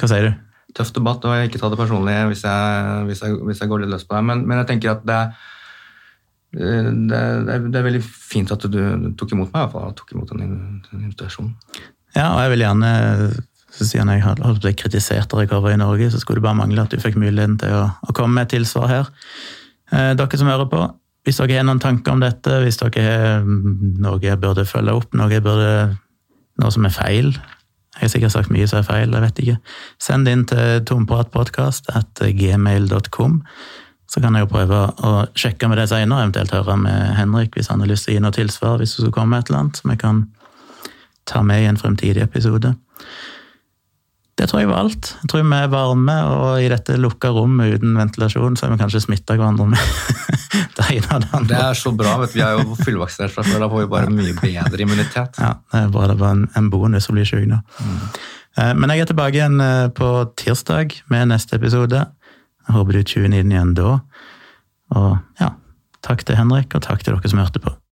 Hva sier du? Tøff debatt, og ikke ta det personlig hvis jeg, hvis jeg, hvis jeg går litt løs på deg. Men, men jeg tenker at det, det, det, er, det er veldig fint at du, tok imot meg, i hvert fall. Tok imot den, den invitasjonen. Ja, og jeg vil gjerne siden jeg holdt på å kritisert av Recover i Norge, så skulle det bare mangle at du fikk muligheten til å, å komme med et tilsvar her. Eh, dere som hører på, hvis dere har noen tanker om dette, hvis dere har mm, noe jeg burde følge opp, noe, jeg burde, noe som er feil Jeg har sikkert sagt mye som er feil, jeg vet ikke. Send det inn til tompratpodkast. Så kan jeg jo prøve å sjekke med det senere, eventuelt høre med Henrik hvis han har lyst til å gi noe tilsvar hvis det skulle komme et eller annet som jeg kan ta med i en fremtidig episode. Det tror jeg var alt. Jeg tror vi er varme, og i dette lukka rommet uten ventilasjon, så er vi kanskje smitta hverandre med det ene og det andre. Det er så bra. vet du. Vi er jo fullvaksinert fra før. Da får vi bare mye bedre immunitet. Ja, det er bra det var en, en bonus å bli sjuk nå. Mm. Men jeg er tilbake igjen eh, på tirsdag med neste episode. Jeg håper du tuner inn igjen da. Og ja, takk til Henrik, og takk til dere som hørte på.